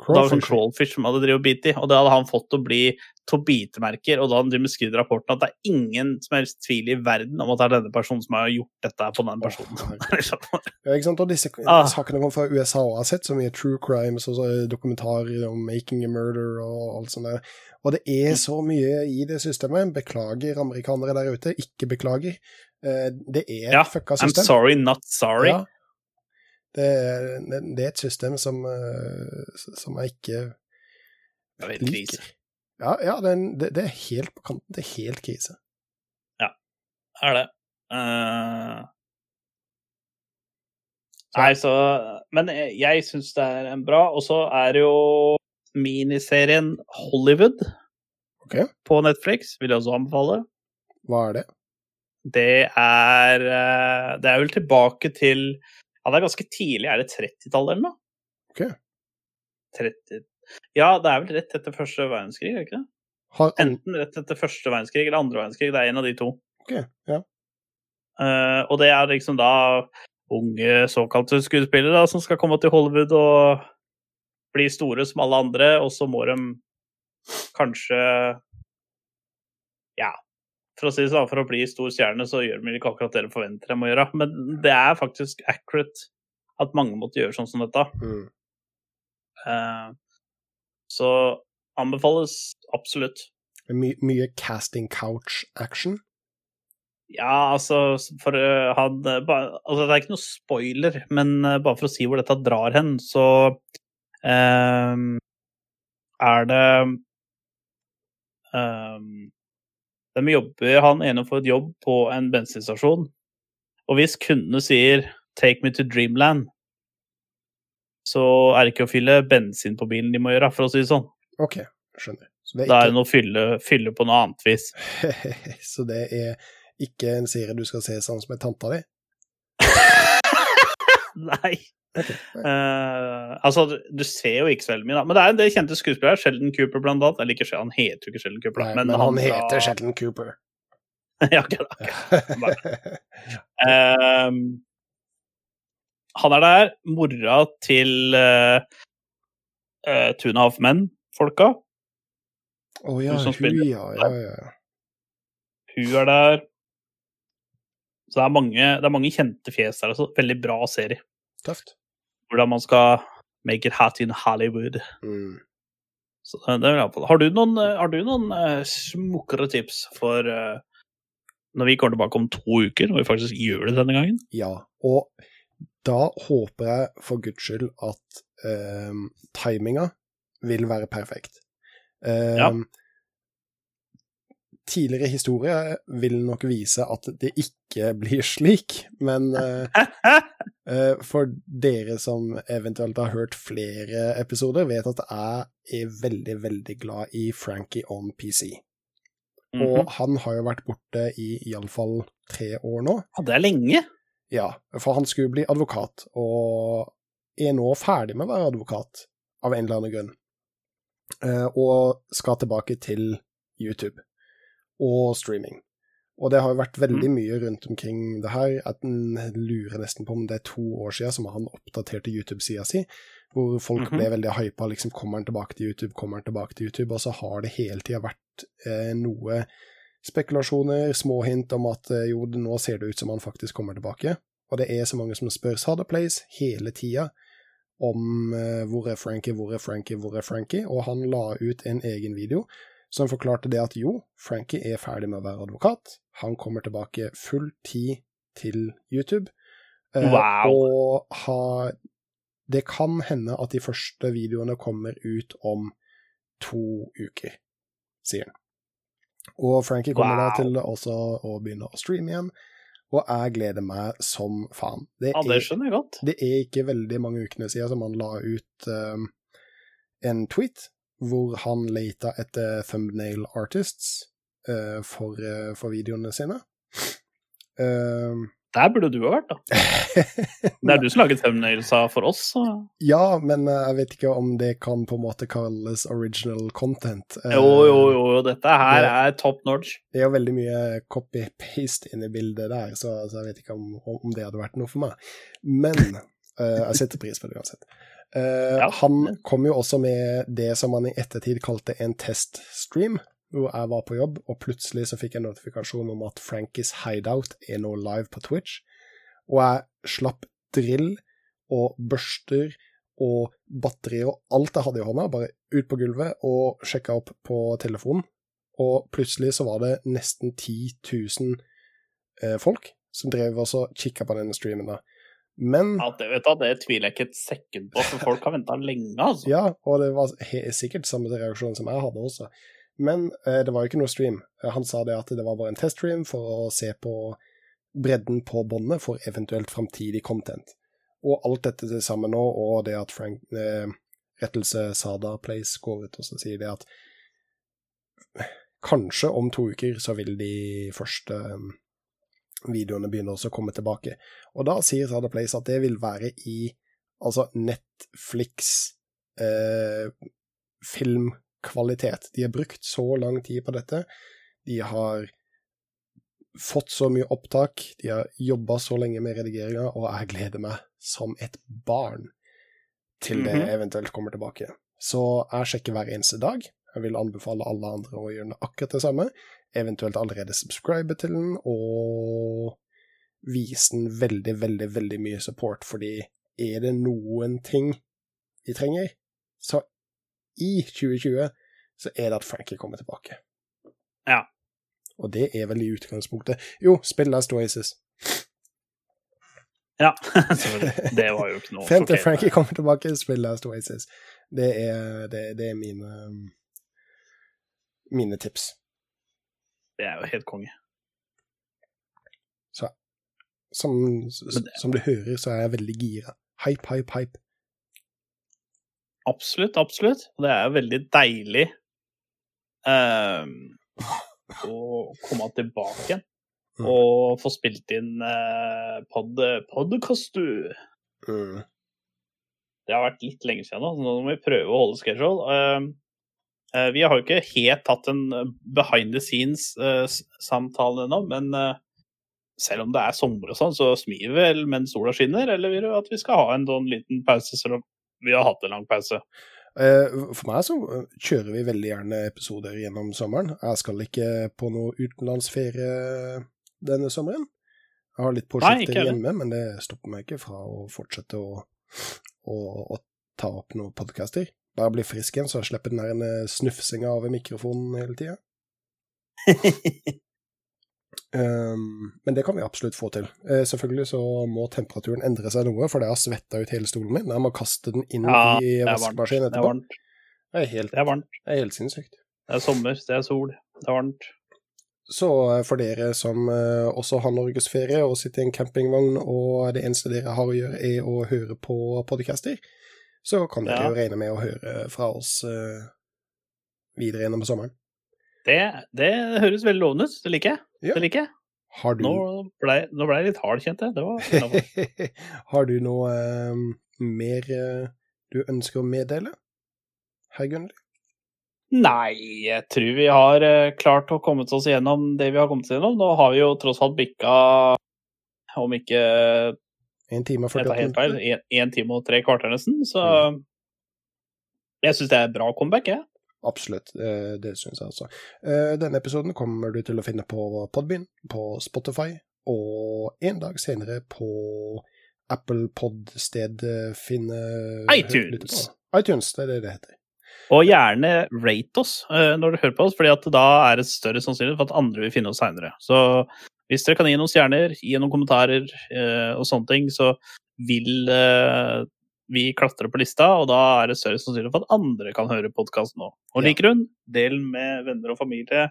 Det var sånn Crawfish. som hadde drevet bitt i, og det hadde han fått til å bli to bitemerker, og da hadde skrev rapporten at det er ingen som helst tvil i verden om at det er denne personen som har gjort dette på den personen. Ja, ikke sant? Og disse Ah. sakene kommer fra USA og har sett så mye true crimes og så dokumentarer om making a murder og alt sånt der. Og det er så mye i det systemet. Beklager amerikanere der ute, ikke beklager. Eh, Det er et Ja, fucka I'm sorry, not sorry. Ja. Det, er, det er et system som, eh, som jeg ikke er liker. Ja, ja det, er det, er helt på kanten. Det er helt krise. Ja, er det. Eh, Nei, så Men jeg, jeg syns det er en bra. Og så er det jo miniserien Hollywood okay. på Netflix, vil jeg også anbefale. Hva er det? Det er eh, Det er vel tilbake til Ja, det er ganske tidlig. Er det 30-tallet eller noe? Ok. 30 Ja, det er vel rett etter første verdenskrig, er det ikke det? Har. Enten rett etter første verdenskrig eller andre verdenskrig. Det er en av de to. Ok, ja. Uh, og det er liksom da unge såkalte skuespillere da, som skal komme til Hollywood og bli store som alle andre, og så må de kanskje Ja, for å si det sånn, for å bli stor stjerne, så gjør de ikke akkurat det de forventer dem å gjøre. Men det er faktisk accurate at mange måtte gjøre sånn som dette. Mm. Uh, så anbefales absolutt. My, mye casting couch action. Ja, altså for uh, han ba, Altså, det er ikke noe spoiler, men uh, bare for å si hvor dette drar hen, så er det ehm, De jobber Han ene får et jobb på en bensinstasjon, og hvis kundene sier 'take me to dreamland', så er det ikke å fylle bensin på bilen de må gjøre, for å si det sånn. OK, skjønner. Så det er er det noe å fylle, fylle på noe annet vis. så det er ikke en serie du skal se sammen med tanta di? Nei. Eh, altså, du, ser jo ikke så veldig mye, da. Men det er en del kjente skuespillere. Sheldon Cooper, blant annet. Eller ikke han heter jo ikke Sheldon Cooper, Nei, men, men, han han heter Sheldon Cooper. ja, ok, da. uh, han er der. Mora til uh, uh, Two and a Half Men-folka. Å ja, Hun hun, ja, ja, ja. Hun er der. Så det er mange, det er mange kjente fjes der. Altså. Veldig bra serie. Tøft. Hvordan man skal make it hot in Hollywood. Mm. Så det det vil jeg anbefale. Har du noen, eh, har du noen uh, smukkere tips for uh, når vi kommer tilbake om to uker, når vi faktisk gjør det denne gangen? Ja, og da håper jeg for guds skyld at uh, timinga vil være perfekt. Uh, Ja. Tidligere historie vil nok vise at det ikke blir slik, men eh, for dere som eventuelt har hørt flere episoder, vet at jeg er veldig, veldig glad i Frankie on PC. Mhm. Og han har jo vært borte i iallfall tre år nå. Ja, det er lenge. Ja, for han skulle bli advokat, og er nå ferdig med å være advokat, av en eller annen grunn. Eh, og skal tilbake til YouTube og streaming. Og det har jo vært veldig mye rundt omkring det her, at en lurer nesten på om det er to år siden som han oppdaterte YouTube-sida si, hvor folk Mhm. ble veldig hypa, liksom kommer han tilbake til YouTube, kommer han tilbake til YouTube, og så har det hele tida vært eh, noe spekulasjoner, små hint om at eh, jo, nå ser det ut som han faktisk kommer tilbake. Og det er så mange som spør Sada Place hele tida om eh, hvor er Frankie, hvor er Frankie, hvor er Frankie? Og han la ut en egen video som forklarte det at jo, Frankie er ferdig med å være advokat. Han kommer tilbake full tid til YouTube. Eh, Wow. Og har Det kan hende at de første videoene kommer ut om to uker, sier han. Og Frankie kommer Wow. da til også å begynne å streame igjen, og jeg gleder meg som faen. Det Ja, det er skjønner jeg godt. det er ikke veldig mange ukene siden som han la ut um, en tweet hvor han leita etter thumbnail artists uh, for, uh, for videoene sine. Uh, Der burde du ha vært, da. Det er du som lager thumbnailsa for oss. Så. ja, men uh, jeg vet ikke om det kan på en måte kalles original content. Jo, jo, jo, dette her det- er top notch. Det er jo veldig mye copy-paste inni bildet der, så, så jeg vet ikke om, om det hadde vært noe for meg. Men jeg setter pris på det uansett. Uh, Ja. Han kom jo også med det som han i ettertid kalte en teststream, hvor jeg var på jobb, og plutselig så fikk jeg notifikasjon om at Frankies Hideout er nå live på Twitch, og jeg slapp drill og børster og batterier og alt jeg hadde i hånda, bare ut på gulvet og sjekka opp på telefonen, og plutselig så var det nesten 10 000 eh, folk som drev og kikka på denne streamen da. Men Ja, det, vet du, det tviler jeg ikke et sekund på, for folk har venta lenge, altså. Ja, og det var sikkert samme reaksjon som jeg hadde også. Men eh, det var jo ikke noe stream. Eh, Han sa det at det var bare en teststream for å se på bredden på båndet for eventuelt framtidig content. Og alt dette til sammen nå, og det at Frank eh, Rettelse Sada Place går ut og så sier det at kanskje om to uker så vil de første um, videoene begynner også å komme tilbake. Og da sier Sada Place at det vil være i altså Netflix eh, filmkvalitet. De har brukt så lang tid på dette. De har fått så mye opptak, de har jobba så lenge med redigeringa, og jeg gleder meg som et barn til det Mhm. eventuelt kommer tilbake. Så jeg sjekker hver eneste dag. Jeg vil anbefale alle andre å gjøre akkurat det samme. Eventuelt allerede subscribe til den, og vise den veldig, veldig, veldig mye support, fordi er det noen ting de trenger, så i 2020 så er det at Frankie kommer tilbake. Ja. Og det er vel i utgangspunktet Jo, spill Last Oasis. Ja. Det var jo ikke noe Frem til okay, Frankie kommer tilbake, spill Last Oasis. Det er, det, det er mine mine tips. Det er jo helt konge. Som, som du hører, så er jeg veldig gira. Hype, hype, hype. Absolutt, absolutt. Og det er veldig deilig um, å komme tilbake igjen Mm. og få spilt inn uh, pod, podkast, du. Mm. Det har vært litt lenge siden nå, så nå må vi prøve å holde schedule. Eh, vi har jo ikke helt tatt en eh, behind the scenes-samtale ennå, men eh, selv om det er sommer og sånn, så smir vi vel mens sola skinner, eller vil du at vi skal ha en sånn liten pause, selv om vi har hatt en lang pause? Eh, For meg så eh, kjører vi veldig gjerne episoder gjennom sommeren. Jeg skal ikke på noe utenlandsferie denne sommeren. Jeg har litt prosjekter hjemme, men det stopper meg ikke fra å fortsette å, å, å ta opp noen podcaster. Bare bli frisk igjen, så jeg slipper den der snufsinga av mikrofonen hele tida. Um, men det kan vi absolutt få til. Uh, selvfølgelig så må temperaturen endre seg noe, for det har svetta ut hele stolen min. Jeg må kaste den inn Ja, i det vaskemaskinen Det er etterpå. Det er helt, Det er varmt. det er helt sinnssykt. Det er sommer, det er sol, det er varmt. Så eh, for dere som eh, også har norgesferie og sitter i en campingvogn, og det eneste dere har å gjøre er å høre på podcaster, så kan dere Ja. jo regne med å høre fra oss uh, videre gjennom sommeren. Det, det høres veldig lovende ut. Det liker jeg. Ja. Det liker jeg. Har du, Nå ble, nå ble jeg litt hard, kjente jeg. Det var innenfor. har du noe uh, mer uh, du ønsker å meddele, herr Gunnli? Nei, jeg tror vi har klart å komme oss gjennom det vi har kommet oss gjennom. Nå har vi jo tross alt bikka, om ikke En time og 48 helt feil, time og tre kvarter nesten. Så jeg syns det er bra comeback, jeg. Absolutt, eh, det syns jeg også. Eh, Denne episoden kommer du til å finne på Podbean, på Spotify, og en dag senere på Apple Pod-sted eh, finne iTunes. iTunes, det er det det heter. Og gjerne rate oss eh, når du hører på oss, fordi da er det større sannsynlighet for at andre vil finne oss seinere. Så hvis dere kan gi noen stjerner, gi noen kommentarer eh, og sånne ting, så vil eh, vi klatre på lista, og da er det større sannsynlighet for at andre kan høre podkasten òg. Og liker hun, del med venner og familie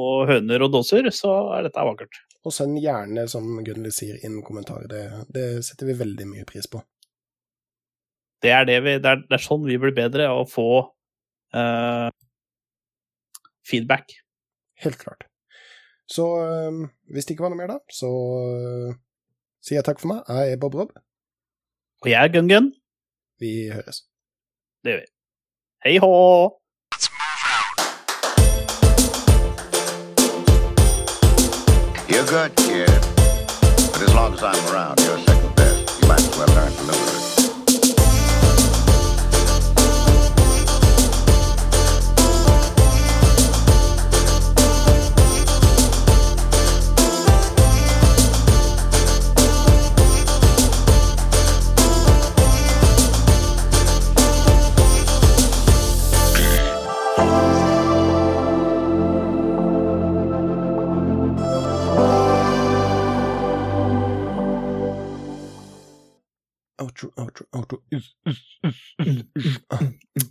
og høner og dåser, så er dette vakkert. Og send gjerne, som Gunnli sier, inn kommentarer. Det, det setter vi veldig mye pris på. Det er, det vi, det er, det er sånn vi blir bedre å få eh, feedback. Helt klart. Så hvis det ikke var noe mer da, så eh, sier jeg takk for meg. Jeg er Bob Rob. Og jeg er Gun-Gun. Vi høres. Det gjør vi. Hei hå! You're good, kid. But as long as I'm around, you're second best. You might as well learn to live with it.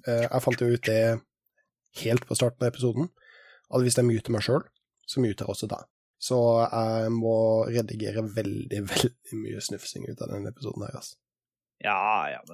Jeg fant jo ut det helt på starten av episoden, at hvis jeg muter meg sjøl, så muter jeg også deg. Så jeg må redigere veldig, veldig mye snufsing ut av denne episoden her, altså. Ja, ja, men